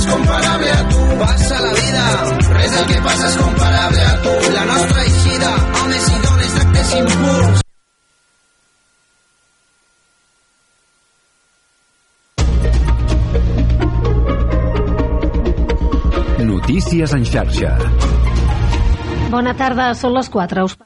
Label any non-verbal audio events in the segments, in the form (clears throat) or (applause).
és comparable a tu. Passa la vida, res del que passa és comparable a tu. La nostra eixida, homes i dones d'actes impurs. Notícies en xarxa. Bona tarda, són les 4. Us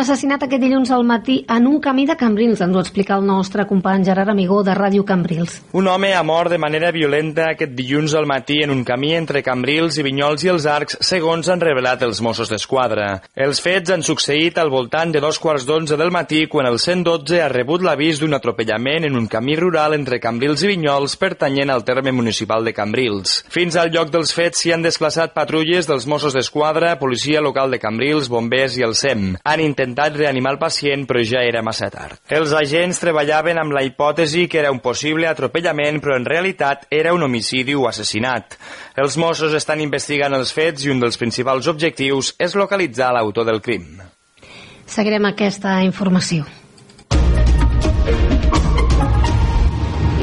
assassinat aquest dilluns al matí en un camí de Cambrils, ens ho explica el nostre company Gerard Amigó de Ràdio Cambrils. Un home ha mort de manera violenta aquest dilluns al matí en un camí entre Cambrils i Vinyols i els Arcs, segons han revelat els Mossos d'Esquadra. Els fets han succeït al voltant de dos quarts d'onze del matí quan el 112 ha rebut l'avís d'un atropellament en un camí rural entre Cambrils i Vinyols pertanyent al terme municipal de Cambrils. Fins al lloc dels fets s'hi han desplaçat patrulles dels Mossos d'Esquadra, policia local de Cambrils, bombers i el SEM. Han intentat intentat reanimar el pacient, però ja era massa tard. Els agents treballaven amb la hipòtesi que era un possible atropellament, però en realitat era un homicidi o assassinat. Els Mossos estan investigant els fets i un dels principals objectius és localitzar l'autor del crim. Seguirem aquesta informació.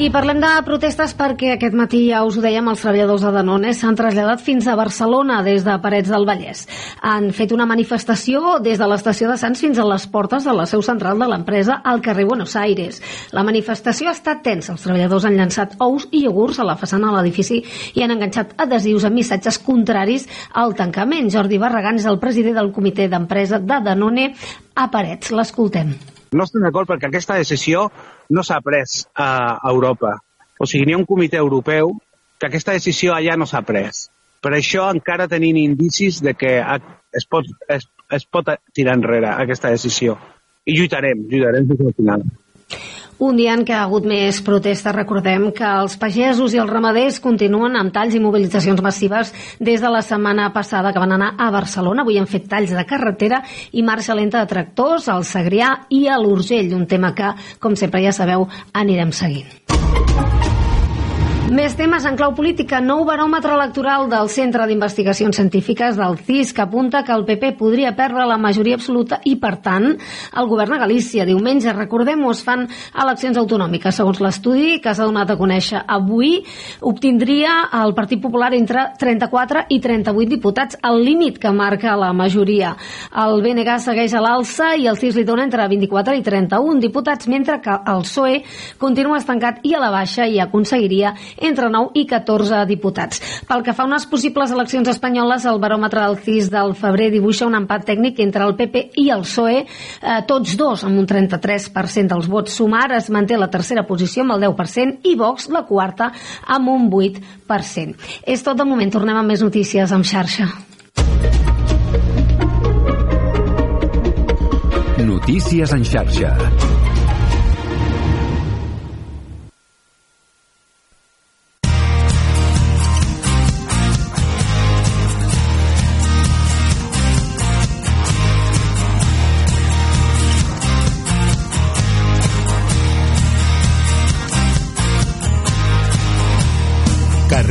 I parlem de protestes perquè aquest matí ja us ho dèiem, els treballadors de Danone s'han traslladat fins a Barcelona des de Parets del Vallès. Han fet una manifestació des de l'estació de Sants fins a les portes de la seu central de l'empresa al carrer Buenos Aires. La manifestació ha estat tensa. Els treballadors han llançat ous i iogurts a la façana de l'edifici i han enganxat adhesius amb missatges contraris al tancament. Jordi Barragán és el president del comitè d'empresa de Danone a Parets. L'escoltem. No estem d'acord perquè aquesta decisió no s'ha pres a Europa. O sigui, n'hi ha un comitè europeu que aquesta decisió allà no s'ha pres. Per això encara tenim indicis de que es pot, es, es pot tirar enrere aquesta decisió. I lluitarem, lluitarem fins al final. Un dia en què ha hagut més protestes, recordem que els pagesos i els ramaders continuen amb talls i mobilitzacions massives des de la setmana passada que van anar a Barcelona. Avui han fet talls de carretera i marxa lenta de tractors al Segrià i a l'Urgell, un tema que, com sempre ja sabeu, anirem seguint. Més temes en clau política. Nou baròmetre electoral del Centre d'Investigacions Científiques del CIS que apunta que el PP podria perdre la majoria absoluta i, per tant, el govern de Galícia. Diumenge, recordem-ho, es fan eleccions autonòmiques. Segons l'estudi que s'ha donat a conèixer avui, obtindria el Partit Popular entre 34 i 38 diputats, el límit que marca la majoria. El BNG segueix a l'alça i el CIS li dona entre 24 i 31 diputats, mentre que el PSOE continua estancat i a la baixa i aconseguiria entre 9 i 14 diputats. Pel que fa a unes possibles eleccions espanyoles, el baròmetre del CIS del febrer dibuixa un empat tècnic entre el PP i el PSOE, eh, tots dos amb un 33% dels vots. Sumar es manté la tercera posició amb el 10% i Vox la quarta amb un 8%. És tot de moment, tornem amb més notícies amb xarxa. Notícies en xarxa.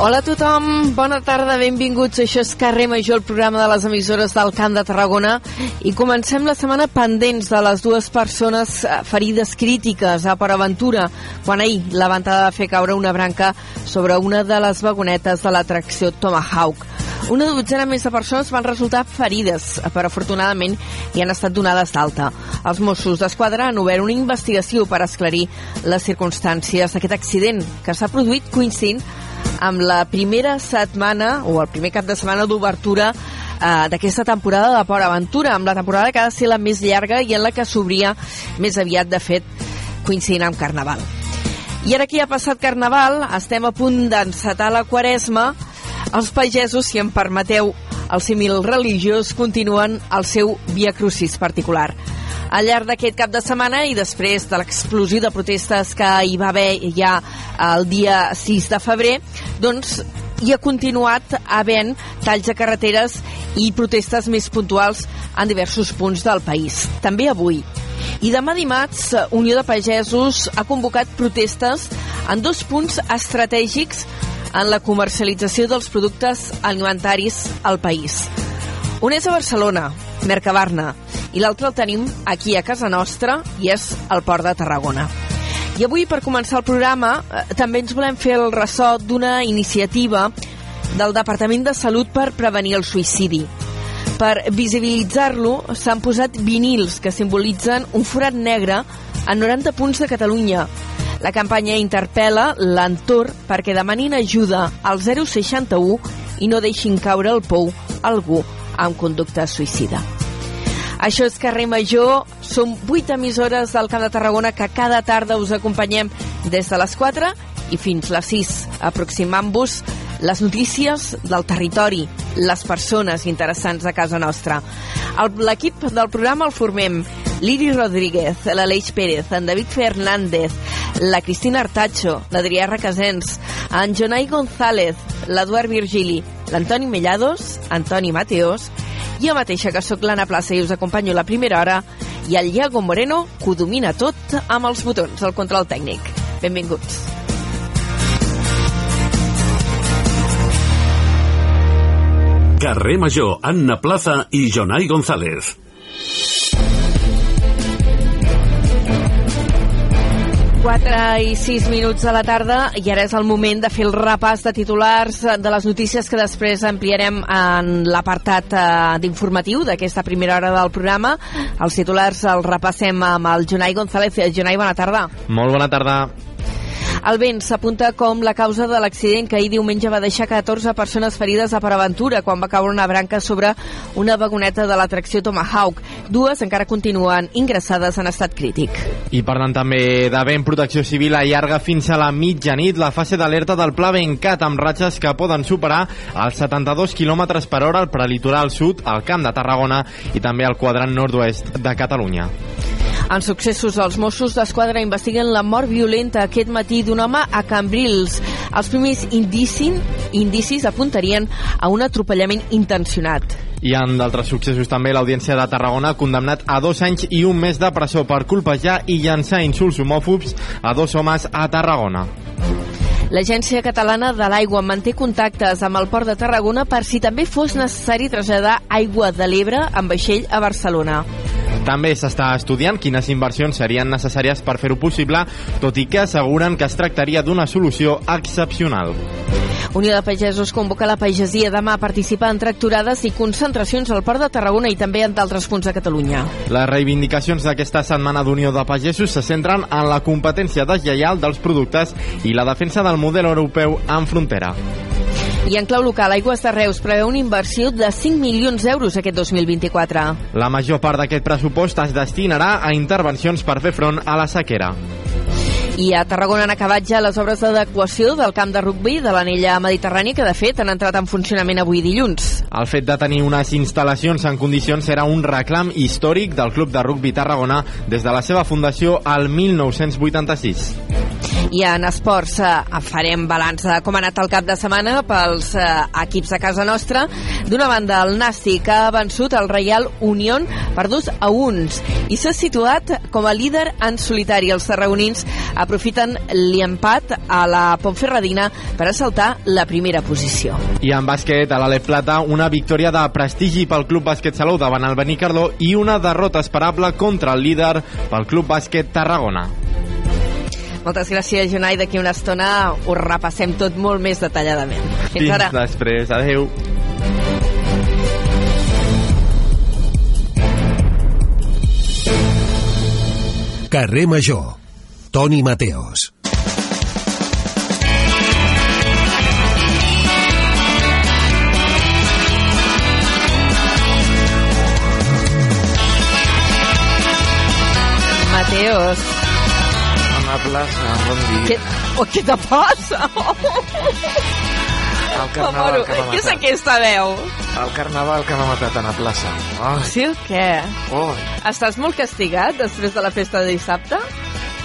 Hola a tothom, bona tarda, benvinguts. Això és Carrer Major, el programa de les emissores del Camp de Tarragona. I comencem la setmana pendents de les dues persones eh, ferides crítiques a Port Aventura, quan ahir la ventada va fer caure una branca sobre una de les vagonetes de l'atracció Tomahawk. Una dotzena més de persones van resultar ferides, però afortunadament hi han estat donades d'alta. Els Mossos d'Esquadra han obert una investigació per esclarir les circumstàncies d'aquest accident que s'ha produït coincidint amb la primera setmana o el primer cap de setmana d'obertura eh, d'aquesta temporada de Port Aventura, amb la temporada que ha de ser la més llarga i en la que s'obria més aviat, de fet, coincidint amb Carnaval. I ara que ja ha passat Carnaval, estem a punt d'encetar la Quaresma, els pagesos, si em permeteu el símil religiós, continuen el seu Via Crucis particular. Al llarg d'aquest cap de setmana i després de l'explosió de protestes que hi va haver ja el dia 6 de febrer, doncs hi ha continuat havent talls de carreteres i protestes més puntuals en diversos punts del país. També avui. I demà dimarts, Unió de Pagesos ha convocat protestes en dos punts estratègics en la comercialització dels productes alimentaris al país. Un és a Barcelona, Mercabarna, i l'altre el tenim aquí a casa nostra i és el Port de Tarragona. I avui, per començar el programa, eh, també ens volem fer el ressò d'una iniciativa del Departament de Salut per prevenir el suïcidi. Per visibilitzar-lo s'han posat vinils que simbolitzen un forat negre en 90 punts de Catalunya. La campanya interpel·la l'entorn perquè demanin ajuda al 061 i no deixin caure al pou algú amb conducta suïcida. Això és Carrer Major, som vuit emissores del Camp de Tarragona que cada tarda us acompanyem des de les 4 i fins les 6, aproximant-vos les notícies del territori, les persones interessants a casa nostra. L'equip del programa el formem Liri Rodríguez, l'Aleix Pérez, en David Fernández, la Cristina Artacho, l'Adrià Requesens, en Jonai González, l'Eduard Virgili, l'Antoni Mellados, Antoni Mateos, jo mateixa que sóc l'Anna Plaça i us acompanyo la primera hora, i el Iago Moreno, que ho domina tot amb els botons del control tècnic. Benvinguts. Carrer Major, Anna Plaza i Jonai González. Quatre i sis minuts de la tarda i ara és el moment de fer el repàs de titulars de les notícies que després ampliarem en l'apartat eh, d'informatiu d'aquesta primera hora del programa. Els titulars els repassem amb el Jonai González. Jonai, bona tarda. Molt bona tarda. El vent s'apunta com la causa de l'accident que ahir diumenge va deixar 14 persones ferides a Paraventura quan va caure una branca sobre una vagoneta de l'atracció Tomahawk. Dues encara continuen ingressades en estat crític. I parlant també de vent, Protecció Civil allarga fins a la mitjanit la fase d'alerta del Pla Bencat amb ratxes que poden superar els 72 km per hora al prelitoral sud, al Camp de Tarragona i també al quadrant nord-oest de Catalunya. En successos, els Mossos d'Esquadra investiguen la mort violenta aquest matí d'un home a Cambrils. Els primers indicin, indicis apuntarien a un atropellament intencionat. I en d'altres successos també l'Audiència de Tarragona ha condemnat a dos anys i un mes de presó per colpejar i llançar insults homòfobs a dos homes a Tarragona. L'Agència Catalana de l'Aigua manté contactes amb el Port de Tarragona per si també fos necessari traslladar aigua de l'Ebre amb vaixell a Barcelona. També s'està estudiant quines inversions serien necessàries per fer-ho possible, tot i que asseguren que es tractaria d'una solució excepcional. Unió de Pagesos convoca la pagesia demà a participar en tracturades i concentracions al Port de Tarragona i també en d'altres punts de Catalunya. Les reivindicacions d'aquesta setmana d'Unió de Pagesos se centren en la competència deslleial dels productes i la defensa del model europeu en frontera. I en clau local, Aigües de Reus preveu una inversió de 5 milions d'euros aquest 2024. La major part d'aquest pressupost es destinarà a intervencions per fer front a la sequera. I a Tarragona han acabat ja les obres d'adequació del camp de rugbi de l'anella mediterrània que de fet han entrat en funcionament avui dilluns. El fet de tenir unes instal·lacions en condicions era un reclam històric del Club de Rugbi Tarragona des de la seva fundació al 1986. I en esports eh, farem balanç de com ha anat el cap de setmana pels eh, equips de casa nostra. D'una banda, el Nàstic ha vençut el Reial Unión per dos a uns i s'ha situat com a líder en solitari. Els tarragonins aprofiten l'empat a la Pontferradina per assaltar la primera posició. I en bàsquet, a l'Alep Plata, una victòria de prestigi pel Club Bàsquet Salou davant el Benicarló i una derrota esperable contra el líder pel Club Bàsquet Tarragona. Moltes gràcies, Jonai. D'aquí una estona ho repassem tot molt més detalladament. Fins, Fins ara. després. Adéu. Carrer Major. Toni Mateos. Mateos, Plaça, bon dia. què, oh, què te passa? El carnaval que m'ha Què és matat. aquesta veu? El carnaval que m'ha matat a Anna Plaça. Ai, Sí o què? oh, Estàs molt castigat després de la festa de dissabte?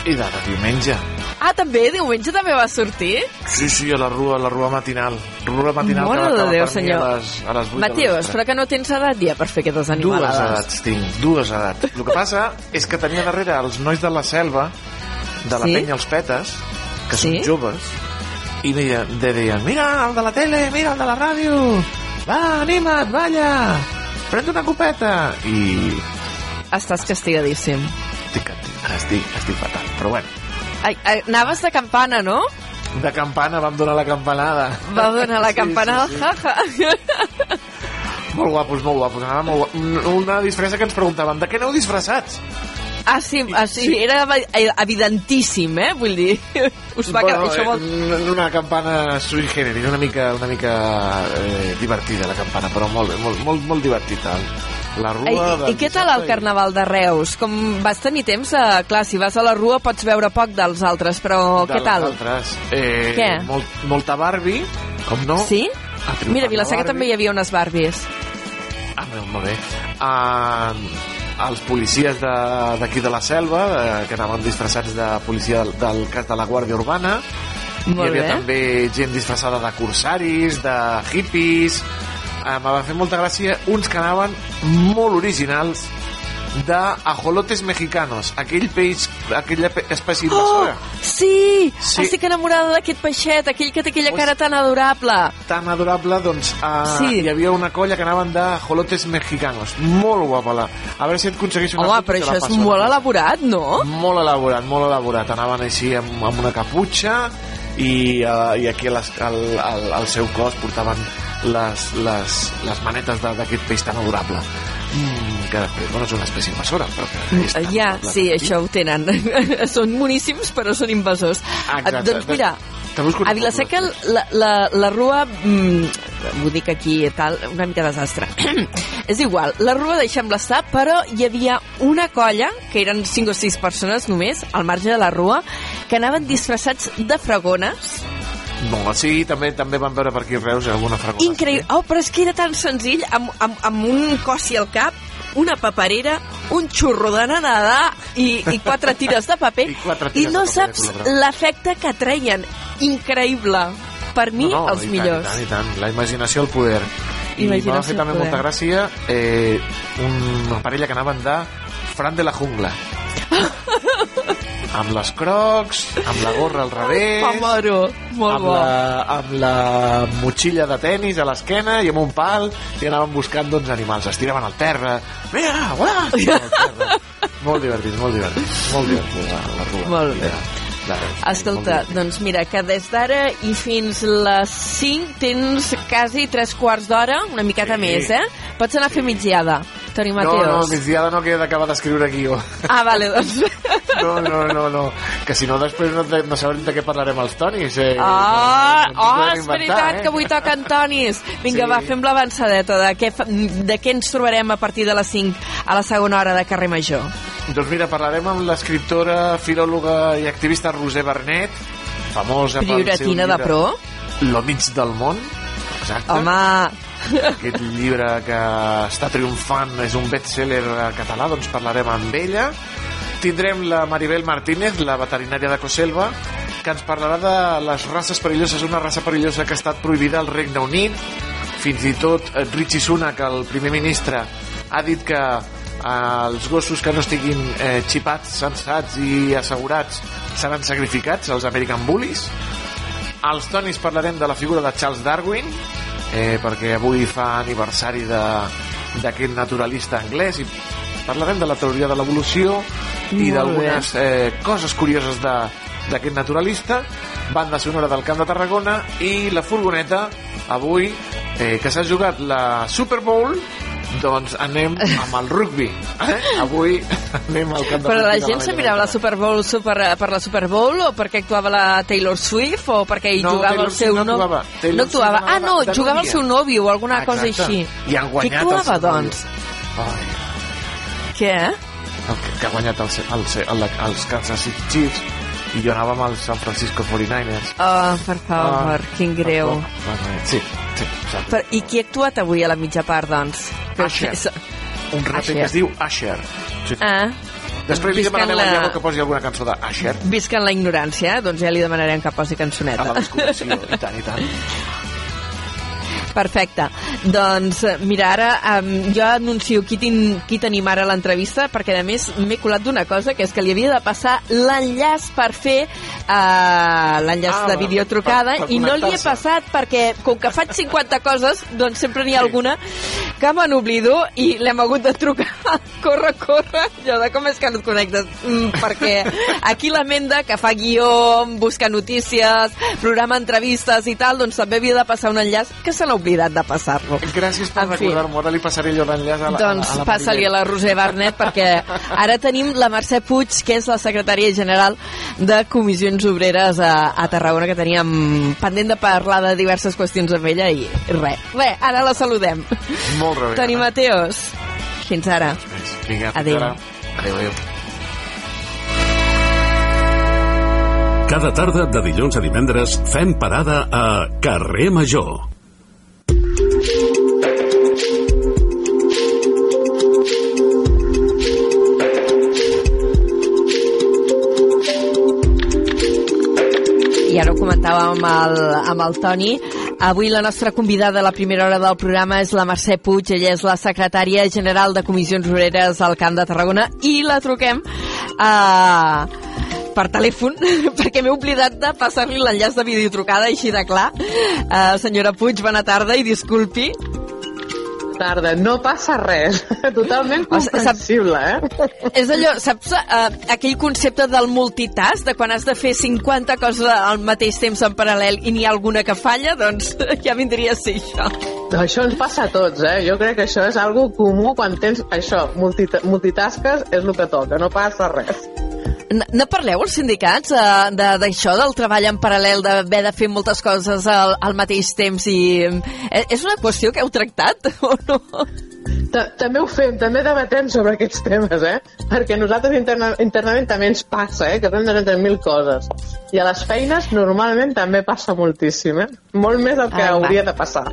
i de, de diumenge. Ah, també? Diumenge també va sortir? Sí, sí, a la rua, a la rua matinal. Rua matinal Mare que de acaba Déu, per mi senyor. a les, a les 8 Mateus, però que no tens edat ja per fer aquestes animalades. Dues edats tinc, dues edats. El que passa és que tenia darrere els nois de la selva, de la Sí? penya els petes, que Sí? són joves, i deien, de deien, mira el de la tele, mira el de la ràdio, va, anima't, balla, pren una copeta. I Estàs castigadíssim. estic, estic, estic fatal. Però bueno, Ai, ai, anaves de campana, no? de campana vam donar la campanada. Va donar la Sí, campanada, sí, sí. jaja. Molt guapos, molt guapos. Anava molt guapos. Una disfressa que ens preguntaven, de què aneu disfressats? Ah, sí, ah, sí, era evi- evidentíssim, eh? Vull dir, (laughs) us va bueno, això vol... eh, una campana sui generis, una mica, una mica eh, divertida la campana, però molt, molt, molt, molt divertida. La rua... I, I què tal el Carnaval de Reus? Com vas tenir temps? Eh, clar, si vas a la rua pots veure poc dels altres, però de què tal? les Altres. Eh, Què? Molt, molta Barbie, com no? Sí? Mira, a la Vilaseca Barbie. també hi havia unes Barbies. Ah, molt, molt bé. Uh, els policies de- d'aquí de, de la selva, eh, que anaven disfressats de policia del, del cas de la Guàrdia Urbana. Molt Hi havia bé. també gent disfressada de corsaris, de hippies... Eh, me va fer molta gràcia uns que anaven molt originals de ajolotes mexicanos, aquell peix, aquella espècie Oh, invasora. sí! Sí. Estic enamorada d'aquest peixet, aquell que té aquella cara tan adorable. tan adorable, doncs uh, Sí. hi havia una colla que anaven de ajolotes mexicanos. Molt guapa la... A veure si et aconsegueixo una Home, però això és molt elaborat, no? Molt elaborat, molt elaborat. Anaven així amb, amb una caputxa i, uh, i aquí les, al, al, al seu cos portaven les, les, les manetes d'aquest peix tan adorable. Mm, que després, bueno, és una espècie invasora, però Ja, adorable. sí, això ho tenen. (laughs) són moníssims, però són invasors. Exacte. Doncs mira, a Vilaseca la, la, la rua, mm, ho dic aquí i tal, una mica desastre. (clears throat) és igual, la rua deixem-la estar, però hi havia una colla, que eren 5 o 6 persones només, al marge de la rua, que anaven disfressats de fragones. No, sí, també també van veure per aquí Reus alguna fragona. Increïble. Oh, però és que era tan senzill, amb, amb, amb un cossi al cap, una paperera, un xurro de nanada i, i quatre tires de paper. (laughs) I quatre I tires no saps l'efecte que treien. Increïble. Per mi, no, no, els i millors. Tant, i tant, i tant. La imaginació al poder. I Imaginació m'ha fet també poder. molta gràcia eh, una parella que anaven de Fran de la Jungla. (laughs) amb les crocs, amb la gorra al revés, Mamaro, molt amb bo. la, amb la motxilla de tennis a l'esquena i amb un pal i anaven buscant doncs, animals. Es tiraven al terra. Mira, uah! (laughs) Al terra. molt divertit, molt divertit. Molt divertit, la, la rua. Molt bé. Reus. Escolta, doncs mira, que des d'ara i fins les 5 tens quasi 3 quarts d'hora, una miqueta Sí. més, eh? Pots anar a fer migdiada, Toni No, Mateos. no, migdiada no queda d'acabar d'escriure guió. Ah, vale, doncs... (laughs) No, no, no, no. Que si no després no, te- no sabrem de què parlarem els tonis. Eh? Ah, No, no, no, oh, és veritat eh? que avui toca Antonis. Vinga, Sí. va, fem l'avançadeta de, què de què ens trobarem a partir de les 5 a la segona hora de Carrer Major. Doncs mira, parlarem amb l'escriptora, filòloga i activista Roser Bernet, famosa pel seu Prioratina de llibre pro. Lo mig del món. Exacte. Home, Aquest llibre que està triomfant és un best-seller català, doncs parlarem amb ella. Tindrem la Maribel Martínez, la veterinària de Coselva, que ens parlarà de les races perilloses, una raça perillosa que ha estat prohibida al Regne Unit. Fins i tot Richie Sunak, el primer ministre, ha dit que els gossos que no estiguin eh, xipats, sensats i assegurats seran sacrificats, els American Bullies. Als tonis parlarem de la figura de Charles Darwin, eh, perquè avui fa aniversari de- d'aquest naturalista anglès i parlarem de la teoria de l'evolució i d'algunes eh, coses curioses de- d'aquest naturalista banda sonora del Camp de Tarragona i la furgoneta avui eh, que s'ha jugat la Super Bowl doncs anem amb el rugby eh? avui anem al camp de però la gent se mirava la Super Bowl super, per la Super Bowl o perquè actuava la Taylor Swift o perquè hi No, jugava Taylor el seu no no- actuava. Taylor no actuava. Ah, no, jugava el seu nòvio o alguna cosa Exacte. així. I han guanyat Qui el actuava, doncs? Ai, Què? el que, que ha guanyat el, el, el, el, els Kansas City Chiefs i jo anava amb els San Francisco 49ers Oh, per favor, Ah, quin greu. per favor. sí, sí, exacte. Per, I qui ha actuat avui a la mitja part, doncs? Usher. un raper que es diu Usher sí, Ah, Després li demanem la- Iago que posi alguna cançó d'Asher. Visca en la ignorància, doncs ja li demanarem que posi A cançoneta. la desconnexió, i tant, i tant. Perfecte. Doncs mira, ara um, jo anuncio qui, tin, qui tenim ara a l'entrevista, perquè a més m'he colat d'una cosa, que és que li havia de passar l'enllaç per fer uh, l'enllaç Ah, de videotrucada per- per i no li he passat perquè com que faig 50 coses, doncs sempre n'hi ha alguna que me n'oblido i l'hem hagut de trucar. (laughs) corre, corre. Jo de com és que no et connectes? Mm, perquè aquí la Menda, que fa guió, busca notícies, programa entrevistes i tal, doncs també havia de passar un enllaç que se n'ha oblidat de passar-lo. Gràcies per recordar-m'ho. Ara li passaré jo l'enllaç a la, Doncs a la passa-li a la Roser Barnet perquè ara tenim la Mercè Puig, que és la secretària general de Comissions Obreres a, a Tarragona, que teníem pendent de parlar de diverses qüestions amb ella i res. Bé, ara la saludem. Molt rebé. Toni Mateos. Fins ara. Vinga, fins Adéu. ara. Adéu, adéu. Cada tarda de dilluns a divendres fem parada a Carrer Major. Comentàvem amb el, amb el Toni, avui la nostra convidada a la primera hora del programa és la Mercè Puig, ella és la secretària general de Comissions Obreres al Camp de Tarragona i la truquem a per telèfon, (laughs) perquè m'he oblidat de passar-li l'enllaç de videotrucada així de clar. Uh, senyora Puig, bona tarda i disculpi. Tarda. No passa res. (laughs) Totalment comprensible, eh? (laughs) És allò, saps uh, aquell concepte del multitask, de quan has de fer 50 coses al mateix temps en paral·lel i n'hi ha alguna que falla, doncs (laughs) ja vindria a ser això. Això ens passa a tots, eh? Jo crec que això és algo comú quan tens això, multita multitasques és el que toca, no passa res. N- Ne parleu als sindicats eh, de- d'això, del treball en paral·lel, d'haver de fer moltes coses al, al mateix temps i... eh, És una qüestió que heu tractat (laughs) o no? Ta- També ho fem, també debatem sobre aquests temes, eh? Perquè nosaltres interna internament també ens passa, eh? Que fem de entre mil coses. I a les feines normalment també passa moltíssim, eh? Molt més del que va. hauria de passar.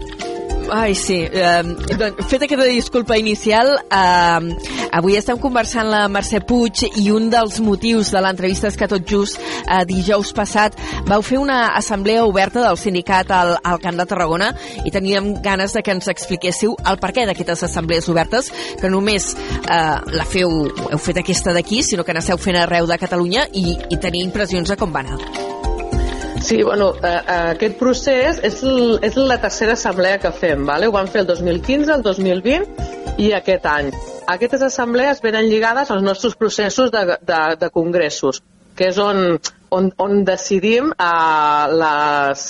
Ai, sí. Eh, doncs, feta aquesta disculpa inicial, eh, avui estem conversant la Mercè Puig i un dels motius de l'entrevista és que tot just eh, dijous passat vau fer una assemblea oberta del sindicat al, al Camp de Tarragona i teníem ganes de que ens expliquéssiu el perquè d'aquestes assemblees obertes, que només eh, la feu, heu fet aquesta d'aquí, sinó que n'esteu fent arreu de Catalunya i, i tenir impressions de com va anar. Sí, bueno, eh, eh, aquest procés és, és la tercera assemblea que fem, vale? ho vam fer el 2015, el 2020 i aquest any. Aquestes assemblees venen lligades als nostres processos de, de, de congressos, que és on, on, on decidim eh, les,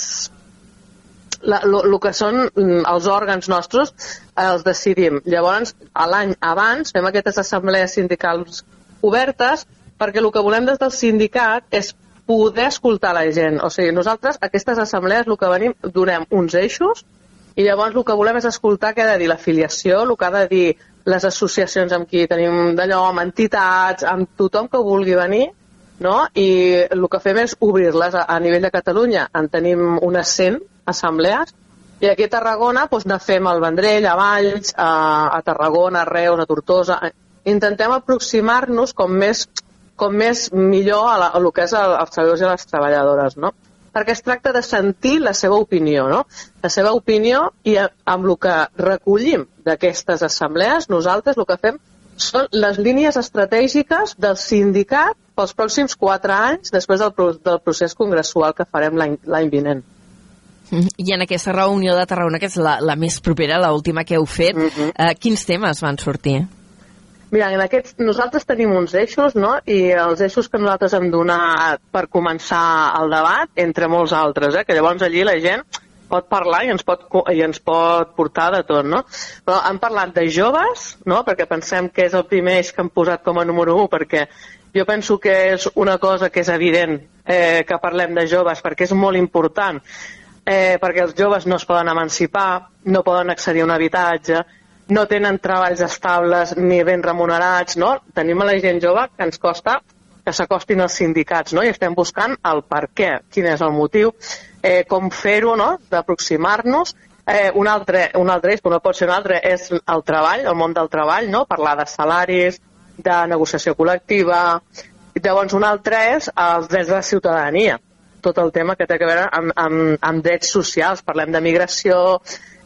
lo que són mm, els òrgans nostres eh, els decidim. Llavors, a l'any abans fem aquestes assemblees sindicals obertes perquè el que volem des del sindicat és poder escoltar la gent. O sigui, nosaltres, aquestes assemblees, el que venim, donem uns eixos i llavors el que volem és escoltar què ha de dir l'afiliació, el que ha de dir les associacions amb qui tenim d'allò, amb entitats, amb tothom que vulgui venir, no? i el que fem és obrir-les a, a nivell de Catalunya. En tenim unes 100 assemblees i aquí a Tarragona doncs, ne fem al Vendrell, a Valls, a, a Tarragona, a Reus, a Tortosa. Intentem aproximar-nos com més, com més millor a, la, a el que és el, els treballadors i les treballadores, no? perquè es tracta de sentir la seva opinió, no? La seva opinió i a- amb el que recollim d'aquestes assemblees, nosaltres el que fem són les línies estratègiques del sindicat pels pròxims quatre anys després del, del procés congressual que farem l'any vinent. I en aquesta reunió de Tarragona, que és la, la més propera, la última que heu fet, eh, quins temes van sortir? Mira, en aquests, nosaltres tenim uns eixos, no? I els eixos que nosaltres hem donat per començar el debat, entre molts altres, eh? Que llavors allí la gent pot parlar i ens pot, i ens pot portar de tot, no? Però han parlat de joves, no? Perquè pensem que és el primer eix que han posat com a número 1, perquè jo penso que és una cosa que és evident eh, que parlem de joves, perquè és molt important, eh, perquè els joves no es poden emancipar, no poden accedir a un habitatge, no tenen treballs estables ni ben remunerats, no? Tenim a la gent jove que ens costa que s'acostin als sindicats, no? I estem buscant el per què, quin és el motiu, eh, com fer-ho, no?, d'aproximar-nos. Eh, un, altre, un altre eix, però no pot ser un altre, és el treball, el món del treball, no?, parlar de salaris, de negociació col·lectiva. Llavors, un altre és els drets de la ciutadania, tot el tema que té a veure amb, amb, amb drets socials. Parlem de migració,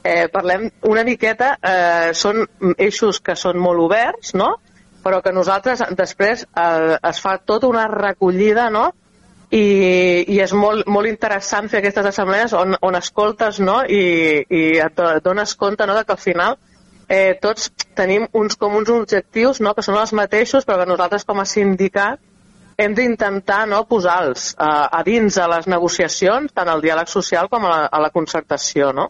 eh, parlem una miqueta, eh, són eixos que són molt oberts, no? però que nosaltres després eh, es fa tota una recollida no? I, i és molt, molt interessant fer aquestes assemblees on, on escoltes no? I, i et dones compte no? de que al final eh, tots tenim uns com uns objectius no? que són els mateixos però que nosaltres com a sindicat hem d'intentar no, posar-los a, a dins a les negociacions, tant al diàleg social com a la, a la concertació. No?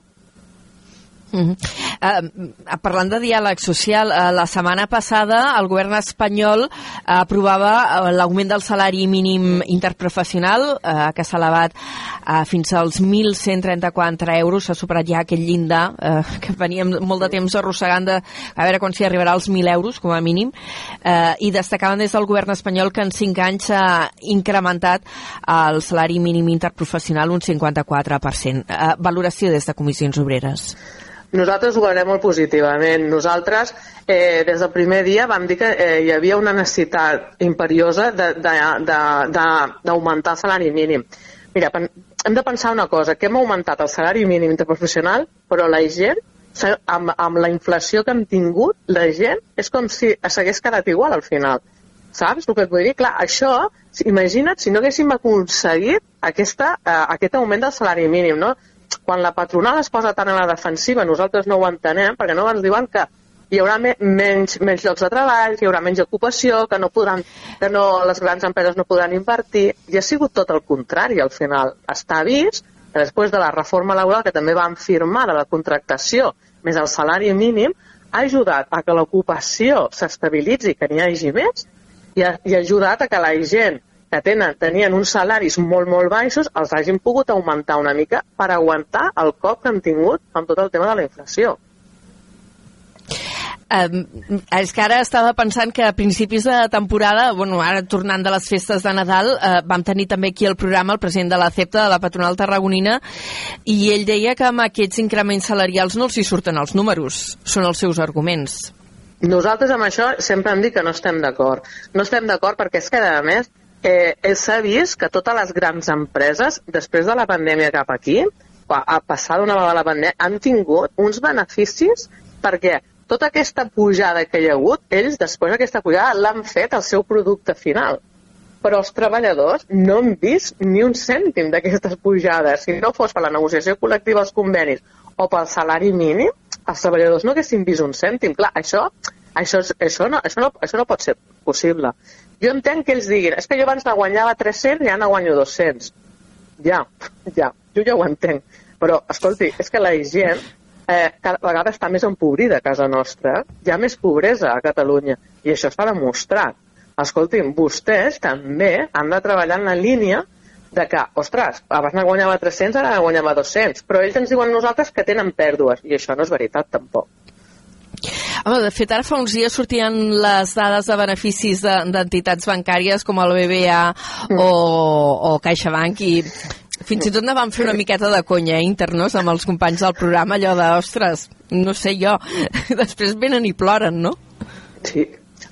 Uh -huh. uh, parlant de diàleg social, uh, la setmana passada el govern espanyol uh, aprovava uh, l'augment del salari mínim interprofessional uh, que s'ha elevat uh, fins als 1.134 euros, s'ha superat ja aquell llindar uh, que veníem molt de temps arrossegant de, a veure quan s'hi arribarà als 1.000 euros com a mínim uh, i destacaven des del govern espanyol que en 5 anys s'ha incrementat el salari mínim interprofessional un 54%. Uh, valoració des de Comissions Obreres. Nosaltres ho veurem molt positivament. Nosaltres, eh, des del primer dia, vam dir que eh, hi havia una necessitat imperiosa d'augmentar el salari mínim. Mira, hem de pensar una cosa, que hem augmentat el salari mínim interprofessional, però la gent, amb, amb la inflació que hem tingut, la gent és com si s'hagués quedat igual al final. Saps el que et vull dir? Clar, això, imagina't si no haguéssim aconseguit aquesta, eh, aquest augment del salari mínim, no? Quan la patronal es posa tant a la defensiva, nosaltres no ho entenem, perquè no ens diuen que hi haurà me menys, menys llocs de treball, hi haurà menys ocupació, que, no podran, que no, les grans empreses no podran invertir, i ha sigut tot el contrari al final. Està vist que després de la reforma laboral que també van firmar de la contractació més el salari mínim, ha ajudat a que l'ocupació s'estabilitzi, que n'hi hagi més, i ha, i ha ajudat a que la gent que tenen, tenien uns salaris molt, molt baixos, els hagin pogut augmentar una mica per aguantar el cop que han tingut amb tot el tema de la inflació. Um, és que ara estava pensant que a principis de temporada, bueno, ara tornant de les festes de Nadal, uh, vam tenir també aquí el programa el president de la CEPTA, de la patronal tarragonina, i ell deia que amb aquests increments salarials no els hi surten els números, són els seus arguments. Nosaltres amb això sempre hem dit que no estem d'acord. No estem d'acord perquè és que, a més, eh, s'ha vist que totes les grans empreses, després de la pandèmia cap aquí, a passar d'una vegada la pandèmia, han tingut uns beneficis perquè tota aquesta pujada que hi ha hagut, ells després d'aquesta pujada l'han fet al seu producte final. Però els treballadors no han vist ni un cèntim d'aquestes pujades. Si no fos per la negociació col·lectiva als convenis o pel salari mínim, els treballadors no haguessin vist un cèntim. Clar, això, això, això, no, això, no, això no pot ser possible. Jo entenc que ells diguin, és que jo abans la guanyava 300 i ara no guanyo 200. Ja, (laughs) ja, jo ja ho entenc. Però, escolti, és que la gent eh, cada vegada està més empobrida a casa nostra. Hi ha més pobresa a Catalunya i això està demostrat. Escolti'm, vostès també han de treballar en la línia de que, ostres, abans ne guanyava 300, ara ne guanyava 200, però ells ens diuen nosaltres que tenen pèrdues, i això no és veritat tampoc. Home, de fet, ara fa uns dies sortien les dades de beneficis d'entitats de, bancàries com el BBA mm. o, o CaixaBank i fins i tot ne vam fer una miqueta de conya eh, internos amb els companys del programa, allò de, ostres, no sé jo, (laughs) després venen i ploren, no? Sí,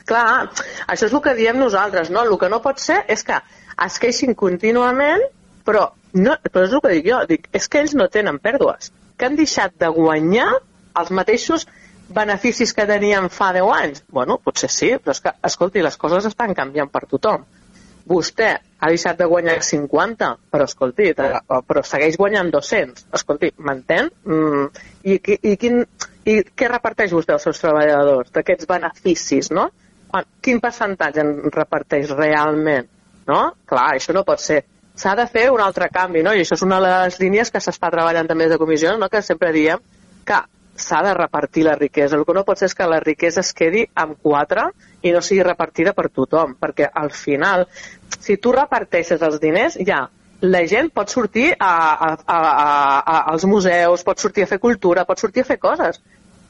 clar, això és el que diem nosaltres, no? El que no pot ser és que es queixin contínuament, però, no, però és el que dic jo, dic, és que ells no tenen pèrdues, que han deixat de guanyar els mateixos beneficis que tenien fa 10 anys? Bueno, potser sí, però és que, escolti, les coses estan canviant per tothom. Vostè ha deixat de guanyar 50, però escolti, però segueix guanyant 200. Escolti, m'entén? Mm, i, i, i, quin, I què reparteix vostè als seus treballadors d'aquests beneficis, no? Quin percentatge en reparteix realment? No? Clar, això no pot ser. S'ha de fer un altre canvi, no? I això és una de les línies que s'està treballant també des de comissió, no? que sempre diem que s'ha de repartir la riquesa. El que no pot ser és que la riquesa es quedi amb quatre i no sigui repartida per tothom, perquè al final, si tu reparteixes els diners, ja, la gent pot sortir a, a, a, a, als museus, pot sortir a fer cultura, pot sortir a fer coses.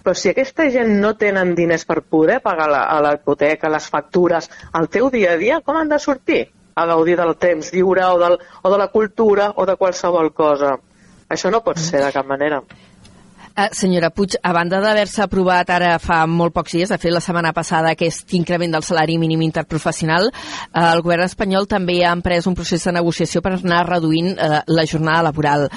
Però si aquesta gent no tenen diners per poder pagar la hipoteca, les factures, el teu dia a dia, com han de sortir? A gaudir del temps lliure o, del, o de la cultura o de qualsevol cosa. Això no pot ser de cap manera. Uh, senyora Puig, a banda d'haver-se aprovat ara fa molt pocs dies, de fet la setmana passada, aquest increment del salari mínim interprofessional, uh, el govern espanyol també ha emprès un procés de negociació per anar reduint uh, la jornada laboral.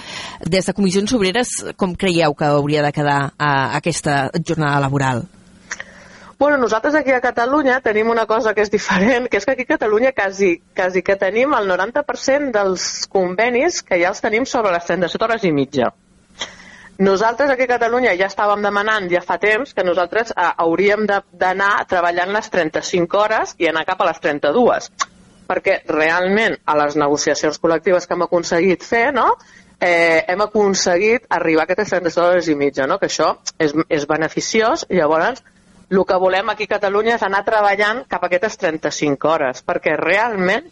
Des de Comissions Obreres, com creieu que hauria de quedar uh, aquesta jornada laboral? Bueno, nosaltres aquí a Catalunya tenim una cosa que és diferent, que és que aquí a Catalunya quasi, quasi que tenim el 90% dels convenis que ja els tenim sobre les 37 hores i mitja. Nosaltres aquí a Catalunya ja estàvem demanant ja fa temps que nosaltres eh, hauríem d'anar treballant les 35 hores i anar cap a les 32, perquè realment a les negociacions col·lectives que hem aconseguit fer, no?, eh, hem aconseguit arribar a aquestes 37 hores i mitja, no? que això és, és beneficiós, i llavors el que volem aquí a Catalunya és anar treballant cap a aquestes 35 hores, perquè realment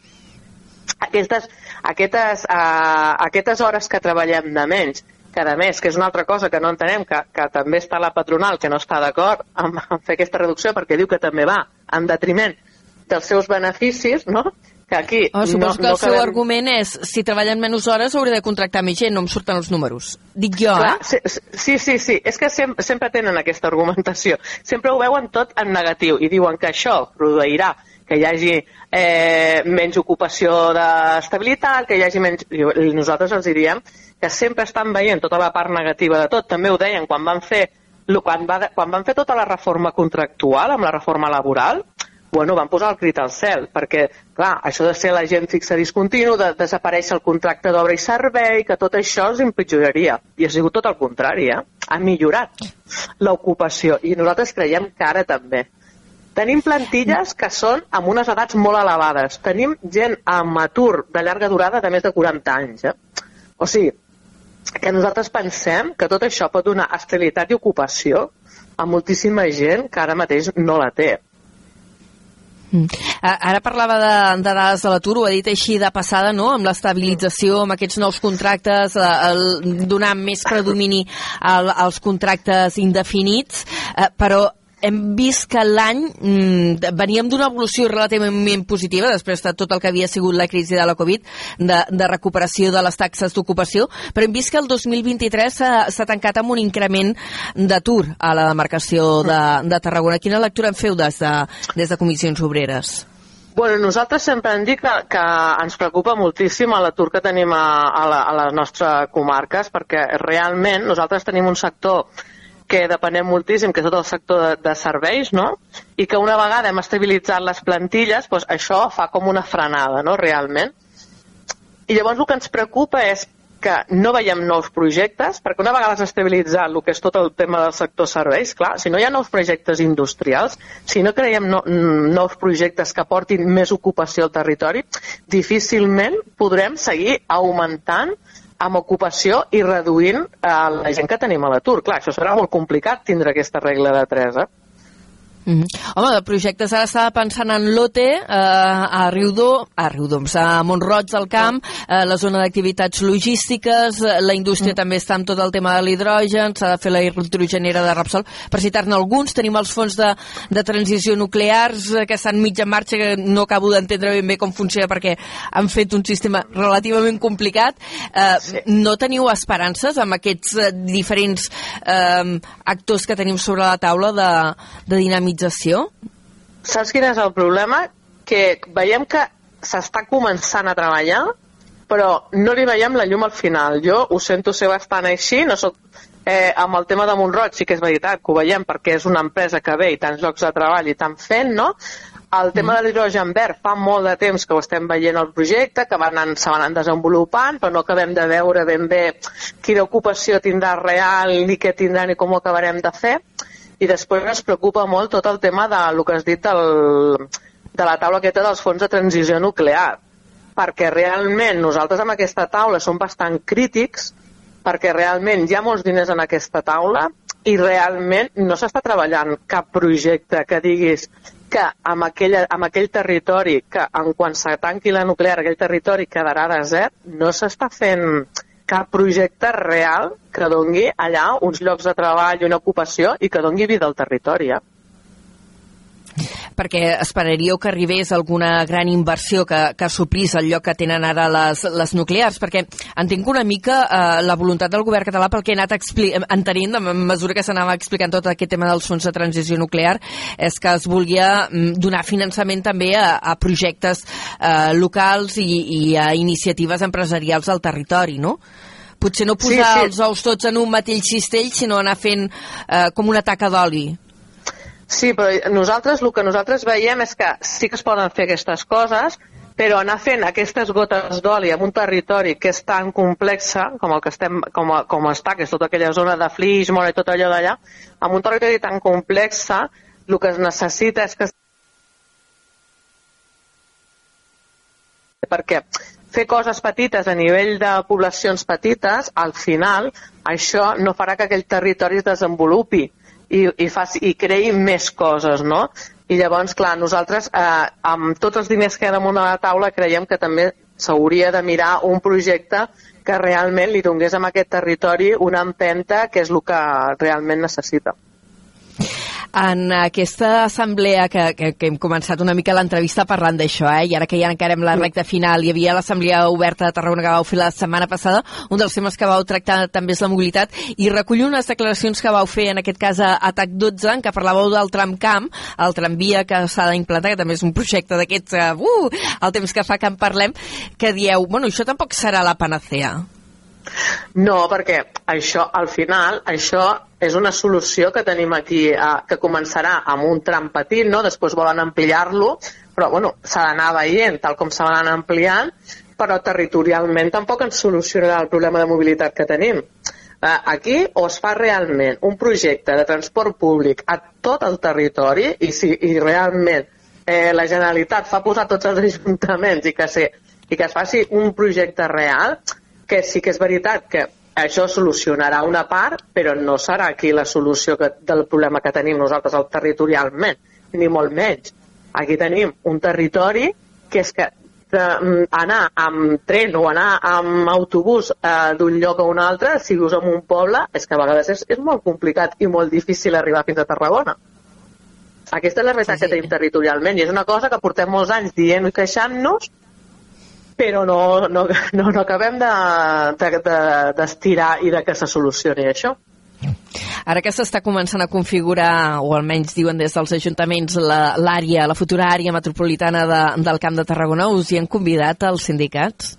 aquestes, aquestes, uh, aquestes hores que treballem de menys, que a més, que és una altra cosa que no entenem, que, que també està la patronal que no està d'acord amb, amb fer aquesta reducció perquè diu que també va en detriment dels seus beneficis, no? que aquí... Oh, suposo no, que el no seu argument és si treballen menys hores hauré de contractar més gent, no em surten els números. Dic jo, Clar, eh? sí, sí, sí, sí, és que sempre, sempre tenen aquesta argumentació. Sempre ho veuen tot en negatiu i diuen que això produirà que hi hagi eh, menys ocupació d'estabilitat, que hi hagi menys... I nosaltres els diríem que sempre estan veient tota la part negativa de tot. També ho deien quan van fer quan, va, quan van fer tota la reforma contractual, amb la reforma laboral, bueno, van posar el crit al cel, perquè, clar, això de ser l'agent fixe discontinu, de desaparèixer el contracte d'obra i servei, que tot això els empitjoraria. I ha sigut tot el contrari, eh? Ha millorat l'ocupació, i nosaltres creiem que ara també. Tenim plantilles que són amb unes edats molt elevades. Tenim gent amb atur de llarga durada de més de 40 anys. Eh? O sigui, que nosaltres pensem que tot això pot donar estabilitat i ocupació a moltíssima gent que ara mateix no la té. Mm. Ara parlava de, de dades de l'atur, ho ha dit així de passada, no?, amb l'estabilització, amb aquests nous contractes, eh, el, donar més predomini al, als contractes indefinits, eh, però hem vist que l'any mm, veníem d'una evolució relativament positiva després de tot el que havia sigut la crisi de la Covid, de, de recuperació de les taxes d'ocupació, però hem vist que el 2023 s'ha tancat amb un increment d'atur a la demarcació de, de Tarragona. Quina lectura en feu des de, des de Comissions Obreres? Bueno, nosaltres sempre hem dit que, que ens preocupa moltíssim l'atur que tenim a, a, la, a les nostres comarques, perquè realment nosaltres tenim un sector que depenem moltíssim, que és tot el sector de, de serveis, no? I que una vegada hem estabilitzat les plantilles, doncs això fa com una frenada, no?, realment. I llavors el que ens preocupa és que no veiem nous projectes, perquè una vegada s'ha estabilitzat el que és tot el tema del sector serveis, clar, si no hi ha nous projectes industrials, si no creiem no, nous projectes que portin més ocupació al territori, difícilment podrem seguir augmentant amb ocupació i reduint eh, la gent que tenim a l'atur. Clar, això serà molt complicat tindre aquesta regla de 3, eh? Mm -hmm. Home, de projectes ara estava pensant en l'OTE, eh, a Riudor, a Riudoms, a Montroig del Camp, eh, la zona d'activitats logístiques, eh, la indústria mm. també està amb tot el tema de l'hidrogen, s'ha de fer la hidrogenera de Repsol. Per citar-ne alguns, tenim els fons de, de transició nuclears eh, que estan mitja en marxa, que no acabo d'entendre ben bé com funciona perquè han fet un sistema relativament complicat. Eh, sí. No teniu esperances amb aquests eh, diferents eh, actors que tenim sobre la taula de, de dinamitzar organització? Saps quin és el problema? Que veiem que s'està començant a treballar, però no li veiem la llum al final. Jo ho sento ser bastant així, no soc eh, amb el tema de Montroig sí que és veritat que ho veiem perquè és una empresa que ve i tants llocs de treball i tant fent, no? El tema mm. de l'hidrogen verd fa molt de temps que ho estem veient el projecte, que van, se van desenvolupant, però no acabem de veure ben bé quina ocupació tindrà real, ni què tindrà, ni com ho acabarem de fer i després ens preocupa molt tot el tema de el que has dit del, de la taula aquesta dels fons de transició nuclear perquè realment nosaltres amb aquesta taula som bastant crítics perquè realment hi ha molts diners en aquesta taula i realment no s'està treballant cap projecte que diguis que amb, aquella, amb aquell territori, que en quan se tanqui la nuclear, aquell territori quedarà desert, no s'està fent cap projecte real que dongui allà uns llocs de treball una ocupació i que dongui vida al territori. Eh? Perquè esperaríeu que arribés alguna gran inversió que, que suplís el lloc que tenen ara les, les nuclears, perquè entenc una mica eh, la voluntat del govern català pel que he anat entenent a mesura que s'anava explicant tot aquest tema dels fons de transició nuclear és que es volia mm, donar finançament també a, a projectes eh, locals i, i a iniciatives empresarials del territori, no? Potser no posar sí, sí. els ous tots en un mateix cistell, sinó anar fent eh, com una taca d'oli. Sí, però nosaltres el que nosaltres veiem és que sí que es poden fer aquestes coses, però anar fent aquestes gotes d'oli en un territori que és tan complexa com el que estem, com, com està, que és tota aquella zona de Flix, Mora i tot allò d'allà, en un territori tan complexa, el que es necessita és que perquè fer coses petites a nivell de poblacions petites, al final, això no farà que aquell territori es desenvolupi i, i, faci, i creï més coses, no? I llavors, clar, nosaltres, eh, amb tots els diners que hi ha damunt de la taula, creiem que també s'hauria de mirar un projecte que realment li donés a aquest territori una empenta que és el que realment necessita. En aquesta assemblea que, que, que hem començat una mica l'entrevista parlant d'això, eh? i ara que ja encarem la recta final, hi havia l'assemblea oberta de Tarragona que vau fer la setmana passada, un dels temes que vau tractar també és la mobilitat, i recollo unes declaracions que vau fer, en aquest cas a ATAC 12, en què parlàveu del tramcamp, el tramvia que s'ha d'implantar, que també és un projecte d'aquests, uh, uh, el temps que fa que en parlem, que dieu, bueno, això tampoc serà la panacea. No, perquè això, al final, això és una solució que tenim aquí, eh, que començarà amb un tram petit, no? després volen ampliar-lo, però bueno, s'ha d'anar veient tal com s'ha d'anar ampliant, però territorialment tampoc ens solucionarà el problema de mobilitat que tenim. Eh, aquí o es fa realment un projecte de transport públic a tot el territori i si i realment eh, la Generalitat fa posar tots els ajuntaments i que, sé, i que es faci un projecte real, que sí que és veritat que això solucionarà una part, però no serà aquí la solució que, del problema que tenim nosaltres al territorialment, ni molt menys. Aquí tenim un territori que és que de, mm, anar amb tren o anar amb autobús eh, d'un lloc a un altre, si vius en un poble, és que a vegades és, és molt complicat i molt difícil arribar fins a Tarragona. Aquesta és la realitat sí, sí. que tenim territorialment i és una cosa que portem molts anys dient i queixant-nos però no, no, no, no acabem d'estirar de, de, i de que se solucioni això. Ara que s'està començant a configurar, o almenys diuen des dels ajuntaments, l'àrea, la, la futura àrea metropolitana de, del Camp de Tarragona, us hi han convidat els sindicats?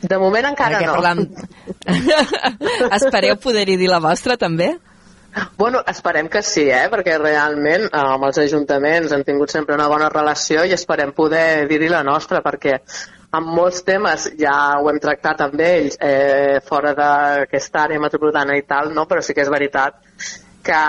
De moment encara no. Parlam... (laughs) Espereu poder-hi dir la vostra, també? Bueno, esperem que sí, eh? perquè realment eh, amb els ajuntaments hem tingut sempre una bona relació i esperem poder dir-hi la nostra, perquè amb molts temes ja ho hem tractat amb ells eh, fora d'aquesta àrea metropolitana i tal, no? però sí que és veritat que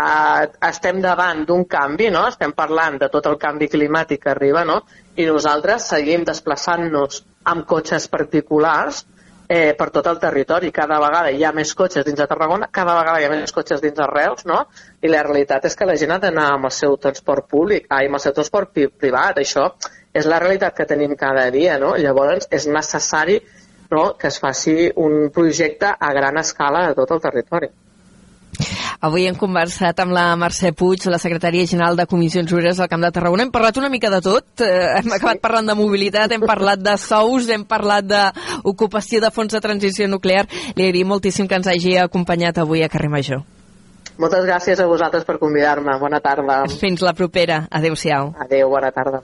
estem davant d'un canvi, no? estem parlant de tot el canvi climàtic que arriba no? i nosaltres seguim desplaçant-nos amb cotxes particulars eh, per tot el territori. Cada vegada hi ha més cotxes dins de Tarragona, cada vegada hi ha més cotxes dins de Reus, no? I la realitat és que la gent ha d'anar amb el seu transport públic, ai, amb el seu transport privat. Això és la realitat que tenim cada dia, no? Llavors és necessari no, que es faci un projecte a gran escala a tot el territori. Avui hem conversat amb la Mercè Puig, la secretària general de Comissions Obreres del Camp de Tarragona. Hem parlat una mica de tot. Eh, hem acabat parlant de mobilitat, hem parlat de sous, hem parlat d'ocupació de fons de transició nuclear. Li agraïm moltíssim que ens hagi acompanyat avui a Carrer Major. Moltes gràcies a vosaltres per convidar-me. Bona tarda. Fins la propera. Adéu-siau. Adéu, bona tarda.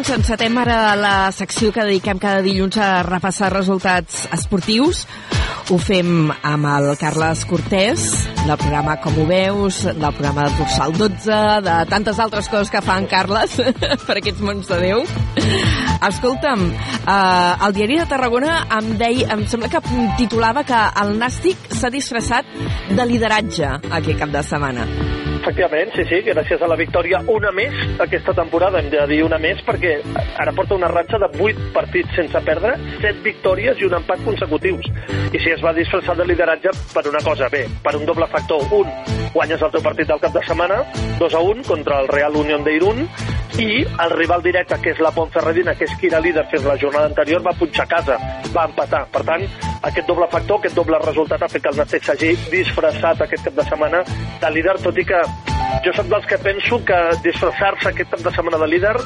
Doncs encetem ara la secció que dediquem cada dilluns a repassar resultats esportius. Ho fem amb el Carles Cortés, del programa Com ho veus, del programa de Dorsal 12, de tantes altres coses que fa en Carles (laughs) per aquests mons de Déu. Escolta'm, eh, el diari de Tarragona em deia, em sembla que titulava que el Nàstic s'ha disfressat de lideratge aquest cap de setmana. Efectivament, sí, sí, gràcies a la victòria una més aquesta temporada, hem de dir una més, perquè ara porta una ratxa de 8 partits sense perdre, 7 victòries i un empat consecutius. I si es va disfressar de lideratge per una cosa, bé, per un doble factor. Un, guanyes el teu partit del cap de setmana, 2 a 1 contra el Real Unión de Irún, i el rival directe, que és la Pontferradina, que és qui era líder fins la jornada anterior, va punxar a casa, va empatar. Per tant, aquest doble factor, aquest doble resultat ha fet que el Nàstic s'hagi disfressat aquest cap de setmana de líder, tot i que jo soc dels que penso que disfressar-se aquest cap de setmana de líder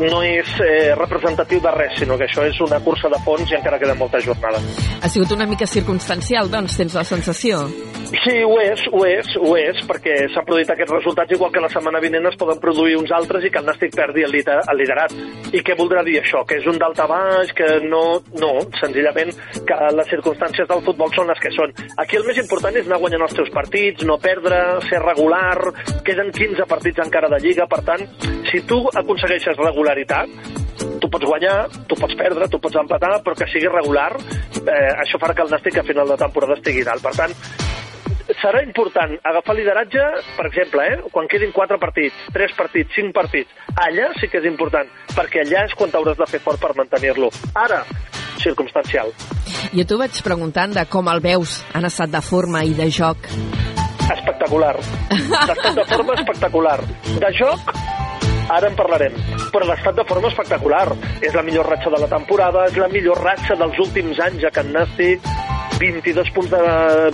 no és eh, representatiu de res, sinó que això és una cursa de fons i encara queda molta jornada. Ha sigut una mica circumstancial, doncs, tens la sensació? Sí, ho és, ho és, ho és, perquè s'han produït aquests resultats igual que la setmana vinent es poden produir uns altres i que el Nàstic perdi el, el liderat. I què voldrà dir això? Que és un dalta baix, que no... No, senzillament que les circumstàncies del futbol són les que són. Aquí el més important és anar guanyant els teus partits, no perdre, ser regular, queden 15 partits encara de Lliga, per tant, si tu aconsegueixes regularitat, tu pots guanyar, tu pots perdre, tu pots empatar, però que sigui regular, eh, això farà que el Nàstic a final de temporada estigui dalt. Per tant, serà important agafar lideratge, per exemple, eh, quan quedin 4 partits, 3 partits, 5 partits. Allà sí que és important, perquè allà és quan t'hauràs de fer fort per mantenir-lo. Ara, circumstancial. Jo t'ho vaig preguntant de com el veus en estat de forma i de joc. Espectacular. L'estat de forma espectacular. De joc, ara en parlarem. Però l'estat de forma espectacular. És la millor ratxa de la temporada, és la millor ratxa dels últims anys a Can Nàstic, 22 punts de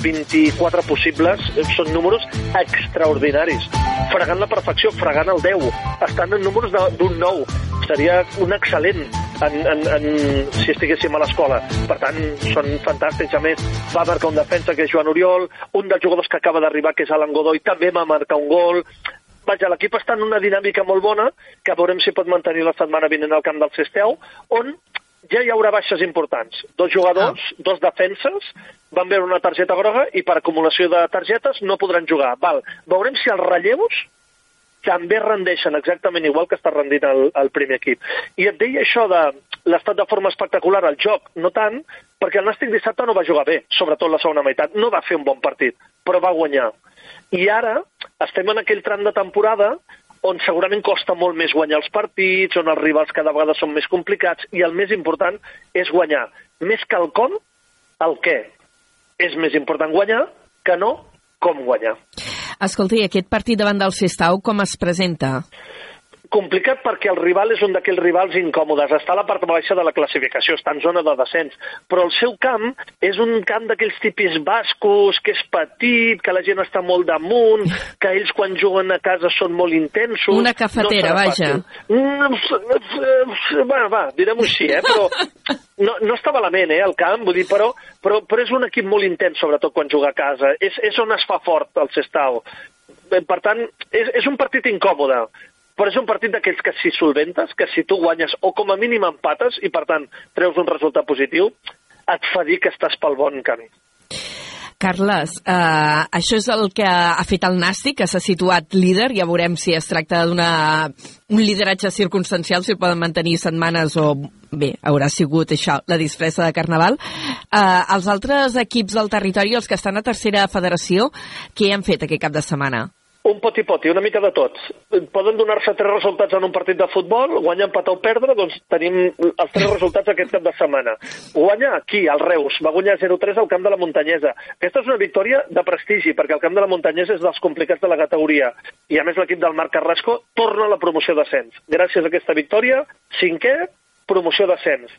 24 possibles, són números extraordinaris. Fregant la perfecció, fregant el 10, estan en números d'un 9. Seria un excel·lent en, en, en, si estiguéssim a l'escola. Per tant, són fantàstics. A més, va marcar un defensa, que és Joan Oriol, un dels jugadors que acaba d'arribar, que és Alan Godoy, també va marcar un gol. Vaja, l'equip està en una dinàmica molt bona, que veurem si pot mantenir la setmana vinent al camp del Cesteu, on ja hi haurà baixes importants. Dos jugadors, ah. dos defenses, van veure una targeta groga i per acumulació de targetes no podran jugar. Val. Veurem si els relleus també rendeixen exactament igual que està rendint el, el primer equip. I et deia això de l'estat de forma espectacular al joc, no tant, perquè el Nàstic dissabte no va jugar bé, sobretot la segona meitat. No va fer un bon partit, però va guanyar. I ara estem en aquell tram de temporada on segurament costa molt més guanyar els partits, on els rivals cada vegada són més complicats, i el més important és guanyar. Més que el com, el què. És més important guanyar que no com guanyar. Escolta, i aquest partit davant del Sestau com es presenta? Complicat perquè el rival és un d'aquells rivals incòmodes. Està a la part baixa de la classificació, està en zona de descens. Però el seu camp és un camp d'aquells tipis bascos, que és petit, que la gent està molt damunt, que ells quan juguen a casa són molt intensos... Una cafetera, no vaja. Mm, Va, va, direm-ho així, eh? Però no, no està malament, eh, el camp, vull dir, però, però, però és un equip molt intens, sobretot quan juga a casa. És, és on es fa fort el Sestau. Per tant, és, és un partit incòmode, però és un partit d'aquells que si solventes, que si tu guanyes o com a mínim empates i per tant treus un resultat positiu, et fa dir que estàs pel bon camí. Carles, eh, això és el que ha fet el Nàstic, que s'ha situat líder, ja veurem si es tracta d'un lideratge circumstancial, si el poden mantenir setmanes o, bé, haurà sigut això, la disfressa de Carnaval. Eh, els altres equips del territori, els que estan a tercera federació, què han fet aquest cap de setmana? Un poti-poti, una mica de tots. Poden donar-se tres resultats en un partit de futbol, guanyar, empatar o perdre, doncs tenim els tres resultats aquest cap de setmana. Guanya aquí, al Reus, va guanyar 0-3 al camp de la Muntanyesa. Aquesta és una victòria de prestigi, perquè el camp de la Muntanyesa és dels complicats de la categoria. I a més l'equip del Marc Carrasco torna a la promoció d'ascens. Gràcies a aquesta victòria, cinquè, promoció d'ascens.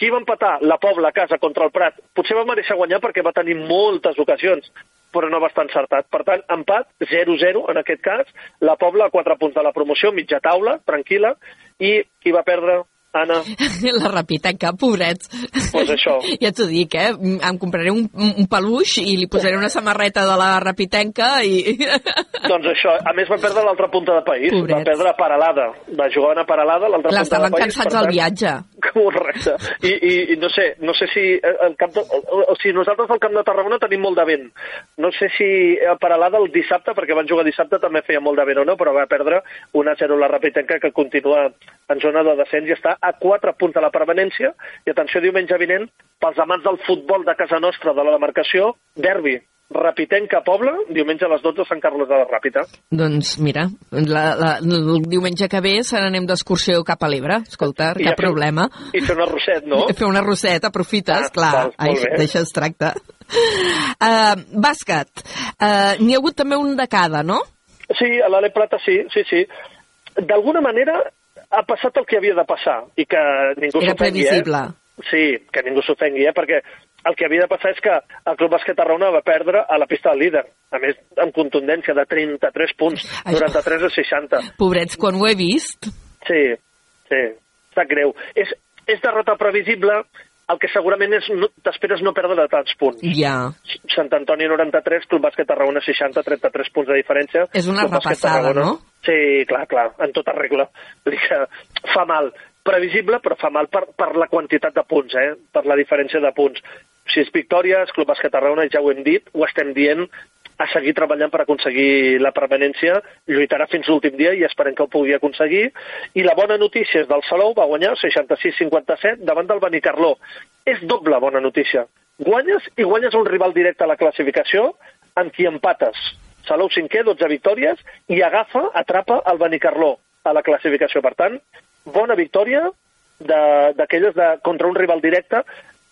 Qui va empatar? La Pobla a casa contra el Prat. Potser va mereixer guanyar perquè va tenir moltes ocasions, però no va estar encertat. Per tant, empat, 0-0 en aquest cas, la Pobla a 4 punts de la promoció, mitja taula, tranquil·la, i qui va perdre? Anna. (laughs) La Rapitenca, pobrets. Pues això. (laughs) Ja t'ho dic, eh? Em compraré un, un peluix i li posaré una samarreta de la Rapitenca i... (laughs) Doncs això, a més va perdre l'altra punta de país, Pobrets. va perdre a Paralada, va jugar a Paralada, l'altra punta de país. cansats per del viatge. Correcte. I, i, I no sé, no sé si el camp de, o, o sigui, nosaltres al camp de Tarragona tenim molt de vent. No sé si a Paralada el dissabte, perquè van jugar dissabte, també feia molt de vent o no, però va perdre 1-0 la Rapitenca, que continua en zona de descens i està a 4 punts de la permanència. I atenció, diumenge vinent, pels amants del futbol de casa nostra, de la demarcació, derbi. Rapitenca Pobla, diumenge a les 12 a Sant Carles de la Ràpita. Doncs mira, la, la, el diumenge que ve se n'anem d'excursió cap a l'Ebre, escolta, I cap fer- problema. I fer una rosset, no? (laughs) Fer una roseta, aprofites, Ah, clar, ai, d'això es tracta. Uh, bàsquet, uh, n'hi ha hagut també un de cada, no? Sí, a l'Ale Plata sí, sí, sí. d'alguna manera ha passat el que havia de passar i que ningú Era s'ofengui, previsible. Eh? Sí, que ningú s'ofengui, eh? perquè el que havia de passar és que el Club Bàsquet Tarragona va perdre a la pista del líder, a més amb contundència de 33 punts, 93 a 60. Pobrets, quan ho he vist... Sí, sí, sap greu. És, és derrota previsible, el que segurament és no, t'esperes no perdre de tants punts. Ja. Sant Antoni 93, Club Bàsquet Tarragona 60, 33 punts de diferència. És una Club repassada, no? Sí, clar, clar, en tota regla. Fa mal. Previsible, però fa mal per, per la quantitat de punts, eh? per la diferència de punts. Sis victòries, Club Bàsquet Tarragona, ja ho hem dit, ho estem dient, a seguir treballant per aconseguir la permanència, lluitarà fins l'últim dia i esperem que ho pugui aconseguir. I la bona notícia és del Salou, va guanyar 66-57 davant del Benicarló. És doble bona notícia. Guanyes i guanyes un rival directe a la classificació amb qui empates. Salou cinquè, 12 victòries, i agafa, atrapa el Benicarló a la classificació. Per tant, bona victòria d'aquelles contra un rival directe.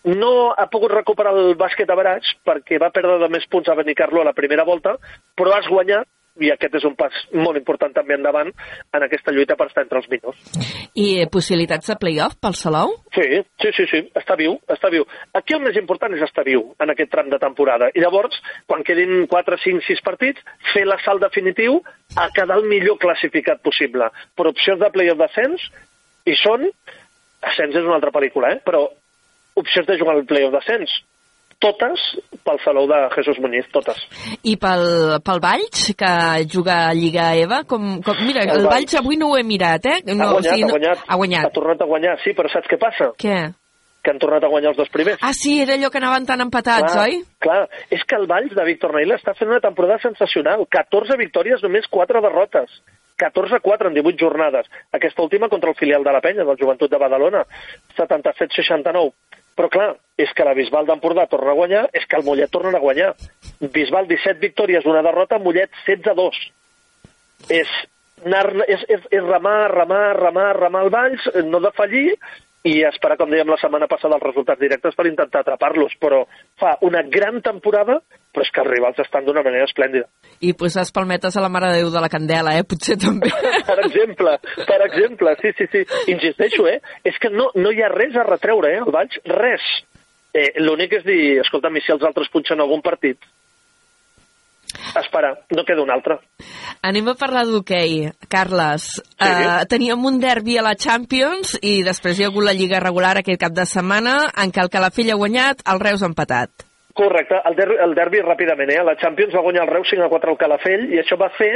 No ha pogut recuperar el bàsquet a Baraig perquè va perdre de més punts a Benicarló a la primera volta, però has guanyat i aquest és un pas molt important també endavant en aquesta lluita per estar entre els millors. I eh, possibilitats de playoff pel Salou? Sí, sí, sí, sí, està viu, està viu. Aquí el més important és estar viu en aquest tram de temporada. I llavors, quan quedin 4, 5, 6 partits, fer l'assalt definitiu a quedar el millor classificat possible. Per opcions de playoff d'ascens, i són... Ascens és una altra pel·lícula, eh? Però opcions de jugar al playoff d'ascens, totes pel Salou de Jesús Muñiz, totes. I pel, pel Valls, que juga a Lliga EVA, com, com, mira, el, El Valls. Valls avui no ho he mirat, eh? ha guanyat, ha guanyat. Ha guanyat. Ha tornat a guanyar, sí, però saps què passa? Què? Que han tornat a guanyar els dos primers. Ah, sí, era allò que anaven tan empatats, clar, oi? Clar, és que el Valls de Víctor Naila està fent una temporada sensacional. 14 victòries, només 4 derrotes. 14-4 en 18 jornades. Aquesta última contra el filial de la Penya, del Joventut de Badalona. 77-69. Però clar, és que la Bisbal d'Empordà torna a guanyar, és que el Mollet torna a guanyar. Bisbal 17 victòries, una derrota, Mollet 16-2. És, anar, és, és, és remar, remar, remar, remar el Valls, no defallir, i esperar, com dèiem la setmana passada, els resultats directes per intentar atrapar-los. Però fa una gran temporada, però és que els rivals estan d'una manera esplèndida. I posar palmetes a la Mare de Déu de la Candela, eh? Potser també. (laughs) Per exemple, per exemple, sí, sí, sí. Insisteixo, eh? És que no, no hi ha res a retreure, eh, al Valls, res. Eh, L'únic és dir, escolta'm, i si els altres punxen algun partit? Esperar, no queda un altre. Anem a parlar d'hoquei. Carles, sí. uh, teníem un derbi a la Champions i després hi ha hagut la Lliga regular aquest cap de setmana en què el Calafell ha guanyat, el Reus ha empatat. Correcte, el, der el derbi ràpidament, eh? La Champions va guanyar el Reus 5 a 4 al Calafell i això va fer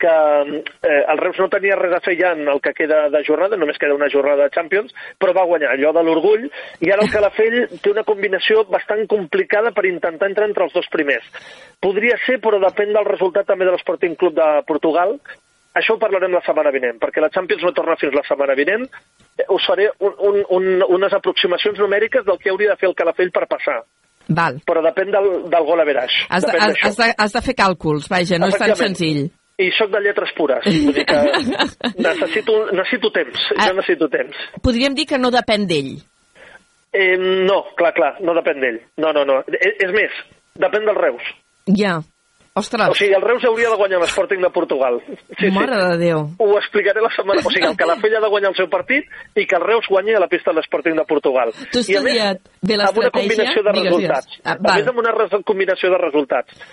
que eh, el Reus no tenia res a fer ja en el que queda de jornada, només queda una jornada de Champions, però va guanyar allò de l'orgull i ara el Calafell té una combinació bastant complicada per intentar entrar entre els dos primers. Podria ser, però depèn del resultat també de l'Sporting Club de Portugal, això ho parlarem la setmana vinent, perquè la Champions no torna fins la setmana vinent. Eh, Us faré un, un, un, unes aproximacions numèriques del que hauria de fer el Calafell per passar. Val. Però depèn del, del gol a veraix. Has de, has, has, de, has de fer càlculs, vaja, no és tan senzill. I sóc de lletres pures. Vull dir que (laughs) necessito, necessito temps. Ah. Jo necessito temps. Podríem dir que no depèn d'ell. Eh, no, clar, clar, no depèn d'ell. No, no, no. És, és més, depèn del Reus. Ja. Ostres, O sigui, el Reus hauria de guanyar l'Sporting de Portugal. Sí, mare sí. de Déu. Ho explicaré la setmana... O sigui, el Calafell ha de guanyar el seu partit i que el Reus guanyi a la pista de l'Sporting de Portugal. I a més, estudiat bé amb una l'estratègia? combinació de Digues, resultats. digues. Ah, a val. més, amb una combinació de resultats.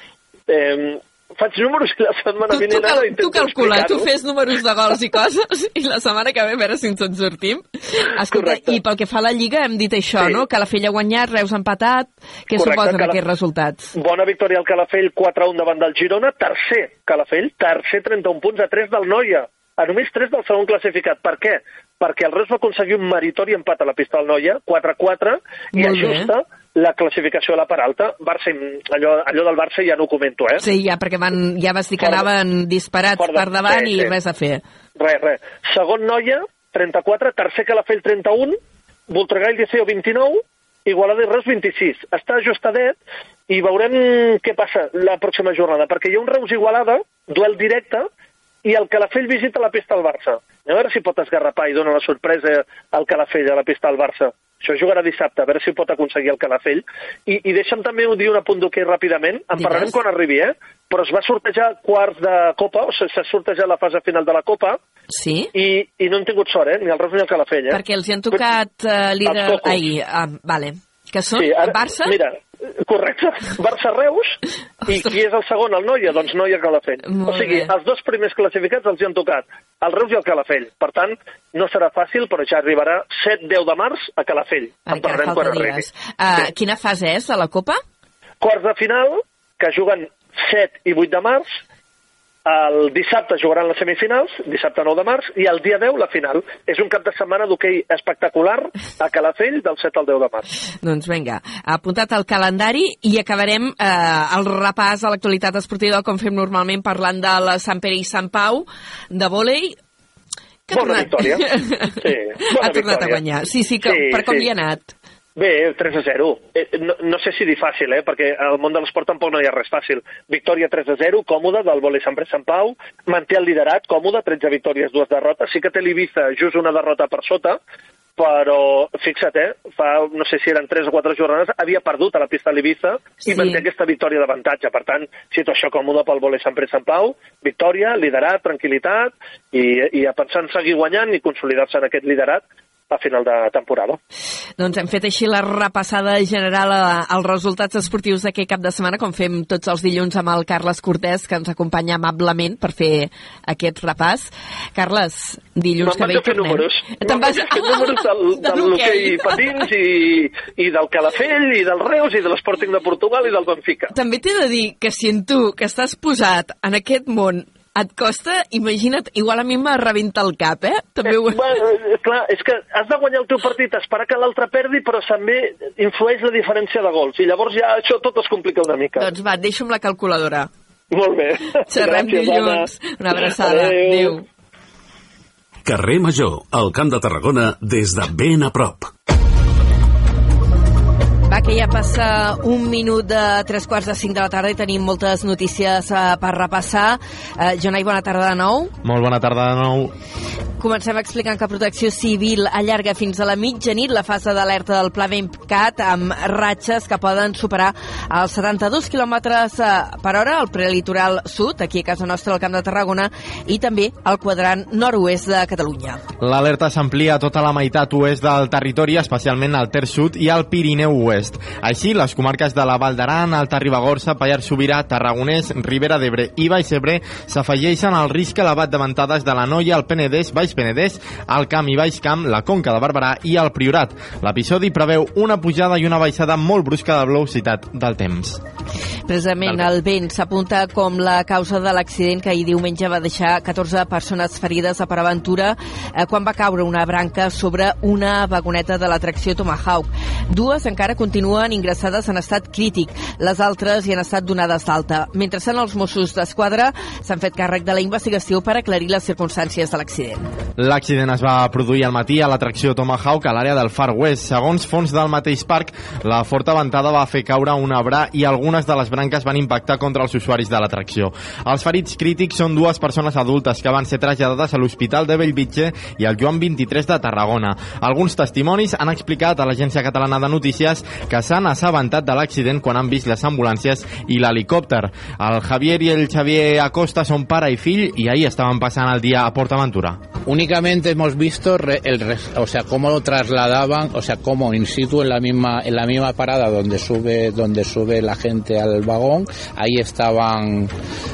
Eh, faig números i la setmana Tu, tu, vinent cal, ara intento tu calcula, tu fes números de gols i coses i la setmana que ve a veure si ens en sortim. Escolta, Correcte. i pel que fa a la Lliga hem dit això, Sí. no? Que la Fella ha guanyat, Reus ha empatat. Què Correcte, suposen la- aquests resultats? Bona victòria al Calafell, 4-1 davant del Girona, tercer Calafell, tercer 31 punts a 3 del Noia, a només 3 del segon classificat. Per què? Perquè el Reus va aconseguir un meritori empat a la pista del Noia, 4-4, i Molt bé. La classificació a la part alta. Barça, allò, allò del Barça ja no ho comento, eh? Sí, ja, perquè van, ja vas dir que Fora de- anaven disparats fora de- per davant sí, i sí. res a fer. Res, res. Segon Noia, 34, tercer Calafell, 31, Voltregà i Liceo, 29, Igualada i Reus, 26. Està ajustadet i veurem què passa la pròxima jornada, perquè hi ha un Reus Igualada, duel directe, i el Calafell visita la pista del Barça. A veure si pot esgarrapar i dona la sorpresa al Calafell a la pista del Barça. Això jugarà dissabte, a veure si pot aconseguir el Calafell. I, i deixa'm també dir un apunt d'hoquei ràpidament, en Digues. parlarem quan arribi, eh? Però es va sortejar quarts de Copa, o sigui, s'ha sortejat la fase final de la Copa, Sí? i, i no han tingut sort, eh? Ni el Reus ni el Calafell, eh? Perquè els hi han tocat uh, líder... Ai, ah, vale. Que són Sí, ara- Barça? Mira, correcte, Barça-Reus, (laughs) i qui és el segon, el Noia? Doncs Noia-Calafell. Molt O sigui, bé. els dos primers classificats els hi han tocat, el Reus i el Calafell. Per tant, no serà fàcil, però ja arribarà 7-10 de març a Calafell. En Encara parlarem quan arribi. Uh, Quina fase és de la Copa? Quarts de final, que juguen 7 i 8 de març, el dissabte jugaran les semifinals, dissabte 9 de març, i el dia 10 la final. És un cap de setmana d'hoquei espectacular a Calafell del 7 al 10 de març. Doncs vinga, apuntat al calendari i acabarem eh, el repàs a l'actualitat esportiva com fem normalment parlant de la Sant Pere i Sant Pau, de vòlei, que ha Bona tornat- victòria. (laughs) Sí, bona ha tornat a victòria. guanyar. Sí, sí, que, Sí, per com sí. li ha anat? Bé, 3 a 0. Eh, no, no sé si dir fàcil, eh? perquè al món de l'esport tampoc no hi ha res fàcil. Victòria 3 a 0, còmoda, del vòlei Sant Pere Sant Pau, manté el liderat, còmode, 13 victòries, dues derrotes. Sí que té l'Ibiza just una derrota per sota, però fixa't, eh? fa, no sé si eren 3 o 4 jornades, havia perdut a la pista de l'Ibiza Sí. i manté aquesta victòria d'avantatge. Per tant, situació còmoda pel vòlei Sant Pere Sant Pau, victòria, liderat, tranquil·litat i, i a pensar en seguir guanyant i consolidar-se en aquest liderat a final de temporada. Doncs hem fet així la repassada general a, als resultats esportius d'aquest cap de setmana, com fem tots els dilluns amb el Carles Cortés, que ens acompanya amablement per fer aquest repàs. Carles, dilluns que ve vaig a hi fer tornem. números. Te'n Me'n vas... vaig a fer números del, de (laughs) del l'hoquei patins i, i del Calafell i del Reus i de l'Sporting de Portugal i del Benfica. També t'he de dir que si en tu, que estàs posat en aquest món, et costa, imagina't, igual a mi me rebenta el cap, eh? També ho... Eh, bueno, eh, clar, és que has de guanyar el teu partit, esperar que l'altre perdi, però també influeix la diferència de gols. I llavors ja això tot es complica una mica. Doncs va, deixa'm la calculadora. Molt bé. Xerrem Gràcies, dilluns. Anna. Una abraçada. Adéu. Adéu. Carrer Major, al Camp de Tarragona, des de ben a prop. Va, que ja passa un minut de tres quarts de cinc de la tarda i tenim moltes notícies uh, per repassar. Uh, Jonai, bona tarda de nou. Molt bona tarda de nou. Comencem explicant que Protecció Civil allarga fins a la mitjanit la fase d'alerta del Pla Ventcat amb ratxes que poden superar els 72 km per hora al prelitoral sud, aquí a casa nostra al Camp de Tarragona, i també al quadrant nord-oest de Catalunya. L'alerta s'amplia a tota la meitat oest del territori, especialment al Ter Sud i al Pirineu Oest. Així, les comarques de la Val d'Aran, Alta Ribagorça, Pallars Sobirà, Tarragonès, Ribera d'Ebre i Baix Ebre s'afegeixen al risc elevat de ventades de la Noia, el Penedès, Baix Penedès, el Camp i Baix Camp, la Conca de Barberà i el Priorat. L'episodi preveu una pujada i una baixada molt brusca de velocitat del temps. Precisament el vent s'apunta com la causa de l'accident que ahir diumenge va deixar 14 persones ferides a Paraventura eh, quan va caure una branca sobre una vagoneta de l'atracció Tomahawk. Dues encara continuen ingressades en estat crític, les altres hi han estat donades d'alta. Mentrestant, els Mossos d'Esquadra s'han fet càrrec de la investigació per aclarir les circumstàncies de l'accident. L'accident es va produir al matí a l'atracció Tomahawk a l'àrea del Far West. Segons fons del mateix parc, la forta ventada va fer caure un arbre i algunes de les branques van impactar contra els usuaris de l'atracció. Els ferits crítics són dues persones adultes que van ser traslladades a l'Hospital de Bellvitge i al Joan 23 de Tarragona. Alguns testimonis han explicat a l'Agència Catalana de Notícies que s'han assabentat de l'accident quan han vist les ambulàncies i l'helicòpter. El Javier i el Xavier Acosta són pare i fill i ahir estaven passant el dia a PortAventura. Únicamente hemos visto re- el, o sea, cómo lo trasladaban, o sea, cómo in situ en la misma en la misma parada donde sube donde sube la gente al vagón, ahí estaban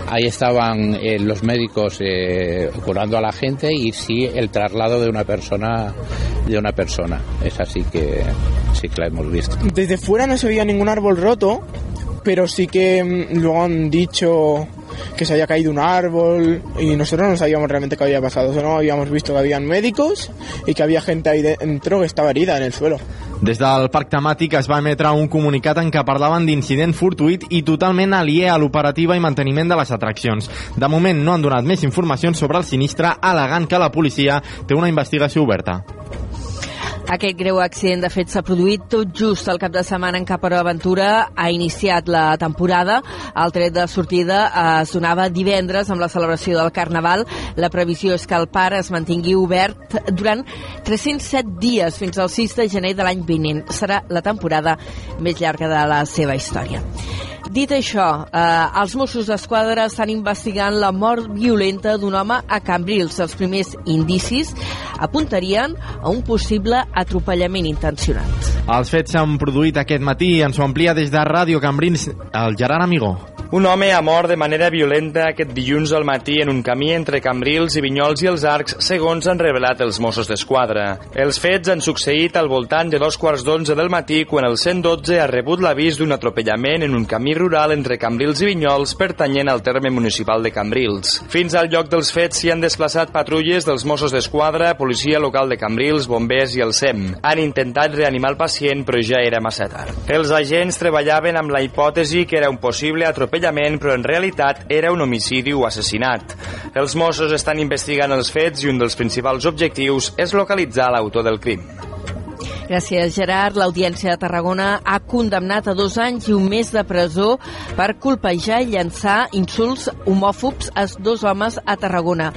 ahí estaban eh, los médicos eh, curando a la gente y sí el traslado de una persona de una persona. Es así que sí que la hemos visto. Desde fuera no se veía ningún árbol roto, pero sí que mm, luego han dicho que se había caído un árbol y nosotros no sabíamos realmente qué había pasado. Solo habíamos visto que habían médicos y que había gente ahí dentro que estaba herida en el suelo. Des del parc temàtic es va emetre un comunicat en què parlaven d'incident fortuït i totalment aliè a l'operativa i manteniment de les atraccions. De moment no han donat més informacions sobre el sinistre, alegant que la policia té una investigació oberta. Aquest greu accident, de fet, s'ha produït tot just el cap de setmana en què Aventura ha iniciat la temporada. El tret de sortida es donava divendres amb la celebració del Carnaval. La previsió és que el parc es mantingui obert durant 307 dies fins al 6 de gener de l'any vinent. Serà la temporada més llarga de la seva història. Dit això, eh, els Mossos d'Esquadra estan investigant la mort violenta d'un home a Cambrils. Els primers indicis apuntarien a un possible atropellament intencionat. Els fets s'han produït aquest matí ens ho amplia des de Ràdio Cambrils el Gerard Amigó. Un home ha mort de manera violenta aquest dilluns al matí en un camí entre Cambrils i Vinyols i els Arcs, segons han revelat els Mossos d'Esquadra. Els fets han succeït al voltant de dos quarts d'onze del matí quan el 112 ha rebut l'avís d'un atropellament en un camí rural entre Cambrils i Vinyols pertanyent al terme municipal de Cambrils. Fins al lloc dels fets s'hi han desplaçat patrulles dels Mossos d'Esquadra, policia local de Cambrils, bombers i el SEM. Han intentat reanimar el pacient però ja era massa tard. Els agents treballaven amb la hipòtesi que era un possible atropellament però en realitat era un homicidi o assassinat. Els Mossos estan investigant els fets i un dels principals objectius és localitzar l'autor del crim. Gràcies, Gerard. L'Audiència de Tarragona ha condemnat a dos anys i un mes de presó per colpejar i llançar insults homòfobs a dos homes a Tarragona.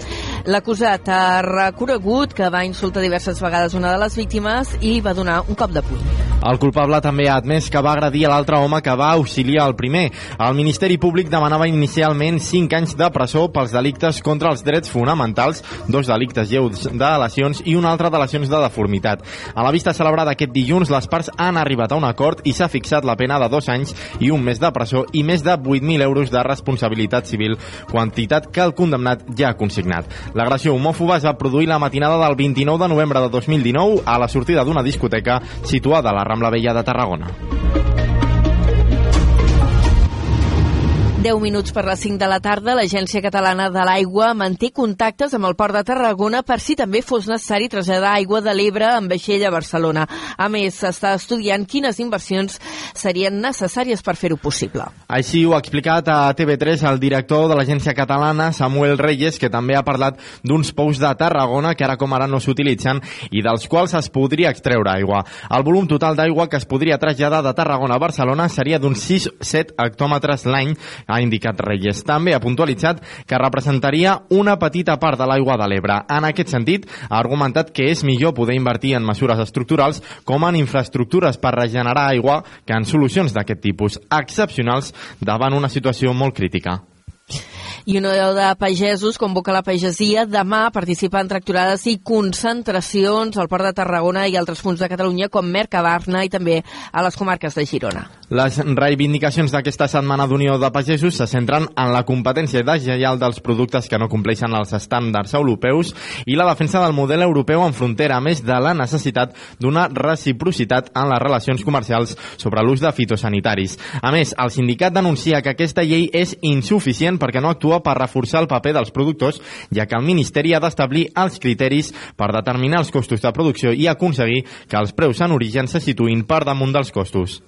L'acusat ha reconegut que va insultar diverses vegades una de les víctimes i va donar un cop de puny. El culpable també ha admès que va agredir a l'altre home que va auxiliar el primer. El Ministeri Públic demanava inicialment 5 anys de presó pels delictes contra els drets fonamentals, dos delictes lleus de lesions i un altre de lesions de deformitat. A la vista celebrada aquest dilluns, les parts han arribat a un acord i s'ha fixat la pena de dos anys i un mes de presó i més de 8.000 euros de responsabilitat civil, quantitat que el condemnat ja ha consignat. L'agressió homòfoba es va produir la matinada del 29 de novembre de 2019 a la sortida d'una discoteca situada a la Rambla Vella de Tarragona. 10 minuts per les 5 de la tarda, l'Agència Catalana de l'Aigua manté contactes amb el Port de Tarragona per si també fos necessari traslladar aigua de l'Ebre amb vaixell a Barcelona. A més, s'està estudiant quines inversions serien necessàries per fer-ho possible. Així ho ha explicat a TV3 el director de l'Agència Catalana, Samuel Reyes, que també ha parlat d'uns pous de Tarragona que ara com ara no s'utilitzen i dels quals es podria extreure aigua. El volum total d'aigua que es podria traslladar de Tarragona a Barcelona seria d'uns 6-7 hectòmetres l'any, ha indicat Reyes. També ha puntualitzat que representaria una petita part de l'aigua de l'Ebre. En aquest sentit, ha argumentat que és millor poder invertir en mesures estructurals com en infraestructures per regenerar aigua que en solucions d'aquest tipus excepcionals davant una situació molt crítica. I una de pagesos convoca la pagesia demà participar en tracturades i concentracions al Port de Tarragona i altres punts de Catalunya com Mercabarna i també a les comarques de Girona. Les reivindicacions d'aquesta setmana d'Unió de Pagesos se centren en la competència deslleial dels productes que no compleixen els estàndards europeus i la defensa del model europeu en frontera, a més de la necessitat d'una reciprocitat en les relacions comercials sobre l'ús de fitosanitaris. A més, el sindicat denuncia que aquesta llei és insuficient perquè no actua per reforçar el paper dels productors, ja que el Ministeri ha d'establir els criteris per determinar els costos de producció i aconseguir que els preus en origen se situïn per damunt dels costos.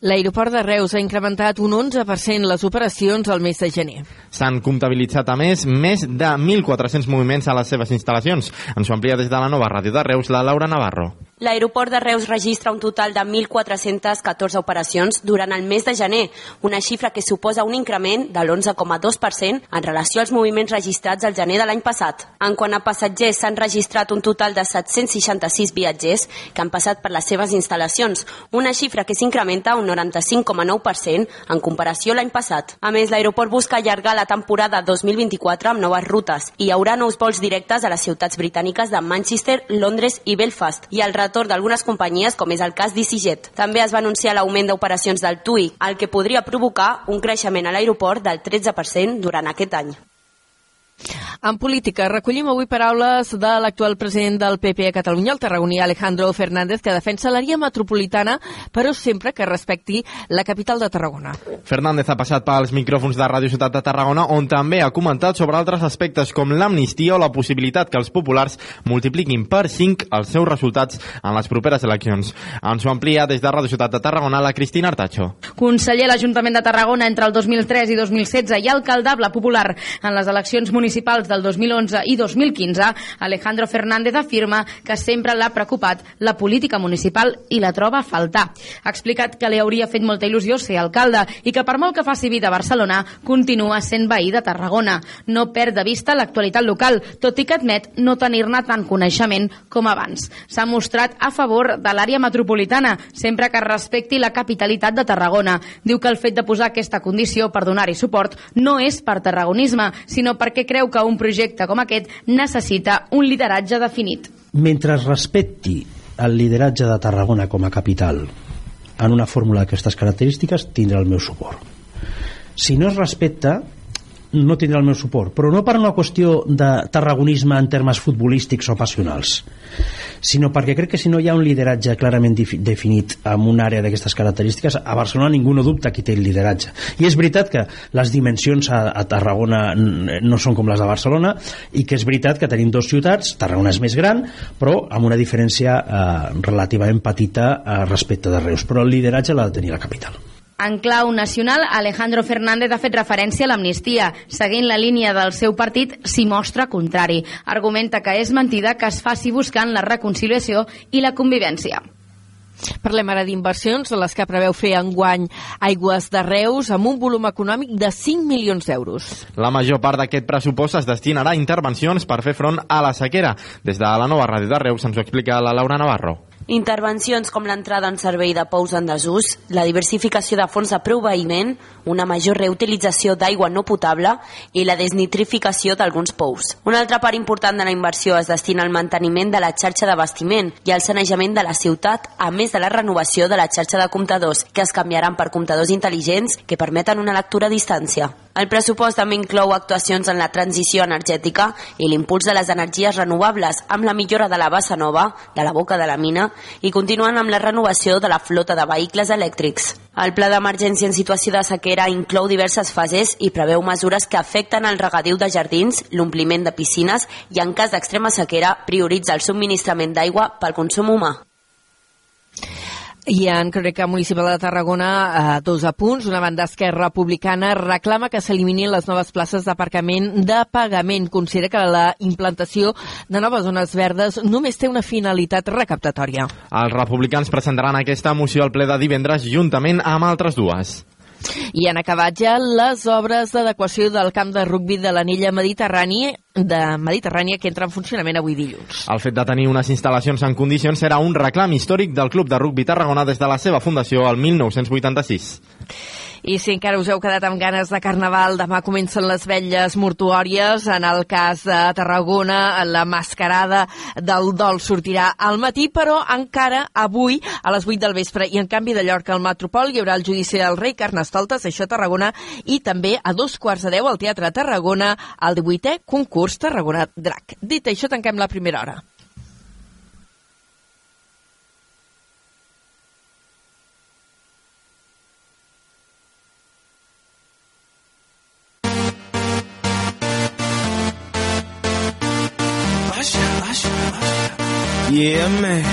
L'aeroport de Reus ha incrementat un 11% les operacions al mes de gener. S'han comptabilitzat, a més, més de 1.400 moviments a les seves instal·lacions. Ens ho amplia des de la nova ràdio de Reus, la Laura Navarro. L'aeroport de Reus registra un total de 1.414 operacions durant el mes de gener, una xifra que suposa un increment de l'11,2% en relació als moviments registrats al gener de l'any passat. En quant a passatgers, s'han registrat un total de 766 viatgers que han passat per les seves instal·lacions, una xifra que s'incrementa un 95,9% en comparació l'any passat. A més, l'aeroport busca allargar la temporada 2024 amb noves rutes i hi haurà nous vols directes a les ciutats britàniques de Manchester, Londres i Belfast i el retorn d'algunes companyies, com és el cas d'EasyJet. També es va anunciar l'augment d'operacions del TUI, el que podria provocar un creixement a l'aeroport del 13% durant aquest any. En política, recollim avui paraules de l'actual president del PP a Catalunya, el tarragoní Alejandro Fernández, que defensa l'àrea metropolitana, però sempre que respecti la capital de Tarragona. Fernández ha passat pels micròfons de Ràdio Ciutat de Tarragona, on també ha comentat sobre altres aspectes com l'amnistia o la possibilitat que els populars multipliquin per 5 els seus resultats en les properes eleccions. Ens ho amplia des de Ràdio Ciutat de Tarragona la Cristina Artacho. Conseller a l'Ajuntament de Tarragona entre el 2003 i 2016 i alcaldable popular en les eleccions municipals del 2011 i 2015, Alejandro Fernández afirma que sempre l'ha preocupat la política municipal i la troba a faltar. Ha explicat que li hauria fet molta il·lusió ser alcalde i que per molt que faci vida a Barcelona, continua sent veí de Tarragona. No perd de vista l'actualitat local, tot i que admet no tenir-ne tant coneixement com abans. S'ha mostrat a favor de l'àrea metropolitana, sempre que respecti la capitalitat de Tarragona. Diu que el fet de posar aquesta condició per donar-hi suport no és per tarragonisme, sinó perquè creu que un projecte com aquest necessita un lideratge definit. Mentre es respecti el lideratge de Tarragona com a capital en una fórmula d'aquestes característiques, tindrà el meu suport. Si no es respecta, no tindrà el meu suport, però no per una qüestió de tarragonisme en termes futbolístics o passionals, sinó perquè crec que si no hi ha un lideratge clarament definit en una àrea d'aquestes característiques, a Barcelona ningú no dubta qui té el lideratge. I és veritat que les dimensions a, a Tarragona no són com les de Barcelona i que és veritat que tenim dues ciutats, Tarragona és més gran, però amb una diferència eh, relativament petita eh, respecte de Reus, però el lideratge l'ha de tenir la capital. En clau nacional, Alejandro Fernández ha fet referència a l'amnistia. Seguint la línia del seu partit, s'hi mostra contrari. Argumenta que és mentida que es faci buscant la reconciliació i la convivència. Parlem ara d'inversions, de les que preveu fer enguany Aigües de Reus amb un volum econòmic de 5 milions d'euros. La major part d'aquest pressupost es destinarà a intervencions per fer front a la sequera. Des de la nova ràdio de Reus ens ho explica la Laura Navarro. Intervencions com l'entrada en servei de pous en desús, la diversificació de fons de proveïment, una major reutilització d'aigua no potable i la desnitrificació d'alguns pous. Una altra part important de la inversió es destina al manteniment de la xarxa d'abastiment i al sanejament de la ciutat, a més de la renovació de la xarxa de comptadors, que es canviaran per comptadors intel·ligents que permeten una lectura a distància. El pressupost també inclou actuacions en la transició energètica i l'impuls de les energies renovables amb la millora de la bassa nova, de la boca de la mina i continuen amb la renovació de la flota de vehicles elèctrics. El pla d'emergència en situació de sequera inclou diverses fases i preveu mesures que afecten el regadiu de jardins, l'ompliment de piscines i, en cas d'extrema sequera, prioritza el subministrament d'aigua pel consum humà. I en Crònica Municipal de Tarragona, eh, dos apunts. Una banda Esquerra Republicana reclama que s'eliminin les noves places d'aparcament de pagament. Considera que la implantació de noves zones verdes només té una finalitat recaptatòria. Els republicans presentaran aquesta moció al ple de divendres juntament amb altres dues. I han acabat ja les obres d'adequació del camp de rugbi de l'anella mediterrània de Mediterrània que entra en funcionament avui dilluns. El fet de tenir unes instal·lacions en condicions serà un reclam històric del Club de Rugbi Tarragona des de la seva fundació el 1986. I si encara us heu quedat amb ganes de carnaval, demà comencen les vetlles mortuòries. En el cas de Tarragona, la mascarada del dol sortirà al matí, però encara avui, a les 8 del vespre, i en canvi de Llorca al Metropol, hi haurà el judici del rei Carnestoltes, això a Tarragona, i també a dos quarts de deu al Teatre Tarragona, el 18è concurs Tarragona Drac. Dit això, tanquem la primera hora. Yeah, man.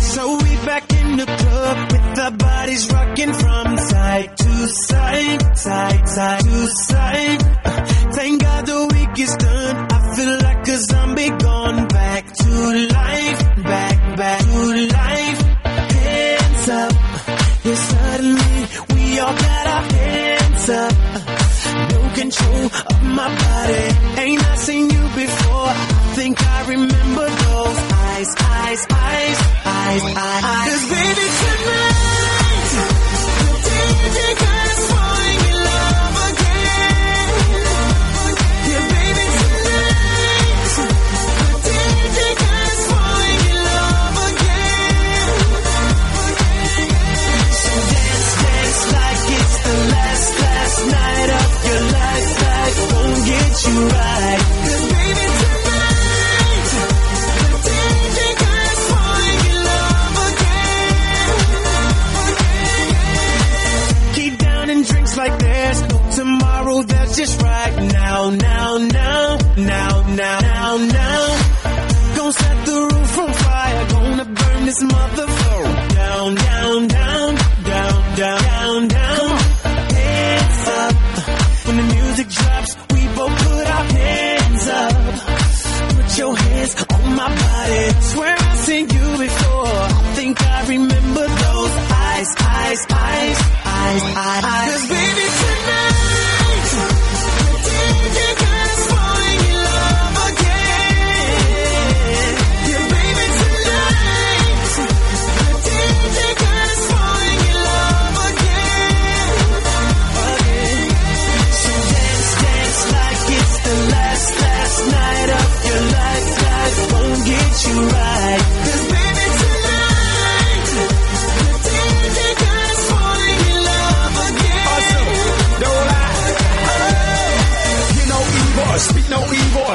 So we back in the club with our bodies rocking from side to side, side, side to side. Thank God the week is done. I feel like a zombie gone back to life, back, back to life. Hands up. Yeah, suddenly we all got our hands up. No control of my body. Ain't I seen you before? I think I remember those eyes, eyes, eyes, eyes, eyes. Cause baby tonight, now, now, now, now, now, now, now. Gonna set the roof on fire, gonna burn this motherfucker down, down, down, down, down, down, down. Hands up when the music drops, we both put our hands up. Put your hands on my body. Swear I've seen you before. I think I remember those eyes, eyes, eyes, eyes, eyes. eyes.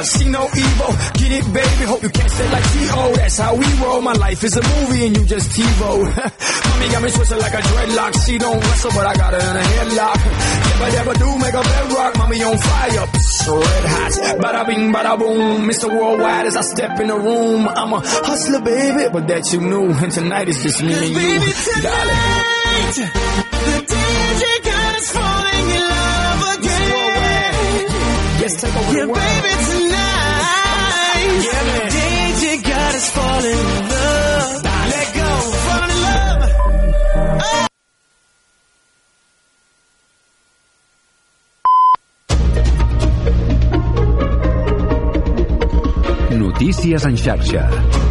See no evil. Get it, baby. Hope you catch it like T.O. That's how we roll. My life is a movie and you just TiVo. (laughs) Mommy got me twisted like a dreadlock. She don't wrestle, but I got her in a headlock. If I ever do make a bedrock, mommy on fire. Psst, red hot. Bada bing, bada boom. Mr. Worldwide as I step in the room. I'm a hustler, baby, but that you knew. And tonight is just me and you, baby, darling. The DJ got us falling in love again. Yes, take over Yeah, the world. baby, Us falling in love. Let go, fall in love. Notícies en xarxa.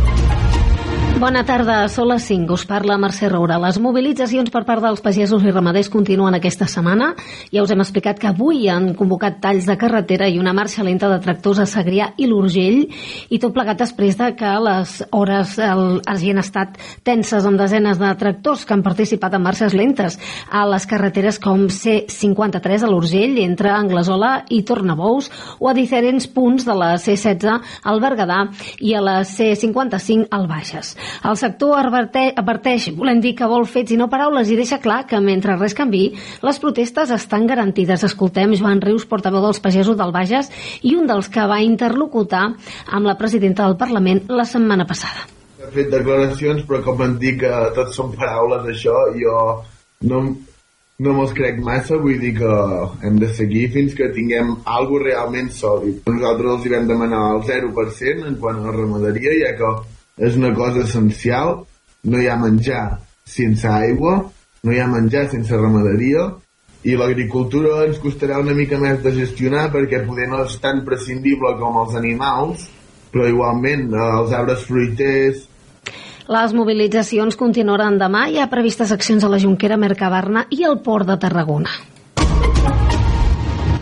Bona tarda, són les 5. Us parla Mercè Roura. Les mobilitzacions per part dels pagesos i ramaders continuen aquesta setmana. Ja us hem explicat que avui han convocat talls de carretera i una marxa lenta de tractors a Segrià i l'Urgell i tot plegat després de que les hores el, hagin estat tenses amb desenes de tractors que han participat en marxes lentes a les carreteres com C53 a l'Urgell entre Anglesola i Tornabous o a diferents punts de la C16 al Berguedà i a la C55 al Bages. El sector adverte- adverteix, volem dir que vol fets i no paraules, i deixa clar que mentre res canvi, les protestes estan garantides. Escoltem Joan Rius, portaveu dels pagesos del Bages, i un dels que va interlocutar amb la presidenta del Parlament la setmana passada. He fet declaracions, però com em dic que tot són paraules, això, jo no, no me'ls crec massa, vull dir que hem de seguir fins que tinguem algo realment sòlid. Nosaltres els hi vam demanar el 0% en quant a la ramaderia, ja que és una cosa essencial, no hi ha menjar sense aigua, no hi ha menjar sense ramaderia, i l'agricultura ens costarà una mica més de gestionar perquè poder no és tan prescindible com els animals, però igualment eh, els arbres fruiters, Les mobilitzacions continuaran demà. Hi ha previstes accions a la Junquera, Mercabarna i al Port de Tarragona.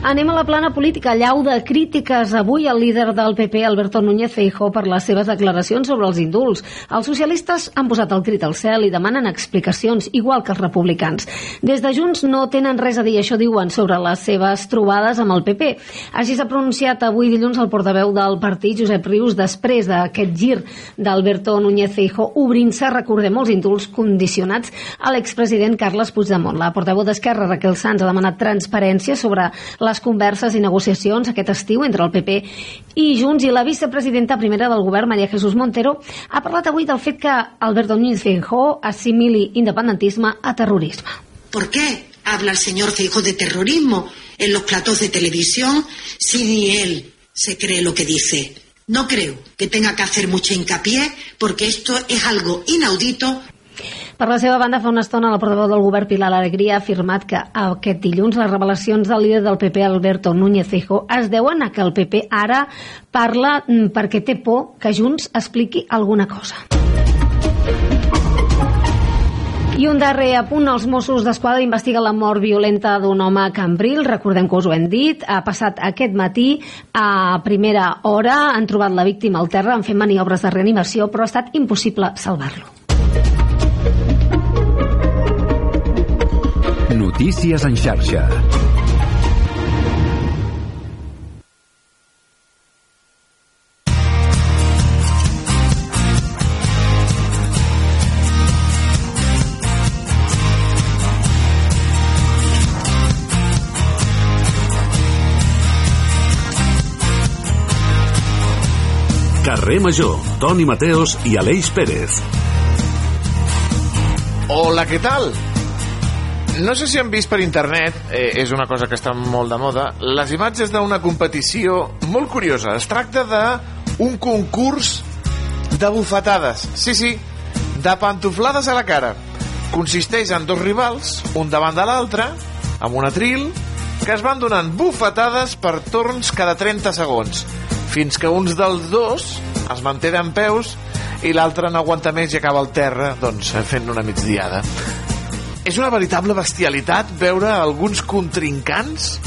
Anem a la plana política. Llau de crítiques avui al líder del PP, Alberto Núñez Feijó, per les seves declaracions sobre els indults. Els socialistes han posat el crit al cel i demanen explicacions, igual que els republicans. Des de Junts no tenen res a dir, això diuen, sobre les seves trobades amb el PP. Així s'ha pronunciat avui dilluns el portaveu del partit, Josep Rius, després d'aquest gir d'Alberto Núñez Feijó, obrint-se, recordem, els indults condicionats a l'expresident Carles Puigdemont. La portaveu d'Esquerra, Raquel Sanz, ha demanat transparència sobre les converses i negociacions aquest estiu entre el PP i Junts i la vicepresidenta primera del govern, María Jesús Montero, ha parlat avui del fet que Alberto Núñez Feijó assimili independentisme a terrorisme. ¿Por qué habla el señor Feijóo de terrorismo en los platos de televisión si ni él se cree lo que dice? No creo que tenga que hacer mucho hincapié porque esto es algo inaudito Per la seva banda, fa una estona la portaveu del govern Pilar Alegria ha afirmat que aquest dilluns les revelacions del líder del PP, Alberto Núñez Feijó, es deuen a que el PP ara parla mm, perquè té por que Junts expliqui alguna cosa. I un darrer apunt, els Mossos d'Esquadra investiguen la mort violenta d'un home a Cambril, recordem que us ho hem dit, ha passat aquest matí a primera hora, han trobat la víctima al terra, han fet maniobres de reanimació, però ha estat impossible salvar-lo. Notícies en xarxa. Carrer Major, Toni Mateos i Aleix Pérez. Hola, què tal? No sé si han vist per internet, eh, és una cosa que està molt de moda, les imatges d'una competició molt curiosa. Es tracta d'un concurs de bufetades. Sí, sí, de pantoflades a la cara. Consisteix en dos rivals, un davant de l'altre, amb un atril, que es van donant bufetades per torns cada 30 segons, fins que uns dels dos es manté en peus i l'altre no aguanta més i acaba al terra, doncs, fent una migdiada. És una veritable bestialitat veure alguns contrincants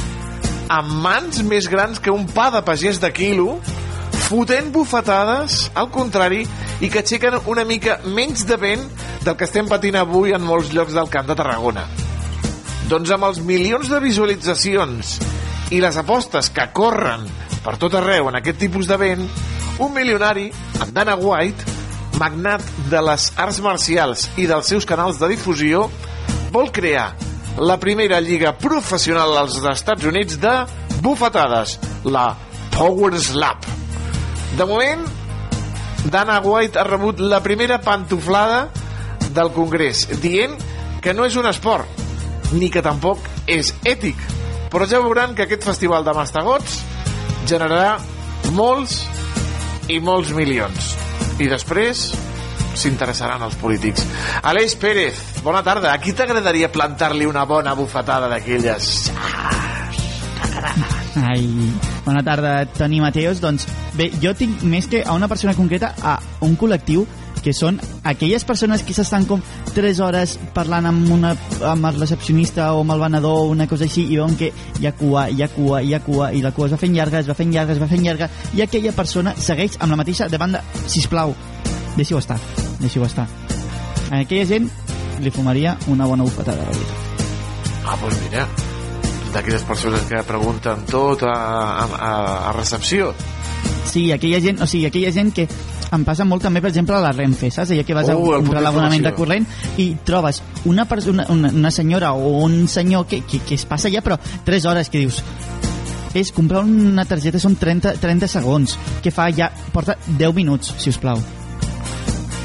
amb mans més grans que un pa de pagès de quilo fotent bufetades, al contrari, i que aixequen una mica menys de vent del que estem patint avui en molts llocs del Camp de Tarragona. Doncs amb els milions de visualitzacions i les apostes que corren per tot arreu en aquest tipus d'event, un milionari, en Dana White, magnat de les arts marcials i dels seus canals de difusió, vol crear la primera lliga professional als Estats Units de bufetades, la Power Slap. De moment, Dana White ha rebut la primera pantuflada del Congrés, dient que no és un esport, ni que tampoc és ètic. Però ja veuran que aquest festival de mastegots generarà molts i molts milions. I després s'interessaran els polítics. Aleix Pérez, bona tarda. A qui t'agradaria plantar-li una bona bufetada d'aquelles? Ai, bona tarda, Toni Mateos. Doncs bé, jo tinc més que a una persona concreta, a un col·lectiu que són aquelles persones que s'estan com 3 hores parlant amb, una, amb el recepcionista o amb el venedor o una cosa així i veuen que hi ha cua, hi ha cua, hi ha cua i la cua es va fent llarga, es va fent llarga, es va fent llarga i aquella persona segueix amb la mateixa demanda sisplau, deixi-ho estar deixi-ho estar a aquella gent li fumaria una bona bufetada la veritat. Ah, doncs mira, d'aquelles persones que pregunten tot a, a, a recepció. Sí, aquella gent, o sigui, aquella gent que em passa molt també, per exemple, a la Renfe, saps? Allà que vas Oh, a punt comprar l'abonament corrent i trobes una, persona, una, una senyora o un senyor que, que, que es passa allà, però 3 hores que dius és comprar una targeta són 30, 30 segons que fa ja, porta 10 minuts si us plau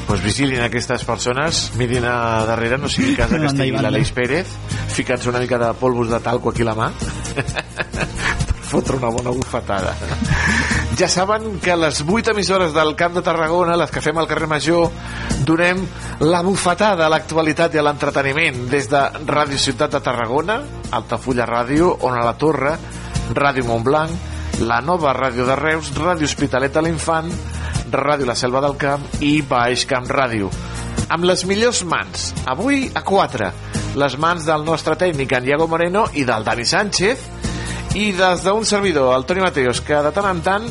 Pues vigilin aquestes persones, mirin a darrere, no sigui cas (laughs) que estigui l'Aleix Pérez, ficant-se una mica de polvos de talco aquí a la mà, (laughs) per fotre una bona bufetada. Ja saben que a les 8 emissores del Camp de Tarragona, les que fem al carrer Major, donem la bufetada a l'actualitat i a l'entreteniment des de Ràdio Ciutat de Tarragona, Altafulla Ràdio, on a la Torre, Ràdio Montblanc, la nova Ràdio de Reus, Ràdio Hospitalet de l'Infant, Ràdio La Selva del Camp i Baix Camp Ràdio. Amb les millors mans, avui a 4, les mans del nostre tècnic, en Diego Moreno, i del Dani Sánchez, i des d'un servidor, el Toni Mateos, que de tant en tant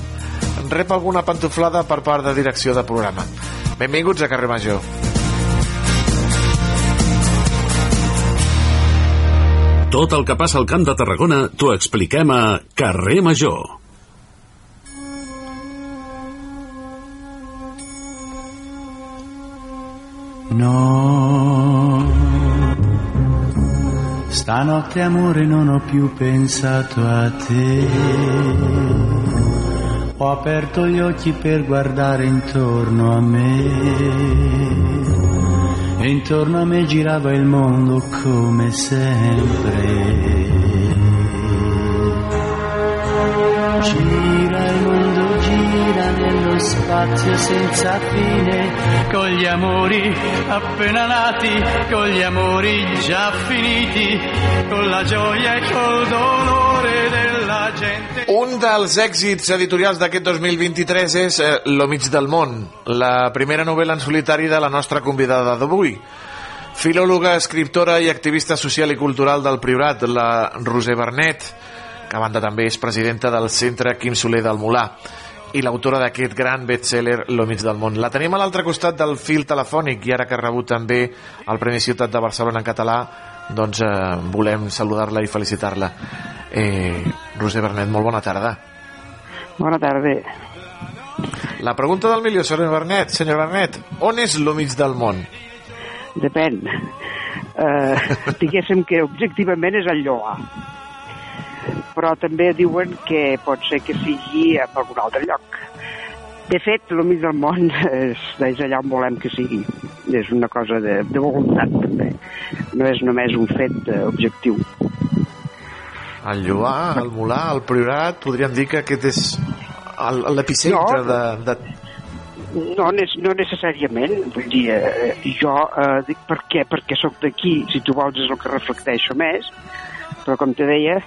rep alguna pantuflada per part de direcció de programa. Benvinguts a Carrer Major. Tot el que passa al Camp de Tarragona t'ho expliquem a Carrer Major. No, stanotte amore non ho più pensato a te. Ho aperto gli occhi per guardare intorno a me. E intorno a me girava il mondo come sempre. Spazio senza fine, con gli amori appena nati, con gli amori già finiti, con la gioia e col dolore della gente. Un dels èxits editorials d'aquest 2023 és eh, Lo mig del món, la primera novel·la en solitari de la nostra convidada d'avui. Filòloga, escriptora i activista social i cultural del Priorat, la Roser Bernet, que a banda també és presidenta del Centre Quim Soler del Molà i l'autora d'aquest gran bestseller Lo mig del món. La tenim a l'altre costat del fil telefònic i ara que ha rebut també el Premi Ciutat de Barcelona en català doncs eh, volem saludar-la i felicitar-la. Eh, Roser Bernet, molt bona tarda. Bona tarda. La pregunta del milió, senyor Bernet, senyor Bernet, on és lo mig del món? Depèn. Uh, (laughs) diguéssim que objectivament és el Lloà. Però també diuen que pot ser que sigui en algun altre lloc. De fet, el mig del món és, és allà on volem que sigui. És una cosa de, de voluntat, també. No és només un fet eh, objectiu. El Lloar, el Molà, el Priorat, podríem dir que aquest és l'epicentre No. de, de... No, no necessàriament. Vull dir, eh, jo eh, dic per què? Perquè sóc d'aquí, si tu vols és el que reflecteixo més, però com te deia,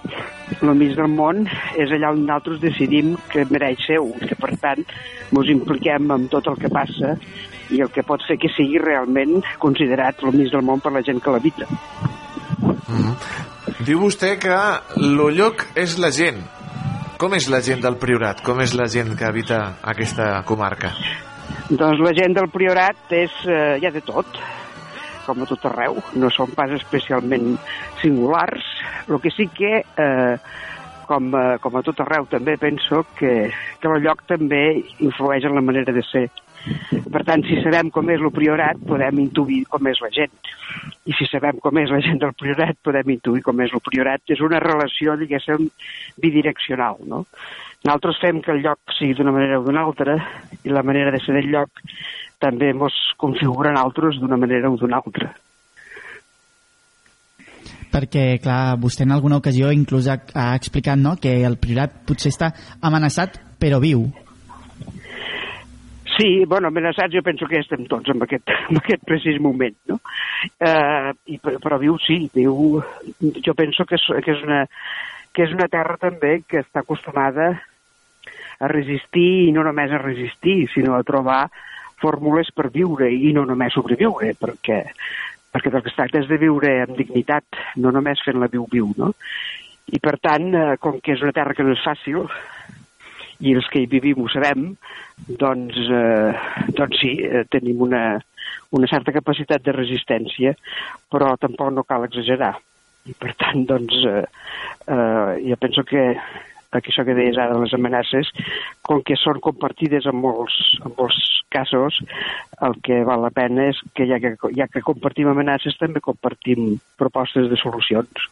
el mig del món és allà on nosaltres decidim que mereix ser un, que per tant ens impliquem en tot el que passa i el que pot fer que sigui realment considerat el mig del món per la gent que l'habita. Mm -hmm. Diu vostè que lo lloc és la gent. Com és la gent del Priorat? Com és la gent que habita aquesta comarca? Doncs la gent del Priorat és, eh, hi ha de tot, com a tot arreu, no són pas especialment singulars, el que sí que, eh, com a, com a tot arreu també penso que, que el lloc també influeix en la manera de ser. Per tant, si sabem com és el priorat, podem intuir com és la gent. I si sabem com és la gent del priorat, podem intuir com és el priorat. És una relació, diguéssim, bidireccional, no? Nosaltres fem que el lloc sigui d'una manera o d'una altra i la manera de ser del lloc també ens configura en altres d'una manera o d'una altra. Perquè, clar, vostè en alguna ocasió inclús ha, ha explicat no, que el priorat potser està amenaçat però viu. Sí, bueno, amenaçats jo penso que estem tots en aquest, en aquest precís moment, no? Eh, i, però, però viu sí, viu... Jo penso que és, que, és una, que és una terra també que està acostumada a resistir i no només a resistir, sinó a trobar fórmules per viure i no només sobreviure, perquè, perquè del que es tracta és de viure amb dignitat, no només fent la viu-viu, no? I per tant, eh, com que és una terra que no és fàcil, i els que hi vivim ho sabem, doncs, eh, doncs sí, eh, tenim una, una certa capacitat de resistència, però tampoc no cal exagerar. I per tant, doncs, eh, eh, jo penso que això que deies ara, les amenaces, com que són compartides en molts, en molts casos, el que val la pena és que ja que, ja que compartim amenaces també compartim propostes de solucions.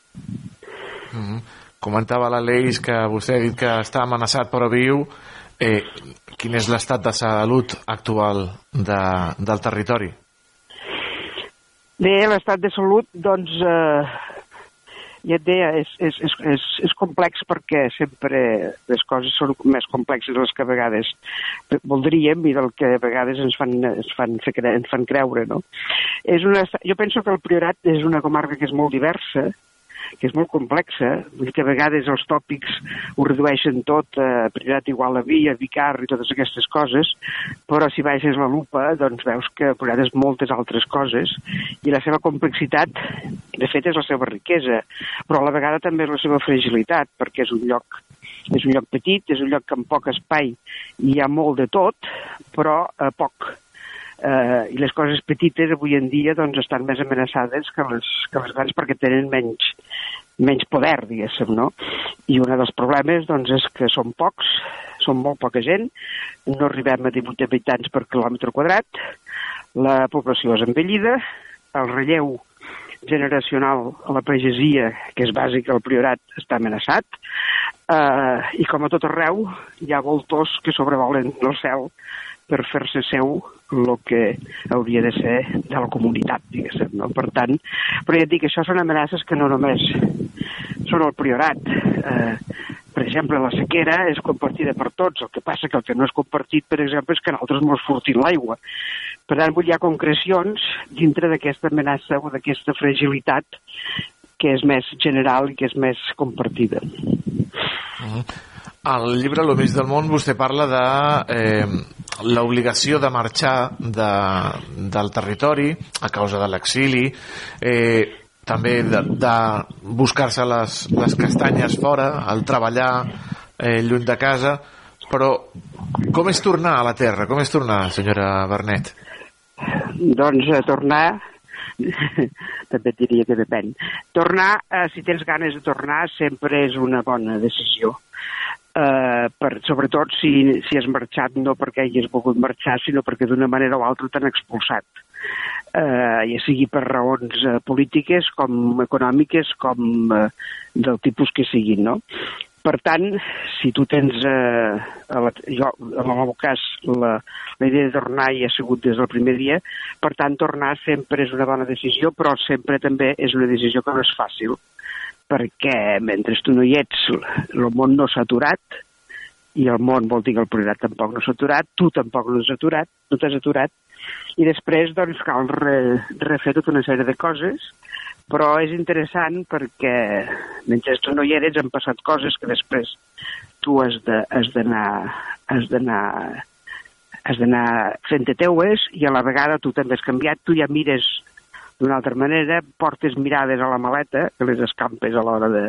Mm -hmm. Comentava l'Aleix que vostè ha dit que està amenaçat però viu. Eh, quin és l'estat de salut actual de, del territori? Bé, l'estat de salut, doncs, eh, ja et deia, és, és, és, és, és complex perquè sempre les coses són més complexes de les que a vegades voldríem i del que a vegades ens fan, ens fan, fer, ens fan creure, no? És una, jo penso que el Priorat és una comarca que és molt diversa, que és molt complexa, vull dir que a vegades els tòpics ho redueixen tot a Priorat igual a Via, Vicar i totes aquestes coses, però si baixes la lupa doncs veus que Priorat és moltes altres coses i la seva complexitat, de fet, és la seva riquesa, però a la vegada també és la seva fragilitat, perquè és un lloc és un lloc petit, és un lloc que amb poc espai hi ha molt de tot, però a poc eh, i les coses petites avui en dia doncs, estan més amenaçades que les, que les grans perquè tenen menys, menys poder, diguéssim, no? I un dels problemes doncs, és que són pocs, són molt poca gent, no arribem a 18 habitants per quilòmetre quadrat, la població és envellida, el relleu generacional a la pagesia, que és bàsic al priorat, està amenaçat, eh, i com a tot arreu hi ha voltors que sobrevolen el cel per fer-se seu el que hauria de ser de la comunitat, diguéssim. No? Per tant, però ja et dic, això són amenaces que no només són el priorat. Eh, per exemple, la sequera és compartida per tots, el que passa que el que no és compartit, per exemple, és que en altres mos furtin l'aigua. Per tant, hi ha concrecions dintre d'aquesta amenaça o d'aquesta fragilitat que és més general i que és més compartida. -huh. Al llibre Lo mig del món vostè parla de eh, l'obligació de marxar de, del territori a causa de l'exili, eh, també de, de buscar-se les, les castanyes fora, el treballar eh, lluny de casa, però com és tornar a la terra? Com és tornar, senyora Bernet? Doncs a tornar (laughs) també diria que depèn. Tornar, eh, si tens ganes de tornar, sempre és una bona decisió eh, per, sobretot si, si has marxat no perquè hagis volgut marxar, sinó perquè d'una manera o altra t'han expulsat. Eh, ja sigui per raons eh, polítiques, com econòmiques, com eh, del tipus que siguin, no? Per tant, si tu tens, eh, a la, jo, en el meu cas, la, la idea de tornar hi ha sigut des del primer dia, per tant, tornar sempre és una bona decisió, però sempre també és una decisió que no és fàcil perquè mentre tu no hi ets, el món no s'ha aturat, i el món vol dir que el programa tampoc no s'ha aturat, tu tampoc no t'has aturat, no t'has aturat, i després doncs cal re, refer tota una sèrie de coses, però és interessant perquè mentre tu no hi eres han passat coses que després tu has has has d'anar fent-te teues i a la vegada tu també has canviat, tu ja mires d'una altra manera, portes mirades a la maleta, que les escampes a l'hora de,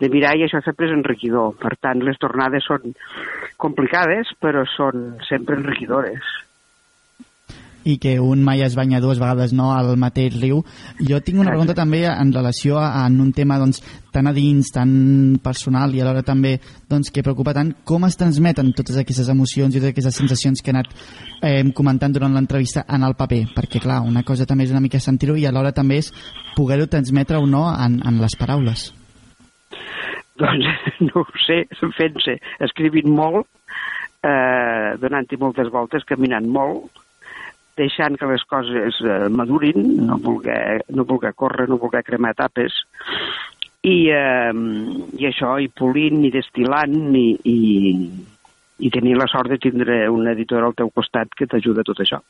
de mirar, i això sempre és enriquidor. Per tant, les tornades són complicades, però són sempre enriquidores. I que un mai es banya dues vegades no al mateix riu. Jo tinc una pregunta també en relació a, en un tema doncs, tan a dins, tan personal i alhora també doncs, que preocupa tant com es transmeten totes aquestes emocions i totes aquestes sensacions que he anat eh, comentant durant l'entrevista en el paper, perquè clar, una cosa també és una mica sentir-ho i alhora també és poder-ho transmetre o no en, en les paraules. Doncs (laughs) no ho sé, fent-se, escrivint molt, eh, donant-hi moltes voltes, caminant molt, deixant que les coses eh, madurin, no voler, no voler córrer, no voler cremar etapes, i, eh, i això, i polint, i destilant, i, i, i tenir la sort de tindre un editor al teu costat que t'ajuda a tot això.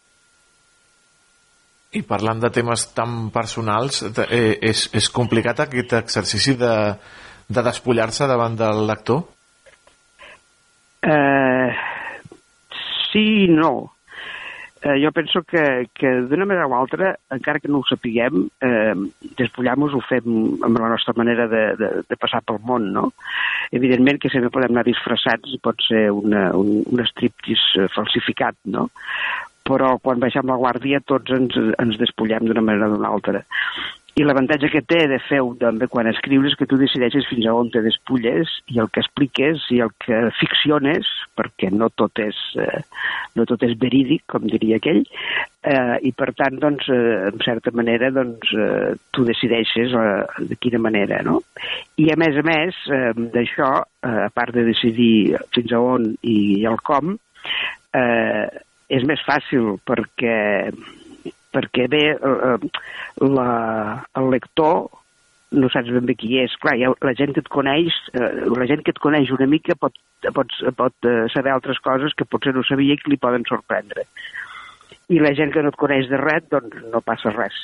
I parlant de temes tan personals, eh, és, és complicat aquest exercici de, de despullar-se davant del lector? Eh, sí i no eh, jo penso que, que d'una manera o altra, encara que no ho sapiguem, eh, despullar-nos ho fem amb la nostra manera de, de, de passar pel món, no? Evidentment que sempre podem anar disfressats i pot ser una, un, un striptease falsificat, no? Però quan baixem la guàrdia tots ens, ens despullem d'una manera o d'una altra. I l'avantatge que té de fer també quan escrius és que tu decideixes fins a on te despulles i el que expliques i el que ficciones, perquè no tot és, eh, no tot és verídic, com diria aquell, eh, i per tant, doncs, eh, en certa manera, doncs, eh, tu decideixes eh, de quina manera, no? I a més a més eh, d'això, eh, a part de decidir fins a on i el com, eh, és més fàcil perquè perquè bé, eh, la, el lector no saps ben bé qui és. Clar, ha, la gent que et coneix, eh, la gent que et coneix una mica pot, pot, pot eh, saber altres coses que potser no sabia i que li poden sorprendre. I la gent que no et coneix de res, doncs no passa res.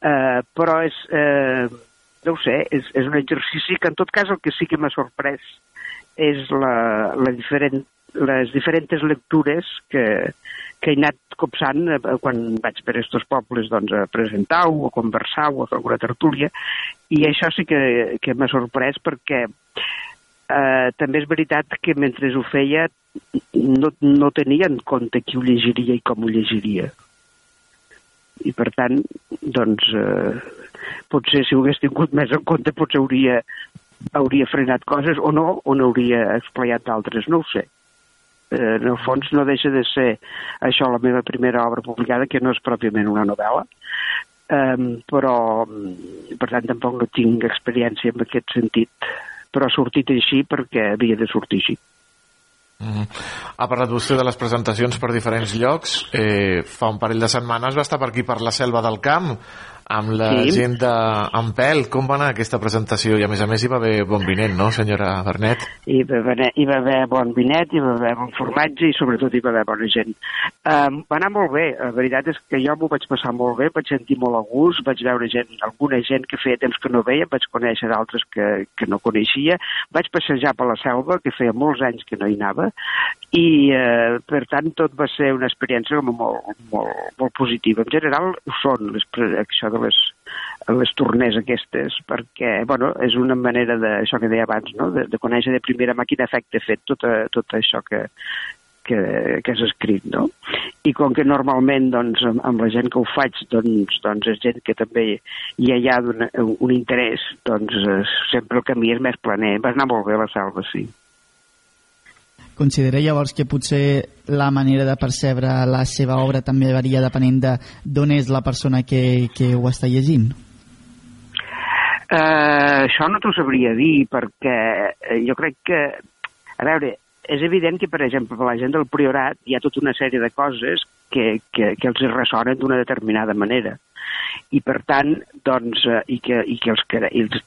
Eh, però és, eh, no ho sé, és, és un exercici que en tot cas el que sí que m'ha sorprès és la, la diferent, les diferents lectures que, que he anat copsant eh, quan vaig per estos pobles doncs, a presentar-ho, a conversar-ho, a fer alguna tertúlia, i això sí que, que m'ha sorprès perquè eh, també és veritat que mentre ho feia no, no tenia en compte qui ho llegiria i com ho llegiria. I per tant, doncs, eh, potser si ho hagués tingut més en compte potser hauria, hauria frenat coses o no, o n'hauria explayat d'altres, no ho sé eh, en el fons no deixa de ser això la meva primera obra publicada, que no és pròpiament una novel·la, um, però per tant tampoc no tinc experiència en aquest sentit, però ha sortit així perquè havia de sortir així. Mm -hmm. Ha parlat vostè de les presentacions per diferents llocs. Eh, fa un parell de setmanes va estar per aquí per la selva del camp amb la sí. gent d'Ampel. Com va anar aquesta presentació? I a més a més hi va haver bon vinet, no, senyora Bernet? Hi va haver, hi va haver bon vinet, hi va haver bon formatge i sobretot hi va haver bona gent. Um, va anar molt bé. La veritat és que jo m'ho vaig passar molt bé, vaig sentir molt a gust, vaig veure gent, alguna gent que feia temps que no veia, vaig conèixer d'altres que, que no coneixia, vaig passejar per la selva, que feia molts anys que no hi anava, i eh, per tant tot va ser una experiència molt, molt, molt positiva. En general ho són, les, això de les, les torners aquestes, perquè bueno, és una manera de, això que deia abans, no? de, de conèixer de primera mà quin efecte ha fet tot, tot això que, que, que has escrit, no? I com que normalment, doncs, amb, amb la gent que ho faig, doncs, doncs és gent que també hi ha un, un interès, doncs eh, sempre el camí és més planer. Va anar molt bé la salva, sí. Considera llavors que potser la manera de percebre la seva obra també varia depenent de d'on és la persona que, que ho està llegint? Uh, això no t'ho sabria dir perquè eh, jo crec que, a veure, és evident que, per exemple, per la gent del Priorat hi ha tota una sèrie de coses que, que, que els ressonen d'una determinada manera i per tant, doncs, eh, i, que, i que els,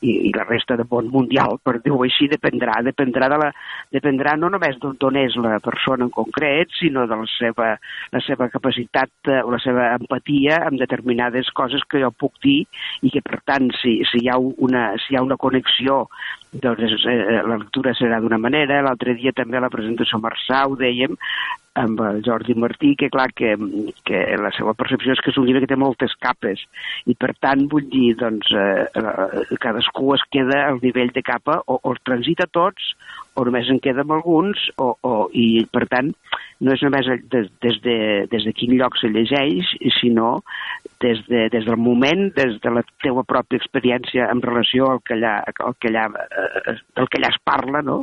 i, i, la resta de món mundial, per dir-ho així, dependrà, dependrà, de la, dependrà no només d'on és la persona en concret, sinó de la seva, la seva capacitat eh, o la seva empatia amb determinades coses que jo puc dir i que, per tant, si, si, hi, ha una, si hi ha una connexió doncs eh, la lectura serà d'una manera, l'altre dia també a la presentació Marçà ho dèiem, amb el Jordi Martí, que clar que, que la seva percepció és que és un llibre que té moltes capes i per tant vull dir doncs eh, eh cadascú es queda al nivell de capa o, o transita tots o només en queda amb alguns o, o, i per tant no és només des, des, de, des de quin lloc se llegeix, sinó des, de, des del moment, des de la teua pròpia experiència en relació al que allà, al que allà, eh, del que allà es parla, no?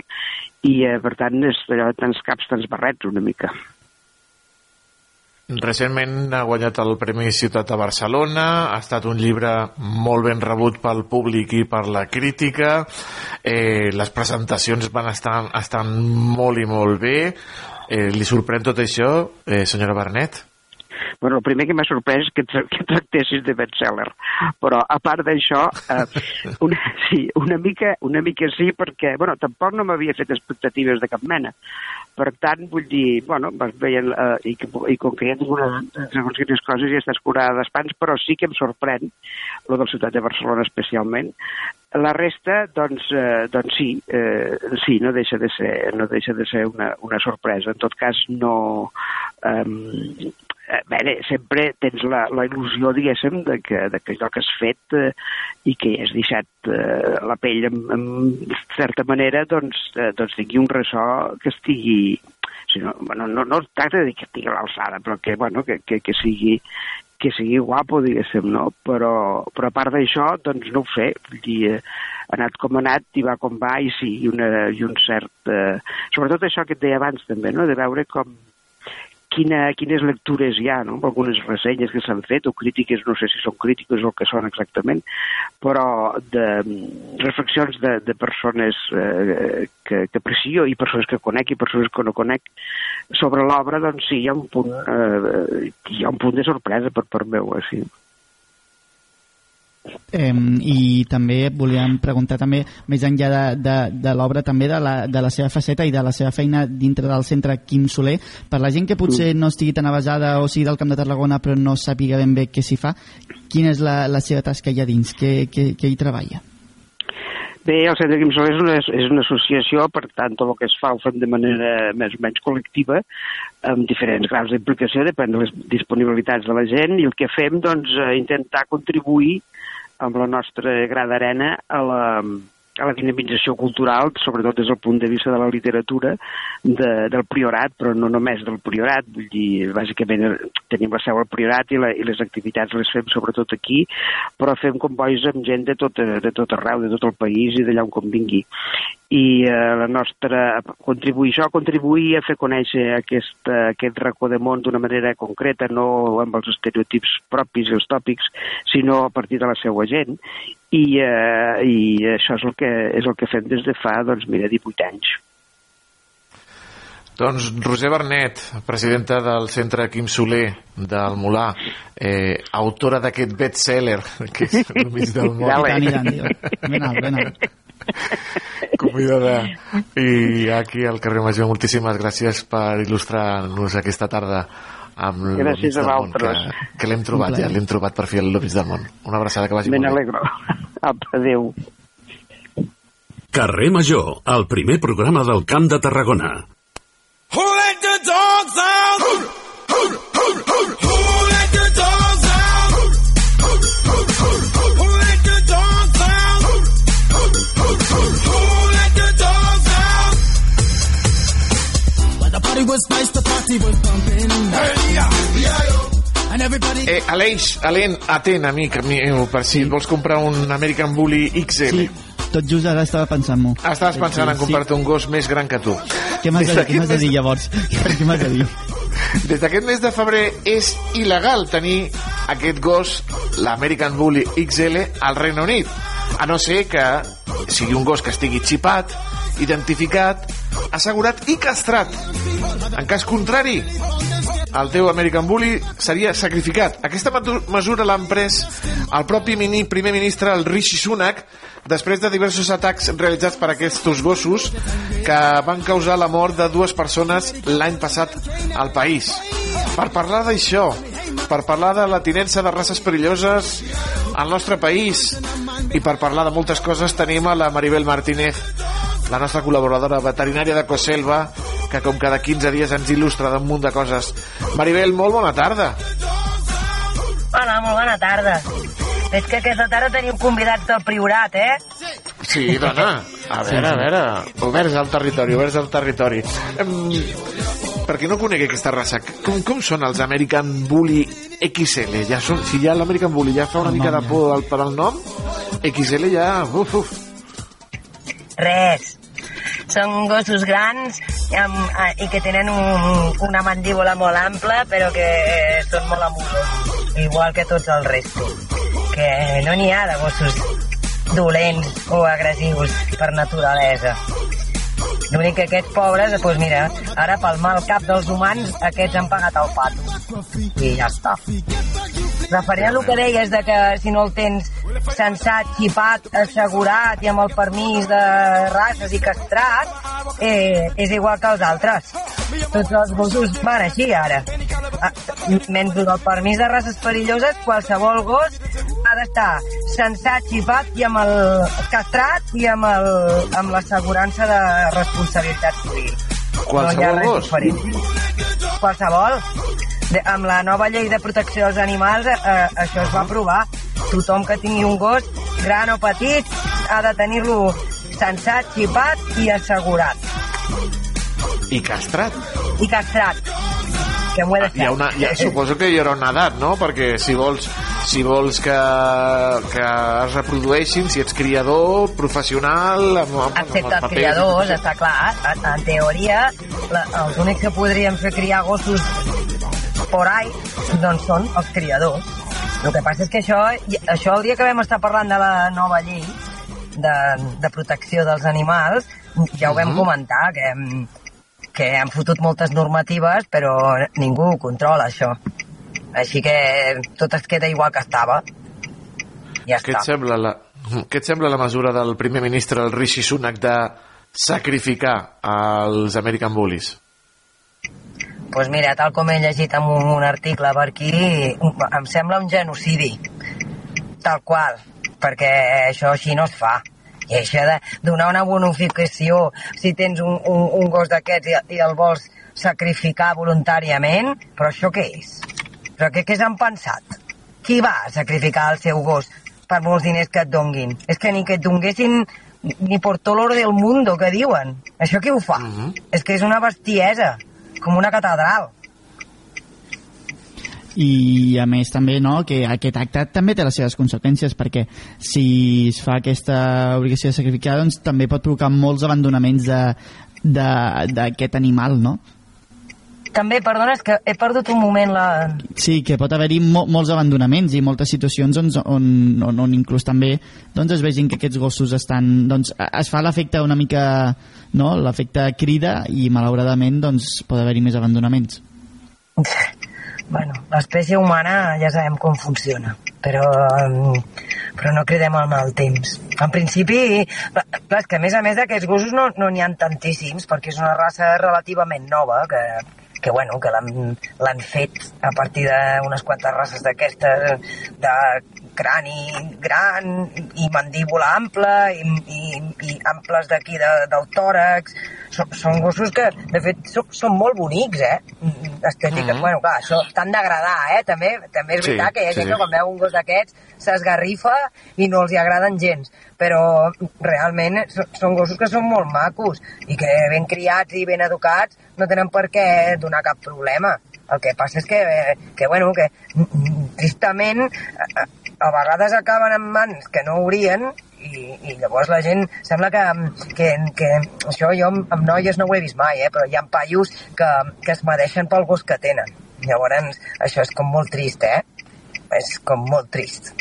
I, eh, per tant, és allò de tants caps, tants barrets, una mica. Recentment ha guanyat el Premi Ciutat de Barcelona, ha estat un llibre molt ben rebut pel públic i per la crítica, eh, les presentacions van estar, estan molt i molt bé. Eh, li sorprèn tot això, eh, senyora Bernet? Bueno, el primer que m'ha sorprès és que, tra que tractessis de bestseller. Però, a part d'això, eh, una, sí, una mica, una mica sí, perquè, bueno, tampoc no m'havia fet expectatives de cap mena. Per tant, vull dir, bueno, vas veient, eh, i, i com que hi ha alguna, segons quines coses ja estàs curada d'espans, però sí que em sorprèn, lo de la ciutat de Barcelona especialment. La resta, doncs, eh, doncs sí, eh, sí, no deixa de ser, no deixa de ser una, una sorpresa. En tot cas, no... Eh, eh, bé, sempre tens la, la il·lusió, diguéssim, de que, de que allò que has fet eh, i que has deixat eh, la pell en, en certa manera, doncs, eh, doncs tingui un ressò que estigui si no, no, no es tracta de que estigui a l'alçada, però que, bueno, que, que, que sigui que sigui guapo, diguéssim, no? Però, però a part d'això, doncs no ho sé, vull dir, eh, ha anat com ha anat i va com va i sí, i, una, i un cert... Eh, sobretot això que et deia abans també, no? de veure com, quina, quines lectures hi ha, no? algunes ressenyes que s'han fet, o crítiques, no sé si són crítiques o que són exactament, però de mm, reflexions de, de persones eh, que, que aprecio i persones que conec i persones que no conec sobre l'obra, doncs sí, hi ha un punt, eh, hi ha un punt de sorpresa per part meu. Eh, Eh, I també volíem preguntar també, més enllà de, de, de l'obra, també de la, de la seva faceta i de la seva feina dintre del centre Quim Soler, per la gent que potser no estigui tan avasada o sigui del Camp de Tarragona però no sàpiga ben bé què s'hi fa, quina és la, la seva tasca allà dins? Què, què, què hi treballa? Bé, el Centre Quim Soler és una, és una associació, per tant, tot el que es fa ho fem de manera més o menys col·lectiva, amb diferents graus d'implicació, depèn de les disponibilitats de la gent, i el que fem, doncs, intentar contribuir amb la nostra grada arena a la, a la dinamització cultural, sobretot des del punt de vista de la literatura de, del Priorat, però no només del Priorat, vull dir, bàsicament tenim la seu al Priorat i, la, i les activitats les fem sobretot aquí, però fem combois amb gent de tot, de tot arreu, de tot el país i d'allà on convingui. I eh, la nostra, contribuir això, contribuir a fer conèixer aquest, aquest racó de món d'una manera concreta, no amb els estereotips propis i els tòpics, sinó a partir de la seva gent, i, eh, i això és el, que, és el que fem des de fa, doncs, mira, 18 anys. Doncs Roser Bernet, presidenta del Centre Quim Soler del Molà, eh, autora d'aquest best-seller, (laughs) que és el mig del món. I tant, i tant. Ben alt, ben alt. Convidada. I aquí al carrer Major, moltíssimes gràcies per il·lustrar-nos aquesta tarda amb el Gràcies a món, que, vosaltres. que l'hem trobat ja, l'hem trobat per fi al mig del món. Una abraçada que vagi Ben molt bé. alegro. Apa, (laughs) adéu. Carrer Major, el primer programa del Camp de Tarragona. Who let the dogs out? Who, Aleix, Alen, atent, amic meu, per si et vols comprar un American Bully XL. Sí, tot just ara estava pensant-m'ho. Estaves pensant en Sí. comprar-te un gos més gran que tu. Què m'has de, què de dir llavors? (laughs) Què m'has de dir? Des d'aquest mes de febrer és il·legal tenir aquest gos, l'American Bully XL, al Regne Unit. A no ser que sigui un gos que estigui xipat, identificat, assegurat i castrat. En cas contrari, el teu American Bully seria sacrificat. Aquesta mesura l'ha pres el propi mini, primer ministre, el Rishi Sunak, després de diversos atacs realitzats per aquests gossos que van causar la mort de dues persones l'any passat al país. Per parlar d'això, per parlar de la tinença de races perilloses al nostre país i per parlar de moltes coses tenim a la Maribel Martínez, la nostra col·laboradora veterinària de Coselva, que com cada 15 dies ens il·lustra d'un munt de coses. Maribel, molt bona tarda. Hola, molt bona tarda. És que aquesta tarda teniu convidats del Priorat, eh? Sí, dona. A veure, a veure. Oberts al territori, oberts al territori. Em, per qui no conegui aquesta raça, com, com són els American Bully XL? Ja són, si ja l'American Bully ja fa una mica de por al, per al nom, XL ja... Uf, uf. Res. Són gossos grans amb, eh, i que tenen un, una mandíbula molt ampla, però que són molt amusos, igual que tots els restos. Que no n'hi ha de gossos dolents o agressius per naturalesa. L'únic que aquests pobres, doncs mira, ara pel mal cap dels humans, aquests han pagat el pato. I ja està. Referent a el que deies de que si no el tens sensat, xipat, assegurat i amb el permís de races i castrat, eh, és igual que els altres. Tots els gossos van així ara. Ah, menys el del permís de races perilloses, qualsevol gos ha d'estar sensat, xipat i amb el castrat i amb el- amb l'assegurança de responsabilitat civil. Qualsevol no gos? Qualsevol. De, amb la nova llei de protecció dels animals eh, eh, això es va aprovar. Tothom que tingui un gos, gran o petit, ha de tenir-lo sensat, xipat i assegurat. I castrat. I castrat. Que m'ho he de Hi ha una, ja, suposo que hi haurà una edat, no? Perquè si vols, si vols que, que es reprodueixin, si ets criador, professional... Amb, amb, Excepte els criadors, està clar. En, en teoria, la, els únics que podrien fer criar gossos por ahí, doncs són els criadors. El que passa és que això, això el dia que vam estar parlant de la nova llei de, de protecció dels animals, ja ho vam Mhm. comentar, que, hem- que han fotut moltes normatives, però ningú controla, això. Així que tot es queda igual que estava. Ja Què està. et sembla la, què et sembla la mesura del primer ministre, el Rishi Sunak, de sacrificar els American Bullies? Pues mira, tal com he llegit en un, un article per aquí, em sembla un genocidi. Tal qual, perquè això així no es fa. I això de donar una bonificació si tens un, un, un gos d'aquests i, i el vols sacrificar voluntàriament, però això què és? Però què, què s'han pensat? Qui va a sacrificar el seu gos per molts diners que et donguin? És que ni que et donguessin ni por todo l'oro del mundo, que diuen. Això qui ho fa? És que és una bestiesa, com una catedral. i a més també no, que aquest acte també té les seves conseqüències perquè si es fa aquesta obligació de sacrificar doncs també pot provocar molts abandonaments d'aquest animal no? També, perdona, és que he perdut un moment la... Sí, que pot haver-hi mo molts abandonaments i moltes situacions doncs, on, on, on inclús també doncs, es vegin que aquests gossos estan... Doncs, es fa l'efecte una mica... No? L'efecte crida i malauradament doncs, pot haver-hi més abandonaments. Bueno, l'espècie humana ja sabem com funciona, però, mm, però no cridem al mal temps. En principi, clar, que a més a més d'aquests gossos no n'hi no ha tantíssims, perquè és una raça relativament nova, que, que bueno, que l'han fet a partir d'unes quantes races d'aquestes, de crani gran i mandíbula ampla i, i, i amples d'aquí de, del tòrax. Són, són gossos que, de fet, són, són molt bonics, eh? Estètiques. Mhm. Bueno, clar, això t'han d'agradar, eh? També, també és Sí, veritat que hi ha sí, gent sí. que quan veu un gos d'aquests s'esgarrifa i no els hi agraden gens. Però realment són gossos que són molt macos i que ben criats i ben educats no tenen per què donar cap problema. El que passa és que, eh, que bueno, que mm, tristament a, vegades acaben en mans que no haurien i, i llavors la gent sembla que, que, que això jo amb, noies no ho he vist mai, eh, però hi ha paios que, que es medeixen pel gos que tenen. Llavors això és com molt trist, eh? És com molt trist.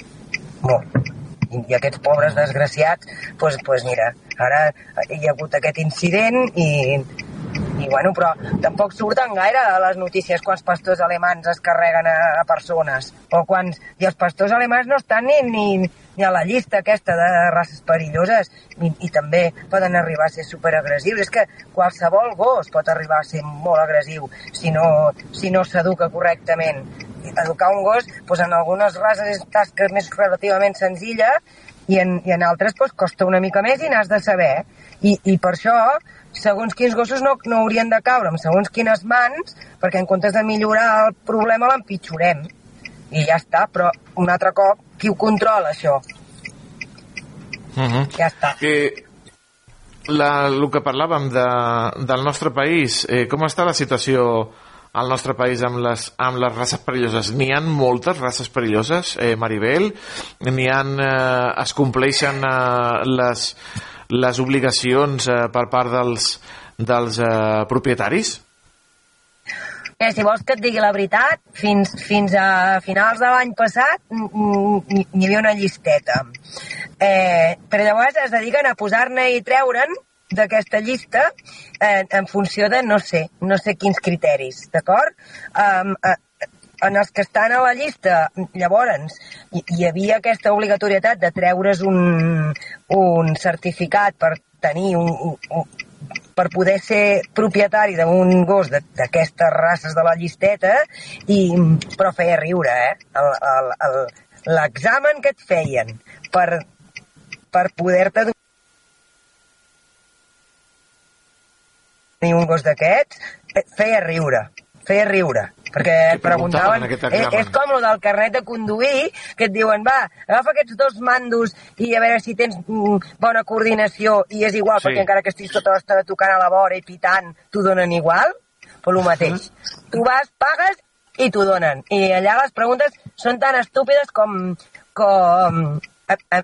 Molt. I, aquests pobres desgraciats, doncs pues, pues mira, ara hi ha hagut aquest incident i, i bueno, però tampoc surten gaire a les notícies quants pastors alemans es carreguen a, a persones o quants... I els pastors alemans no estan ni, ni, ni a la llista aquesta de races perilloses i, i també poden arribar a ser superagressius. És que qualsevol gos pot arribar a ser molt agressiu si no, si no s'educa correctament. Educar un gos, doncs en algunes races és tasca més relativament senzilla i en, i en altres doncs, costa una mica més i n'has de saber. I, I per això, segons quins gossos no, no haurien de caure en segons quines mans, perquè en comptes de millorar el problema l'empitjorem. I ja està, però un altre cop, qui ho controla, això? Uh -huh. Ja està. Que, la, el que parlàvem de, del nostre país, eh, com està la situació al nostre país amb les, amb les races perilloses? N'hi han moltes races perilloses, eh, Maribel? N'hi han, eh, es compleixen eh, les, les obligacions eh, per part dels, dels eh, propietaris? Eh, si vols que et digui la veritat, fins, fins a finals de l'any passat n'hi havia una llisteta. Eh, però llavors es dediquen a posar-ne i treure'n d'aquesta llista eh, en funció de no sé, no sé quins criteris, d'acord? Um, eh, en els que estan a la llista, llavors, hi, hi havia aquesta obligatorietat de treure's un, un certificat per tenir un, un, per poder ser propietari d'un gos d'aquestes races de la llisteta, i, però feia riure, eh? L'examen que et feien per, per poder-te tenir un gos d'aquests, feia riure, feia riure perquè et preguntaven preguntaven, en aquest eh, és com lo del carnet de conduir, que et diuen, va, agafa aquests dos mandos i a veure si tens mm, bona coordinació i és igual, Sí. perquè encara que estiguis tota l'estona tocant a la vora i pitant, t'ho donen igual, però el mateix. Tu vas, pagues i t'ho donen. I allà les preguntes són tan estúpides com... com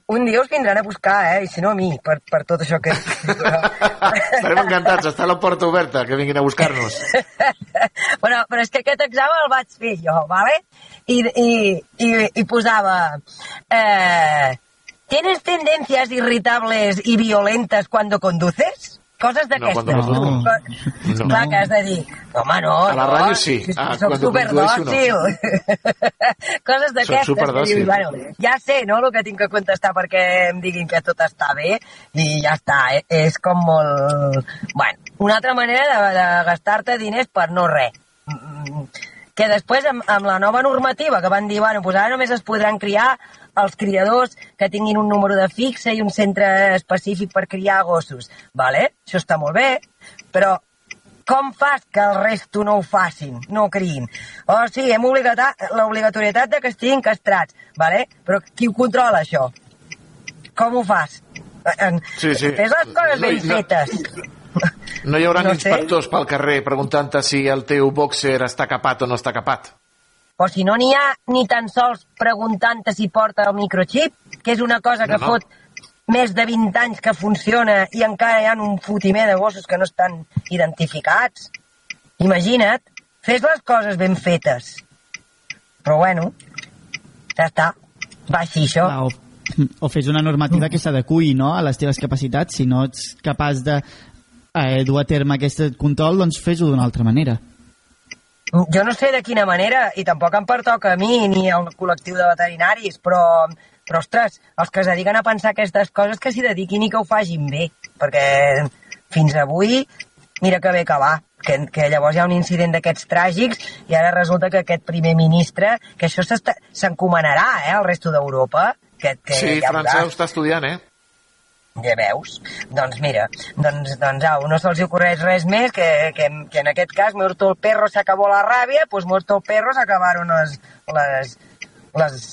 un dia us vindran a buscar, eh? I si no a mi, per, per tot això que... (laughs) Estarem encantats, està la porta oberta, que vinguin a buscar-nos. (laughs) bueno, però és que aquest examen el vaig fer jo, ¿vale? I, i, i, i posava... Eh, ¿Tienes tendencias irritables y violentas cuando conduces? Coses d'aquestes. cuando conduzco. Co- Clar que has de dir, home, no, A la no, ràdio sí. si- Ah, (laughs) soc cuando superdòcil. Coses d'aquestes. superdòcil. que dius, Bueno, ja sé, no?, el que tinc que contestar perquè em diguin que tot està bé i ja està, eh? és com molt... Bueno, una altra manera de, de gastar-te diners per no res que després amb, amb la nova normativa que van dir, bueno, pues ara només es podran criar els criadors que tinguin un número de fixa i un centre específic per criar gossos. Vale? Això està molt bé, però com fas que el resto no ho facin, no ho criïn? O oh, sí, hem obligat l'obligatorietat de que estiguin castrats, vale? però qui ho controla, això? Com ho fas? Sí, sí. Fes les coses ben No, no. fetes. No hi haurà No no sé. inspectors pel carrer preguntant-te si el teu boxer està capat o no està capat. O si no n'hi ha ni tan sols preguntant-te si porta el microchip, que és una cosa que No, no. fot més de 20 anys que funciona i encara hi ha un fotimer de gossos que no estan identificats. Imagina't, fes les coses ben fetes. Però bueno, ja està. Va així, això. Clar, o, o fes una normativa que s'adequi no, a les teves capacitats. Si no ets capaç de eh, dur a terme aquest control, doncs fes-ho d'una altra manera. Jo no sé de quina manera, i tampoc em pertoca a mi ni al col·lectiu de veterinaris, però, però ostres, els que es dediquen a pensar aquestes coses que s'hi dediquin i que ho facin bé, perquè fins avui, mira que bé que va, que, que llavors hi ha un incident d'aquests tràgics i ara resulta que aquest primer ministre, que això s'encomanarà eh, al resto d'Europa, que, que Sí, ja França ho veuràs. està estudiant, eh? Ja veus? Doncs mira, doncs, doncs au, no se'ls ocorreix res més que, que, que en aquest cas, muerto el perro se acabó la ràbia, pues muerto el perro s'acabaron les, les, les,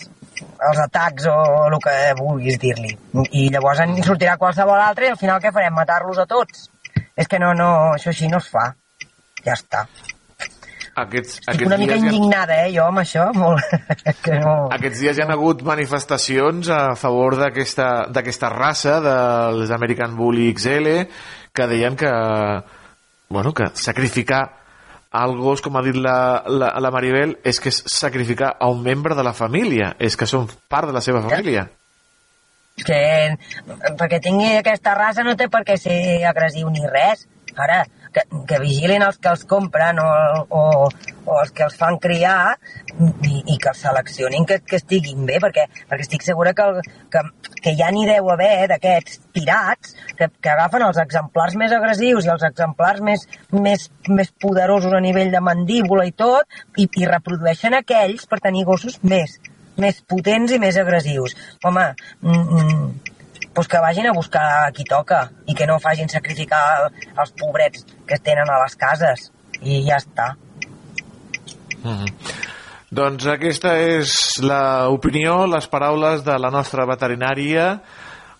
els atacs o el que vulguis dir-li. I llavors en sortirà qualsevol altre i al final què farem? Matar-los a tots? És que no, no, això així no es fa. Ja està. Aquests, Estic aquests una mica dies hi ha- indignada, eh, jo, amb això. Molt... (laughs) que no... Aquests dies hi han hagut manifestacions a favor d'aquesta d'aquesta raça dels American Bully XL que deien que, bueno, que sacrificar el gos, com ha dit la, la, la Maribel, és que és sacrificar a un membre de la família, és que són part de la seva família. que perquè tingui aquesta raça no té per què ser agressiu ni res. Ara, que, que vigilin els que els compren o, o, o els que els fan criar i, i que els seleccionin que, que estiguin bé, perquè, perquè estic segura que, el, que, que ja n'hi deu haver d'aquests pirats que, que agafen els exemplars més agressius i els exemplars més, més, més poderosos a nivell de mandíbula i tot i, i reprodueixen aquells per tenir gossos més, més potents i més agressius. Home, mm, mm, doncs que vagin a buscar a qui toca i que no facin sacrificar el- els pobrets que tenen a les cases. I ja està. Mhm. Doncs aquesta és l'opinió, les paraules de la nostra veterinària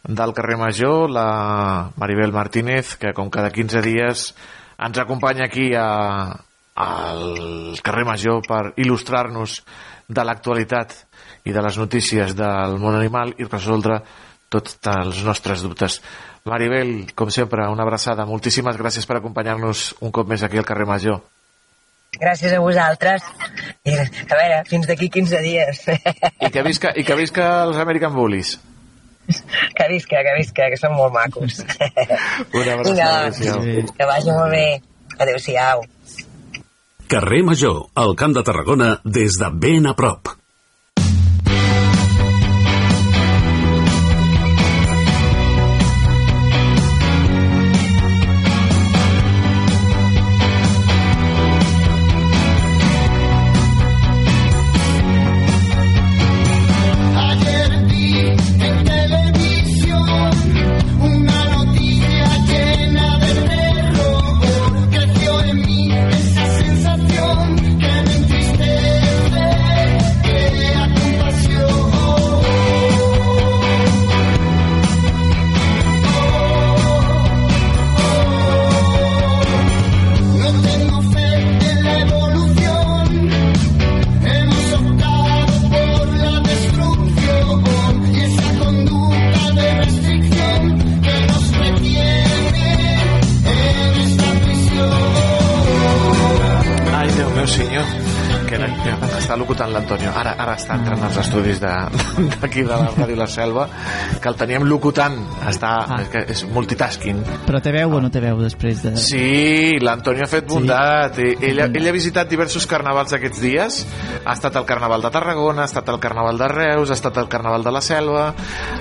del carrer Major, la Maribel Martínez, que com cada 15 dies ens acompanya aquí a, al carrer Major per il·lustrar-nos de l'actualitat i de les notícies del món animal i resoldre tots els nostres dubtes. Maribel, com sempre, una abraçada. Moltíssimes gràcies per acompanyar-nos un cop més aquí al carrer Major. Gràcies a vosaltres. I, a veure, fins d'aquí 15 dies. I que visca, i que visca els American Bullies. que visca, que visca, que són molt macos. (laughs) Una abraçada. Vinga, adéu-siau. que vagi molt bé. Adéu-siau. Carrer Major, al Camp de Tarragona, des de ben a prop. Està entrant als estudis de- (laughs) d'aquí de, la Ràdio La Selva, que el teníem locutant. Està, Ah. és, que és multitasking. Però té veu o no té veu després de... Sí, l'Antonio ha fet bondat. Sí. Ell, ell ha visitat diversos carnavals aquests dies. Ha estat al Carnaval de Tarragona, ha estat al Carnaval de Reus, ha estat al Carnaval de la Selva...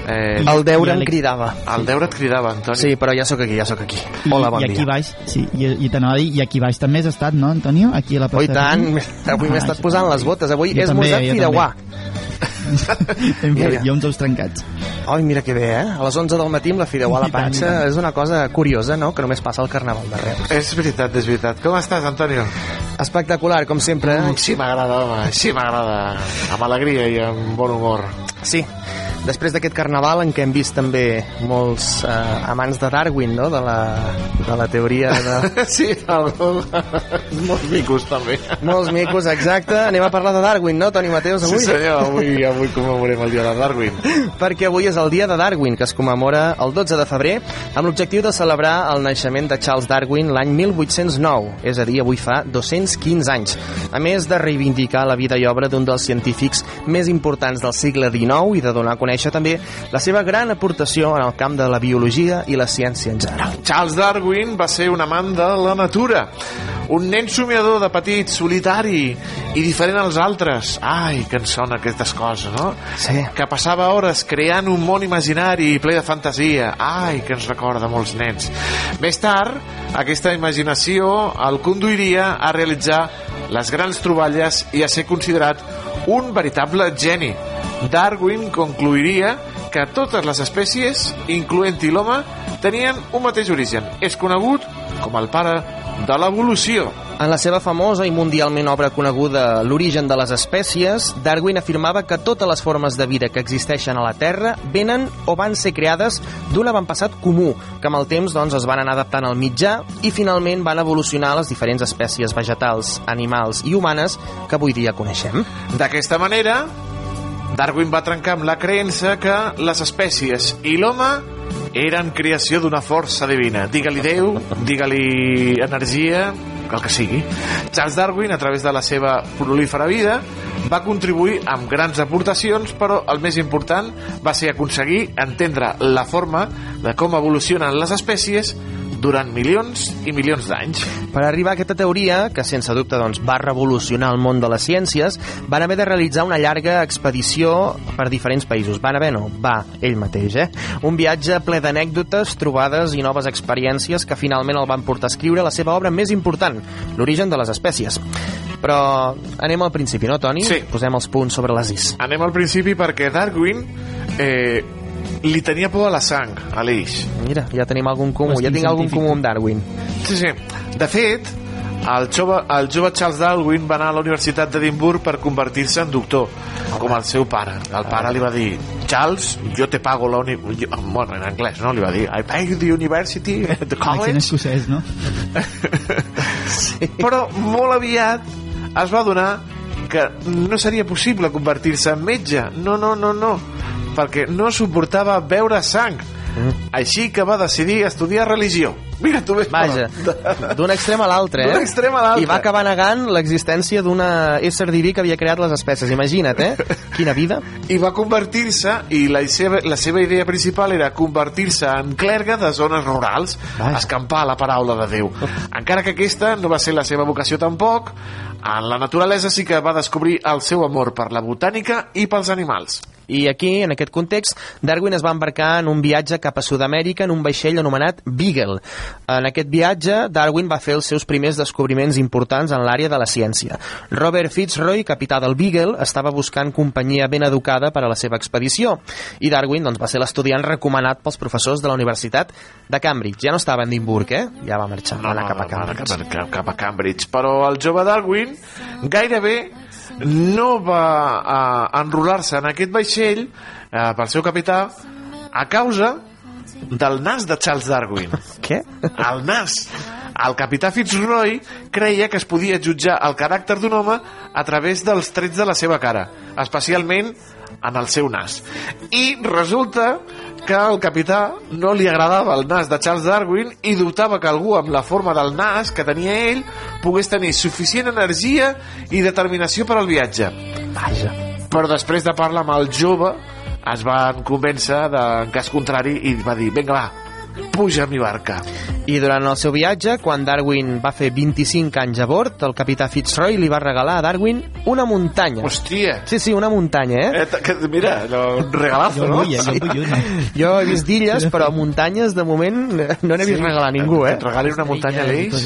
Eh, El deure em cridava. El deure et cridava, Antoni. Sí, però ja sóc aquí, ja sóc aquí. Hola, bon i aquí dia. baix, sí, i, i t'anava a dir, i aquí baix també has estat, no, Antonio? Aquí a la Oh, i tant, avui m'he estat posant les botes. Avui Jo he també, esmorzat jo fideuà. (laughs) Mira. hi ha uns ous trencats. Ai, mira que bé, eh? A les 11 del matí amb la fideuà a la panxa tant. és una cosa curiosa, no?, que només passa al Carnaval de Reus. És veritat, és veritat. Com estàs, Antonio? Espectacular, com sempre. Sí, m'agrada, home, sí, m'agrada. Amb alegria i amb bon humor. Sí, després d'aquest carnaval en què hem vist també molts eh, amants de Darwin, no?, de la, de la teoria de... (laughs) sí, el, molts micos, també. Molts micos, exacte. Anem a parlar de Darwin, no, Toni Mateus, avui? Sí, senyor, avui, avui commemorem el dia de Darwin. perquè avui és el dia de Darwin, que es commemora el 12 de febrer, amb l'objectiu de celebrar el naixement de Charles Darwin l'any 1809, és a dir, avui fa 215 anys, a més de reivindicar la vida i obra d'un dels científics més importants del segle XIX i de donar a conèixer també la seva gran aportació en el camp de la biologia i la ciència en general. Charles Darwin va ser un amant de la natura, un nen somiador de petit, solitari i diferent als altres. Ai, que ens sona aquestes coses, no? Sí. Que passava hores creant un món imaginari ple de fantasia. Ai, que ens recorda molts nens. Més tard, aquesta imaginació el conduiria a realitzar les grans troballes i a ser considerat un veritable geni. Darwin concluiria que totes les espècies, incloent-hi l'home, tenien un mateix origen. És conegut com el pare de l'evolució. En la seva famosa i mundialment obra coneguda L'origen de les espècies, Darwin afirmava que totes les formes de vida que existeixen a la Terra venen o van ser creades d'un avantpassat comú, que amb el temps doncs, es van anar adaptant al mitjà i finalment van evolucionar les diferents espècies vegetals, animals i humanes que avui dia coneixem. D'aquesta manera, Darwin va trencar amb la creença que les espècies i l'home eren creació d'una força divina. Digue-li Déu, digue-li energia, el que sigui. Charles Darwin, a través de la seva prolífera vida, va contribuir amb grans aportacions, però el més important va ser aconseguir entendre la forma de com evolucionen les espècies durant milions i milions d'anys. Per arribar a aquesta teoria, que sense dubte doncs, va revolucionar el món de les ciències, van haver de realitzar una llarga expedició per diferents països. Van haver, no, va, ell mateix, eh? Un viatge ple d'anècdotes, trobades i noves experiències que finalment el van portar a escriure la seva obra més important, l'origen de les espècies. Però anem al principi, no, Toni? Sí. Posem els punts sobre les is. Anem al principi perquè Darwin eh, li tenia por a la sang, Aleix. Mira, ja tenim algun comú, ja tinc algun comú amb Darwin. Sí, sí. De fet, El jove, el jove Charles Darwin va anar a la Universitat d'Edimburg per convertir-se en doctor, com el seu pare. El pare li va dir, Charles, jo te pago la uni... jo- Bueno, en anglès, no? Li va dir, I pay you the university, (laughs) the college. escocès, no? (laughs) Però molt aviat es va donar que no seria possible convertir-se en metge. No, no, no, no. Perquè no suportava veure sang. Així que va decidir estudiar religió. Mira, tu ves Vaja, (laughs) d'un extrem a l'altre, eh? D'un extrem a l'altre. I va acabar negant l'existència d'una ésser diví que havia creat les espècies. Imagina't, eh? (laughs) Quina vida. i va convertir-se i la seva, la seva idea principal era convertir-se en clergue de zones rurals escampar la paraula de Déu (laughs) encara que aquesta no va ser la seva vocació tampoc en la naturalesa sí que va descobrir el seu amor per la botànica i pels animals I aquí, en aquest context, Darwin es va embarcar en un viatge cap a Sud-amèrica en un vaixell anomenat Beagle. En aquest viatge, Darwin va fer els seus primers descobriments importants en l'àrea de la ciència. Robert Fitzroy, capità del Beagle, estava buscant companyia ben educada per a la seva expedició. I Darwin doncs, va ser l'estudiant recomanat pels professors de la Universitat de Cambridge. Ja no estava a Edimburg, eh? Ja va marxar, va anar cap a Cambridge. cap, cap, cap a Cambridge però el jove Darwin gairebé no va uh, enrolar-se en aquest vaixell uh, pel seu capità a causa del nas de Charles Darwin. Què? el nas. El capità Fitzroy creia que es podia jutjar el caràcter d'un home a través dels trets de la seva cara especialment en el seu nas. I resulta que al capità no li agradava el nas de Charles Darwin i dubtava que algú amb la forma del nas que tenia ell pogués tenir suficient energia i determinació per al viatge. Vaja. Però després de parlar amb el jove es van convèncer de, en cas contrari i va dir, vinga va, puja a mi barca. I durant el seu viatge, quan Darwin va fer 25 anys a bord, el capità Fitzroy li va regalar a Darwin una muntanya. Hòstia! Sí, sí, una muntanya, eh? eh que, mira, un regalazo, no? Jo he vist d'illes, però muntanyes, de moment, no n'he vist Sí? regalar a ningú, eh? Et regali una muntanya a l'Eix?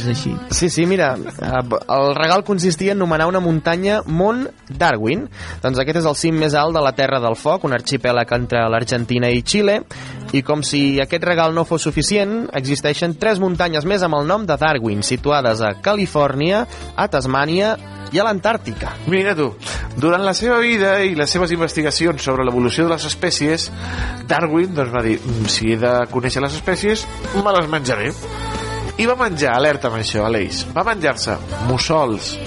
Sí, sí, mira, eh, el regal consistia en nomenar una muntanya Mont Darwin. Doncs aquest és el cim més alt de la Terra del Foc, un arxipèlag entre l'Argentina i Xile, i com si aquest regal no fos suficient, existeixen tres muntanyes més amb el nom de Darwin, situades a Califòrnia, a Tasmània i a l'Antàrtica. Mira tu, durant la seva vida i les seves investigacions sobre l'evolució de les espècies, Darwin doncs, va dir, "Mm, si he de conèixer les espècies, me les menjaré. I va menjar, alerta amb això, Aleix, va menjar-se mussols,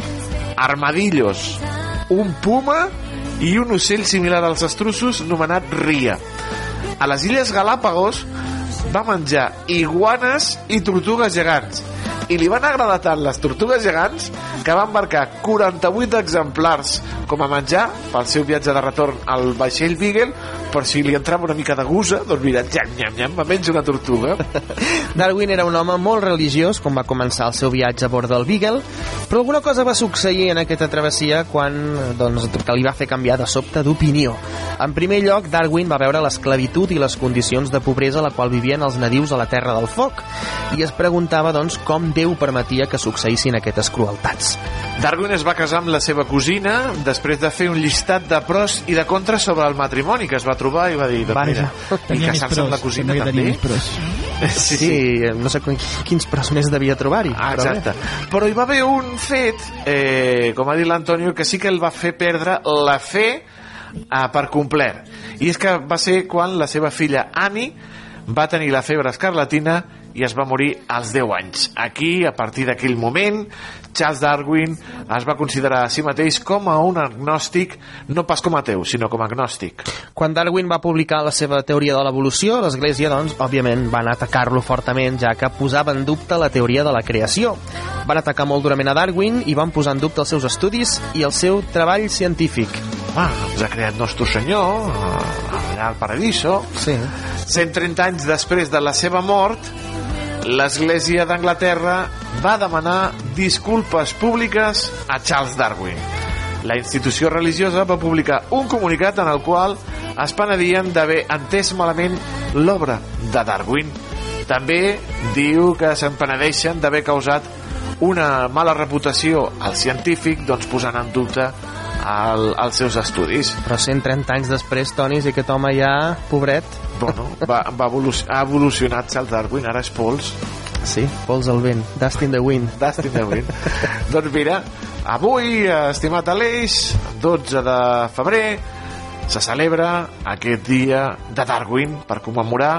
armadillos, un puma i un ocell similar als estruços nomenat ria. A les Illes Galàpagos va menjar iguanes i tortugues gegants i li van agradar tant les tortugues gegants que va embarcar 48 exemplars com a menjar pel seu viatge de retorn al vaixell Beagle per si li entrava una mica de gusa doncs mira, nyam, nyam, nyam, me menjo una tortuga (laughs) Darwin era un home molt religiós quan va començar el seu viatge a bord del Beagle, però alguna cosa va succeir en aquesta travessia quan doncs, que li va fer canviar de sobte d'opinió. En primer lloc, Darwin va veure l'esclavitud i les condicions de pobresa a la qual vivien els nadius a la Terra del Foc i es preguntava doncs, com Déu permetia que succeïssin aquestes crueltats. Darwin es va casar amb la seva cosina després de fer un llistat de pros i de contres sobre el matrimoni que es va trobar i va dir, doncs mira, i casar-se amb la cosina també. pros. Sí, sí, no sé quin- quins pros més devia trobar-hi. Ah, però bé. exacte. Però hi va haver un fet, eh, com ha dit l'Antonio, que sí que el va fer perdre la fe eh, per complet. I és que va ser quan la seva filla Annie va tenir la febre escarlatina i es va morir als 10 anys. Aquí, a partir d'aquell moment, Charles Darwin es va considerar a si mateix com a un agnòstic, no pas com a ateu, sinó com a agnòstic. Quan Darwin va publicar la seva teoria de l'evolució, l'Església, doncs, òbviament, van atacar-lo fortament, ja que posava en dubte la teoria de la creació. Van atacar molt durament a Darwin i van posar en dubte els seus estudis i el seu treball científic. Ah, ens ha creat nostre senyor, allà al paradiso. Sí. 130 anys després de la seva mort, l'Església d'Anglaterra va demanar disculpes públiques a Charles Darwin. La institució religiosa va publicar un comunicat en el qual es penedien d'haver entès malament l'obra de Darwin. També diu que se'n penedeixen d'haver causat una mala reputació al científic doncs posant en dubte el, els seus estudis. Però 130 anys després, Toni, si aquest home ja, pobret... Bueno, va, va evoluc ha evolucionat Charles Darwin, ara és pols. Sí, pols al vent. Dust in the wind. Dust in the wind. (laughs) doncs mira, avui, estimat Aleix, 12 de febrer, se celebra aquest dia de Darwin per commemorar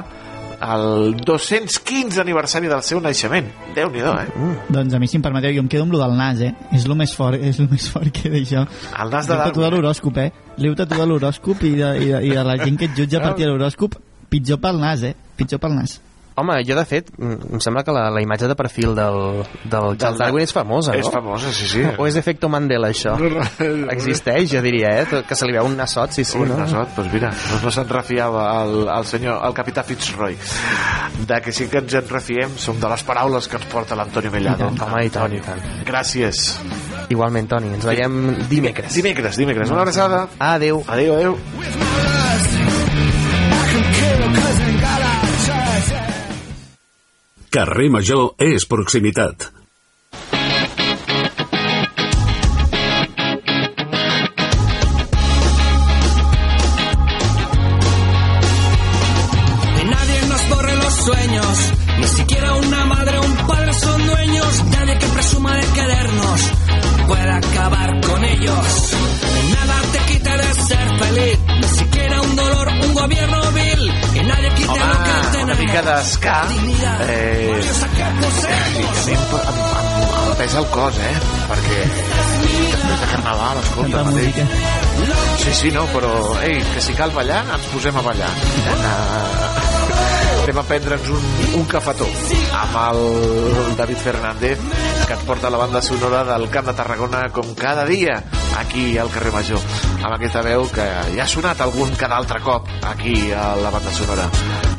el 215 aniversari del seu naixement. Déu-n'hi-do, eh? Mm. Doncs a mi, si em permeteu, jo em quedo amb lo del nas, eh? És lo més fort, és lo més fort que d'això. El nas de L'heu tatuat Darwin. l'horòscop, eh? L'heu tatuat l'horòscop i, de, i, de, i de la gent que et jutja a partir de l'horòscop, pitjor pel nas, eh? Pitjor pel nas. Home, jo de fet, em sembla que la, la imatge de perfil del, del, del Darwin és famosa, no? És famosa, sí, sí. O és efecte Mandela, això? Existeix, jo diria, eh? Que se li veu un nasot, sí, sí. un no? nasot, doncs mira, no, no se'n refiava el, el senyor, el capità Fitzroy. De que sí que ens en refiem som de les paraules que ens porta l'Antonio Mellado. I tant, home, i tant, i tant. Gràcies. Igualment, Toni, ens veiem dimecres. Dimecres, dimecres. Una abraçada. Adeu. Adeu, adeu. Carrer Major és proximitat. Mica d'esca eh, sí, em, em, em, em pesa el cos, eh? Perquè després de Carnaval, escolta, mateix. Sí, sí, no, però, ei, que si cal ballar, ens posem a ballar. Uh, anem a prendre'ns un, un cafetó amb el David Fernández que ens porta la banda sonora del Camp de Tarragona com cada dia aquí al carrer Major amb aquesta veu que ja ha sonat algun cada altre cop aquí a la banda sonora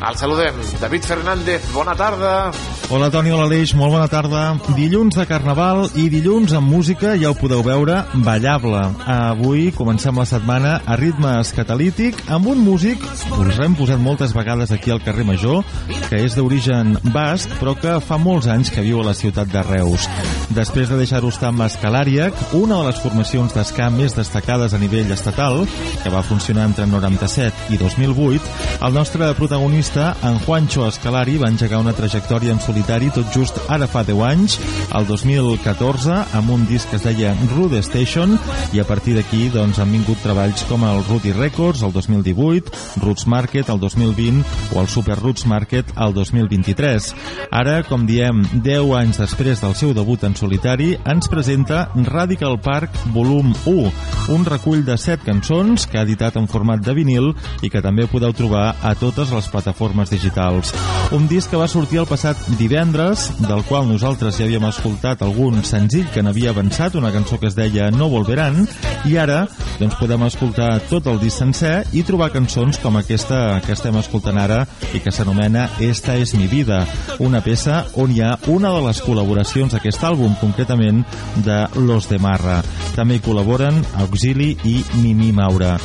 el saludem, David Fernández bona tarda Hola Toni, hola Aleix, molt bona tarda. Dilluns de Carnaval i dilluns amb música, ja ho podeu veure, ballable. Avui comencem la setmana a ritmes catalític amb un músic, us hem posat moltes vegades aquí al carrer Major, que és d'origen basc, però que fa molts anys que viu a la ciutat de Reus. Després de deixar-ho estar amb Escalàriac, una de les formacions d'escà més destacades a nivell estatal, que va funcionar entre 97 i 2008, el nostre protagonista, en Juancho Escalari, va engegar una trajectòria en solitari tot just ara fa 10 anys, el 2014, amb un disc que es deia Rude Station, i a partir d'aquí doncs, han vingut treballs com el Rudy Records el 2018, Roots Market el 2020 o el Super Roots Market el 2023. Ara, com diem, 10 anys després del seu debut en solitari, ens presenta Radical Park Volum 1, un recull de 7 cançons que ha editat en format de vinil i que també podeu trobar a totes les plataformes digitals. Un disc que va sortir el passat divendres, del qual nosaltres ja havíem escoltat algun senzill que n'havia avançat, una cançó que es deia No Volveran, i ara doncs, podem escoltar tot el disc sencer i trobar cançons com aquesta que estem escoltant ara i que s'anomena Esta es mi vida, una peça on hi ha una de les col·laboracions d'aquest àlbum, concretament de Los de Marra. També hi col·laboren Auxili i Mimi Maura.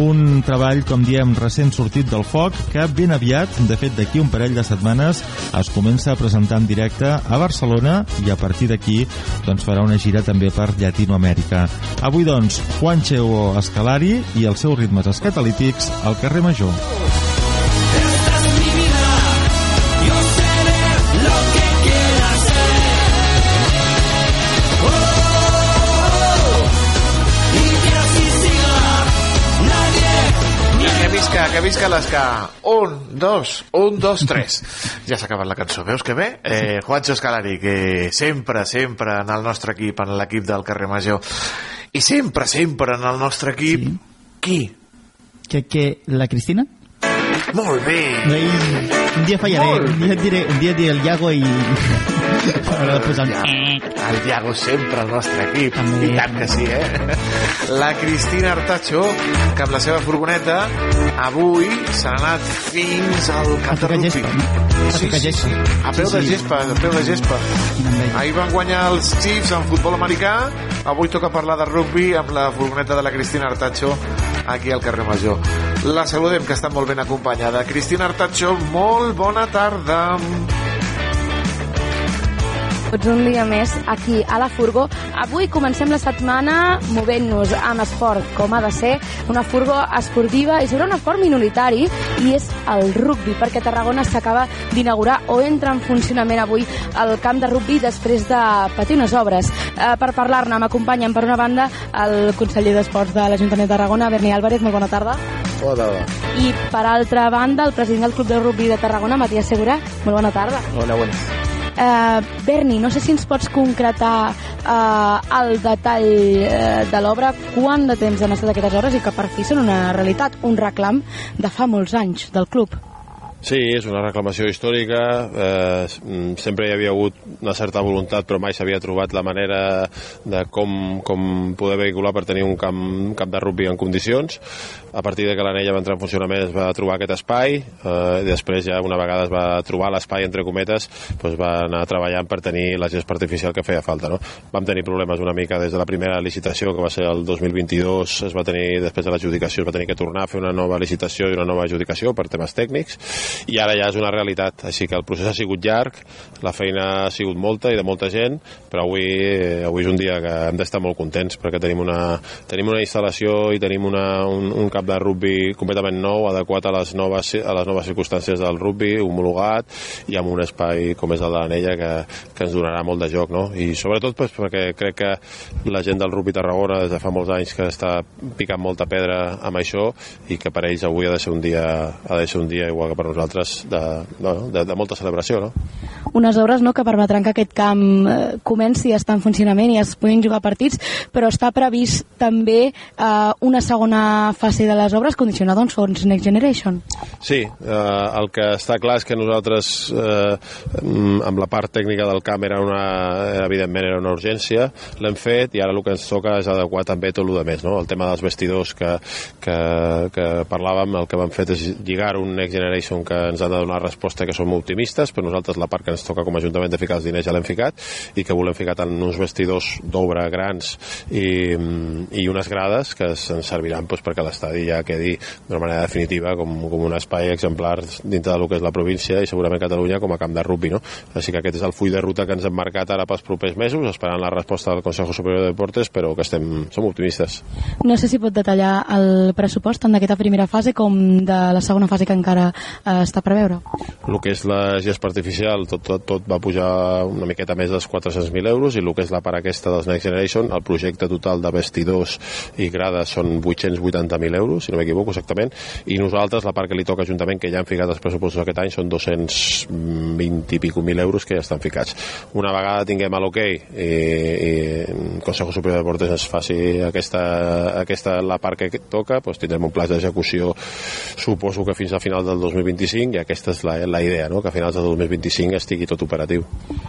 Un treball, com diem, recent sortit del foc, que ben aviat, de fet d'aquí un parell de setmanes, es comença a presentar en directe a Barcelona i a partir d'aquí doncs, farà una gira també per Llatinoamèrica. Avui, doncs, Juancho Escalari i els seus ritmes escatalítics al carrer Major. Visca, l'esca un, dos, un, dos, tres ja s'ha acabat la cançó, veus que bé? Eh, Juancho Escalari, que sempre, sempre en el nostre equip, en l'equip del carrer Major i sempre, sempre en el nostre equip sí. qui? Que, que la Cristina? Molt bé! Ei, un dia fallaré, un dia diré, un dia diré el Iago i... M'agrada posar un... El Iago sempre al nostre equip. També. I tant que sí, eh? (laughs) La Cristina Artacho, que amb la seva furgoneta avui s'ha anat fins al rugby. Sí, sí, sí. A peu Sí, de gespa, a peu de gespa. Ahir van guanyar els Chiefs en futbol americà. Avui toca parlar de rugby amb la furgoneta de la Cristina Artacho aquí al carrer Major. La saludem, que està molt ben acompanyada. Cristina Artacho, molt bona tarda. Benvinguts un dia més aquí a la Furgo. Avui comencem la setmana movent-nos amb esport, com ha de ser, una Furgo esportiva i sobre un esport minoritari, i és el rugby, perquè Tarragona s'acaba d'inaugurar o entra en funcionament avui el camp de rugby després de patir unes obres. Eh, per parlar-ne m'acompanyen per una banda el conseller d'Esports de l'Ajuntament de Tarragona, Berni Álvarez, molt bona tarda. Bona tarda. I per altra banda, el president del Club de Rugby de Tarragona, Matías Segura, molt bona tarda. Hola, buenas. Uh, Berni, no sé si ens pots concretar uh, el detall uh, de l'obra, quant de temps han estat aquestes obres i que per fi són una realitat, un reclam de fa molts anys del club. Sí, és una reclamació històrica. Eh, sempre hi havia hagut una certa voluntat, però mai s'havia trobat la manera de com, com poder vehicular per tenir un camp, un camp de rugby en condicions. A partir de que l'anella va entrar en funcionament es va trobar aquest espai eh, després ja una vegada es va trobar l'espai, entre cometes, doncs va anar treballant per tenir la gespa artificial que feia falta. No? Vam tenir problemes una mica des de la primera licitació, que va ser el 2022, es va tenir, després de l'adjudicació, es va tenir que tornar a fer una nova licitació i una nova adjudicació per temes tècnics i ara ja és una realitat, així que el procés ha sigut llarg, la feina ha sigut molta i de molta gent, però avui, eh, avui és un dia que hem d'estar molt contents perquè tenim una, tenim una instal·lació i tenim una, un, un cap de rugby completament nou, adequat a les noves, a les noves circumstàncies del rugby, homologat i amb un espai com és el de l'Anella que, que ens donarà molt de joc, no? I sobretot pues, perquè crec que la gent del rugby Tarragona des de fa molts anys que està picant molta pedra amb això i que per ells avui ha de ser un dia, ha de ser un dia igual que per nosaltres de, de, de, de molta celebració, no? Unes obres no, que permetran que aquest camp eh, comenci a estar en funcionament i es puguin jugar partits, però està previst també eh, una segona fase de les obres condicionada a uns fons Next Generation. Sí, eh, el que està clar és que nosaltres eh, amb la part tècnica del camp era una, evidentment era una urgència, l'hem fet i ara el que ens toca és adequar també tot el que més, no? el tema dels vestidors que, que, que parlàvem, el que vam fet és lligar un Next Generation que ens ha de donar resposta que som optimistes, però nosaltres la part que ens toca com a Ajuntament de ficar els diners ja l'hem ficat i que volem ficar tant uns vestidors d'obra grans i, i unes grades que ens serviran doncs, perquè l'estadi ja quedi d'una manera definitiva com, com un espai exemplar dintre del que és la província i segurament Catalunya com a camp de rugby. No? Així que aquest és el full de ruta que ens hem marcat ara pels propers mesos, esperant la resposta del Consejo Superior de Deportes, però que estem, som optimistes. No sé si pot detallar el pressupost tant d'aquesta primera fase com de la segona fase que encara eh, està a preveure. El que és la gespa artificial, tot, tot, tot va pujar una miqueta més dels 400.000 euros i el que és la part aquesta dels Next Generation, el projecte total de vestidors i grades són 880.000 euros, si no m'equivoco exactament, i nosaltres, la part que li toca a Ajuntament, que ja han ficat els pressupostos aquest any, són 220 i pico mil euros que ja estan ficats. Una vegada tinguem l'hoquei okay, i, i el Consejo Superior de Deportes ens faci aquesta, aquesta la part que toca, doncs tindrem un pla d'execució suposo que fins a final del 2025 i aquesta és la, la idea, no? que a finals del 2025 estigui tot operatiu.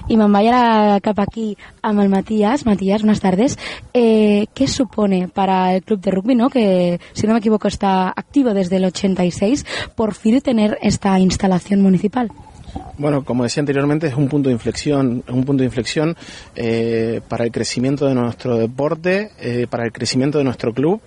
Y me voy a cap aquí amb el Matías. Matías, buenas tardes. Eh, ¿Qué supone para el club de rugby, no? que si no me está activo desde el 86, por fin tener esta instalación municipal? Bueno, como decía anteriormente, es un punto de inflexión, un punto de inflexión eh, para el crecimiento de nuestro deporte, eh, para el crecimiento de nuestro club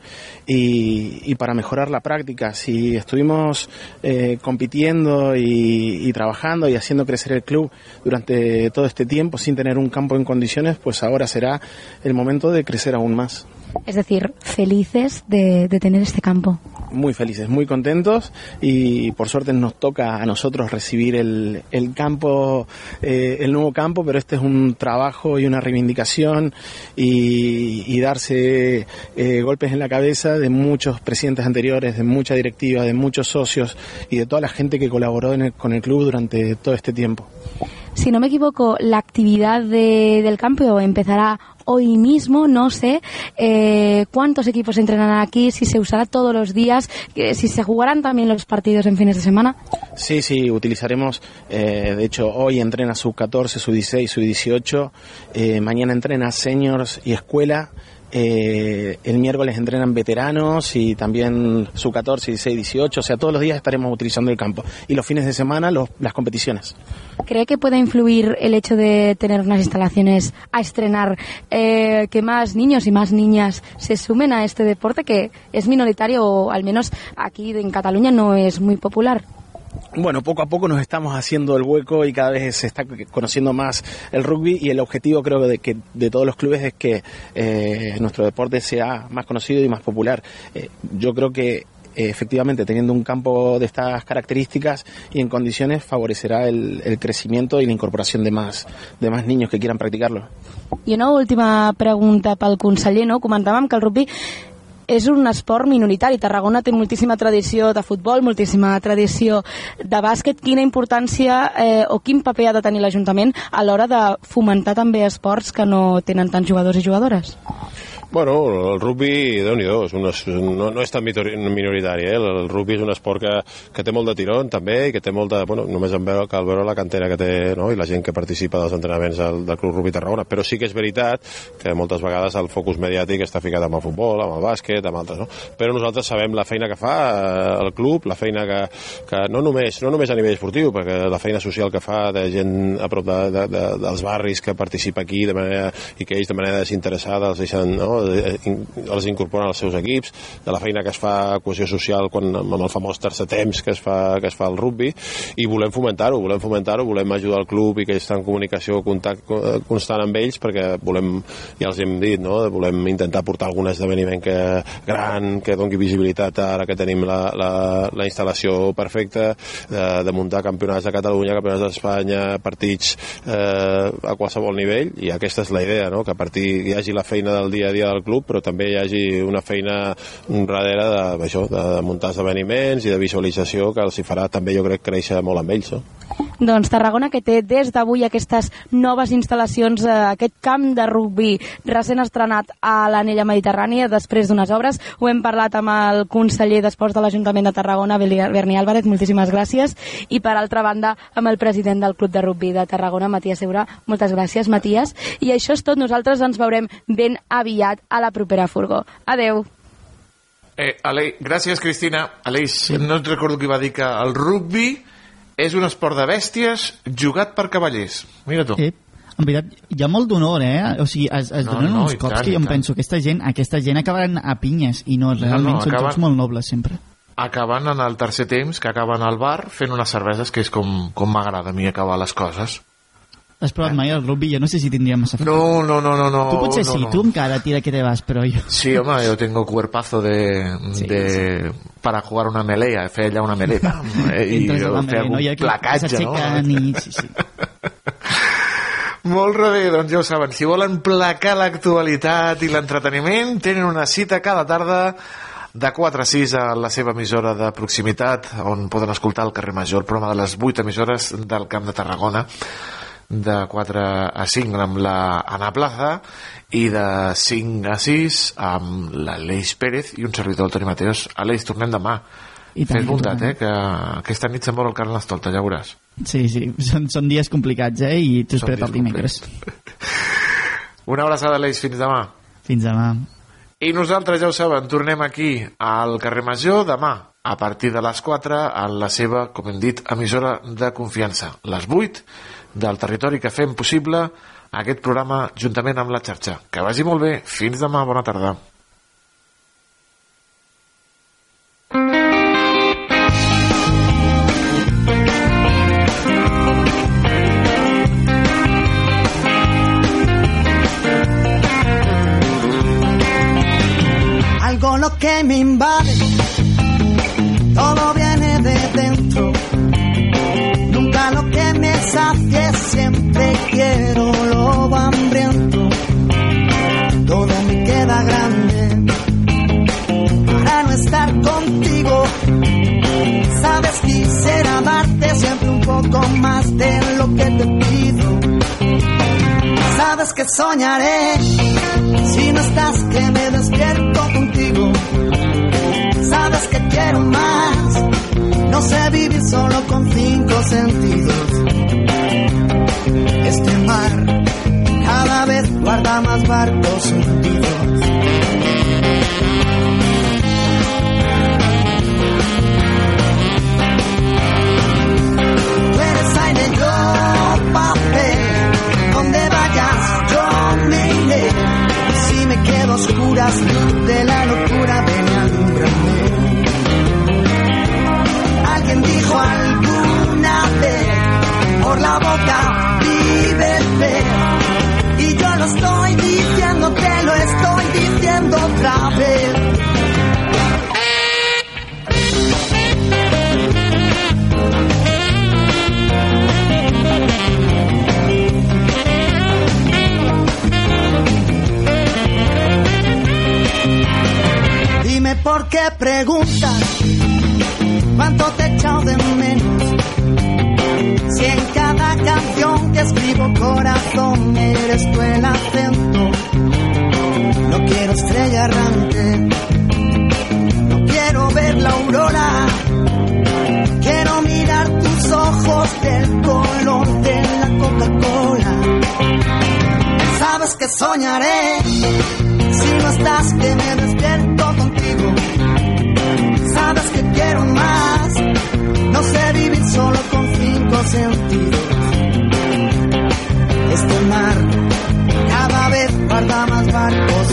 y, y, para mejorar la práctica. Si estuvimos eh, compitiendo y, y, trabajando y haciendo crecer el club durante todo este tiempo sin tener un campo en condiciones, pues ahora será el momento de crecer aún más. Es decir, felices de, de tener este campo muy felices, muy contentos y por suerte nos toca a nosotros recibir el, el campo, eh, el nuevo campo, pero este es un trabajo y una reivindicación y, y darse eh, golpes en la cabeza de muchos presidentes anteriores, de mucha directiva, de muchos socios y de toda la gente que colaboró en el, con el club durante todo este tiempo. Si no me equivoco, la actividad de, del campo empezará hoy mismo. No sé eh, cuántos equipos entrenarán aquí, si se usará todos los días, si se jugarán también los partidos en fines de semana. Sí, sí, utilizaremos, eh, de hecho, hoy entrena sub 14, sub 16, sub 18, eh, mañana entrena seniors y escuela. Eh, el miércoles entrenan veteranos y también sub 14, 16, 18, o sea, todos los días estaremos utilizando el campo. Y los fines de semana los, las competiciones. ¿Cree que puede influir el hecho de tener unas instalaciones a estrenar eh, que más niños y más niñas se sumen a este deporte que es minoritario o al menos aquí en Cataluña no es muy popular? Bueno, poco a poco nos estamos haciendo el hueco y cada vez se está conociendo más el rugby y el objetivo creo de que de todos los clubes es que eh, nuestro deporte sea más conocido y más popular. Eh, yo creo que eh, efectivamente teniendo un campo de estas características y en condiciones favorecerá el, crecimiento y la incorporación de más, de más niños que quieran practicarlo. I una última pregunta pel conseller, no? Comentàvem que el rugby és un esport minoritari. Tarragona té moltíssima tradició de futbol, moltíssima tradició de bàsquet. Quina importància eh, o quin paper ha de tenir l'Ajuntament a l'hora de fomentar també esports que no tenen tants jugadors i jugadores? Bueno, el rugby, déu nhi no, no és tan minoritari, eh? el, el rugby és un esport que, que té molt de tirón també i que té molt de, bueno, només en veure, cal veure la cantera que té no? i la gent que participa dels entrenaments del, del Club Rugby Tarragona, però sí que és veritat que moltes vegades el focus mediàtic està ficat amb el futbol, amb el bàsquet, amb altres, no? però nosaltres sabem la feina que fa eh, el club, la feina que, que no, només, no només a nivell esportiu, perquè la feina social que fa de gent a prop de, de, de, dels barris que participa aquí de manera, i que ells de manera desinteressada els deixen, no? Eh, in- els incorporen als seus equips, de la feina que es fa cohesió social quan, amb el famós tercer temps que es fa, que es fa al rugby, i volem fomentar-ho, volem fomentar-ho, volem ajudar el club i que està en comunicació contacte eh, constant amb ells perquè volem, ja els hem dit, no? volem intentar portar algun esdeveniment que, gran, que doni visibilitat ara que tenim la, la, la instal·lació perfecta, de, de muntar campionats de Catalunya, campionats d'Espanya, partits eh, a qualsevol nivell, i aquesta és la idea, no? que a partir hi hagi la feina del dia a dia del club, però també hi hagi una feina darrere de, això, de muntar esdeveniments i de visualització que els hi farà també, jo crec, créixer molt amb ells. No? Doncs Tarragona, que té des d'avui aquestes noves instal·lacions, eh, aquest camp de rugby recent estrenat a l'anella mediterrània després d'unes obres. Ho hem parlat amb el conseller d'Esports de l'Ajuntament de Tarragona, Berni Álvarez, moltíssimes gràcies. I per altra banda, amb el president del Club de Rugby de Tarragona, Matías Seura. Moltes gràcies, Matías. I això és tot. Nosaltres ens veurem ben aviat a la propera furgó. Adeu. Eh, Ale, gràcies, Cristina. Aleix, sí. no et recordo qui va dir que el rugby és un esport de bèsties jugat per cavallers. Mira tu. Eh, en veritat, hi ha molt d'honor, eh? O sigui, es, es No, donen no, uns cops tant, que jo em penso, aquesta gent, aquesta gent acabaran a pinyes i no, realment no, són acaben- jocs molt nobles sempre. Acaben en el tercer temps, que acaben al bar fent unes cerveses, que és com, com m'agrada a mi acabar les coses. Has provat mai el rugby? Jo no sé si tindria massa... No, no, no, no, no. Tu potser no, sí, no. tu encara tira que te vas, però jo... Sí, home, yo tengo cuerpazo de, de para jugar una melea, fer allà una melea, pam, (laughs) eh, i fer algun no? Placatge, no? i... Sí, sí. (laughs) Molt bé, doncs ja ho saben, si volen placar l'actualitat i l'entreteniment, tenen una cita cada tarda de 4 a 6 a la seva emissora de proximitat, on poden escoltar el carrer Major, el programa de les 8 emissores del Camp de Tarragona, de 4 a 5 amb la Ana Plaza i de 5 a 6 amb l'Aleix Pérez i un servidor, el Toni Mateos. Aleix, tornem demà. I tant, Fes tornem. eh, que aquesta nit se'n mor el Carnestolta, ja veuràs. Sí, sí, són, són dies complicats, eh? I t'ho espero el dimecres. (laughs) Una abraçada, Aleix, fins demà. Fins demà. I nosaltres, ja ho saben, tornem aquí al carrer Major demà a partir de les 4 a la seva, com hem dit, emissora de confiança. Les 8 del territori que fem possible aquest programa juntament amb la xarxa. Que vagi molt bé. Fins demà. Bona tarda. algo lo que me invade, siempre quiero lo hambriento, todo me queda grande para no estar contigo, sabes quisiera darte siempre un poco más de lo que te pido, sabes que soñaré si no estás que me despierto contigo. Sabes que quiero más. No sé vivir solo con cinco sentidos. Este mar cada vez guarda más barcos hundidos. Tú eres aire, yo papel. Donde vayas, yo me iré. Si me quedo a oscuras, luz de la locura, ven y alúmbrame. Alguien dijo algo por la boca, Y yo lo estoy diciendo, te lo estoy diciendo otra vez. Dime por qué preguntas cuánto te he echado de menos. Si en cada canción escribo corazón eres tú el acento. No quiero estrella errante, no quiero ver la aurora. Quiero mirar tus ojos del color de la Coca-Cola. Sabes que soñaré si no estás que me despierto contigo. Sabes que quiero más, no sé vivir solo con cinco sentidos. Este mar cada vez guarda más barcos.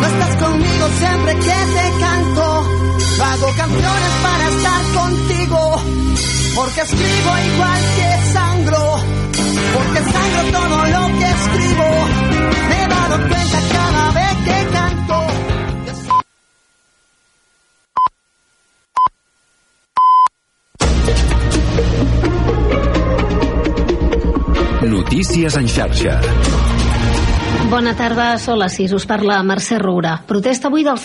No estás conmigo siempre que te canto. Hago canciones para estar contigo. Porque escribo igual que sangro. Porque sangro todo lo que escribo. Me he dado cuenta cada Notícies en xarxa. Bona tarda, són les 6. Us parla Mercè Roura. Protesta avui dels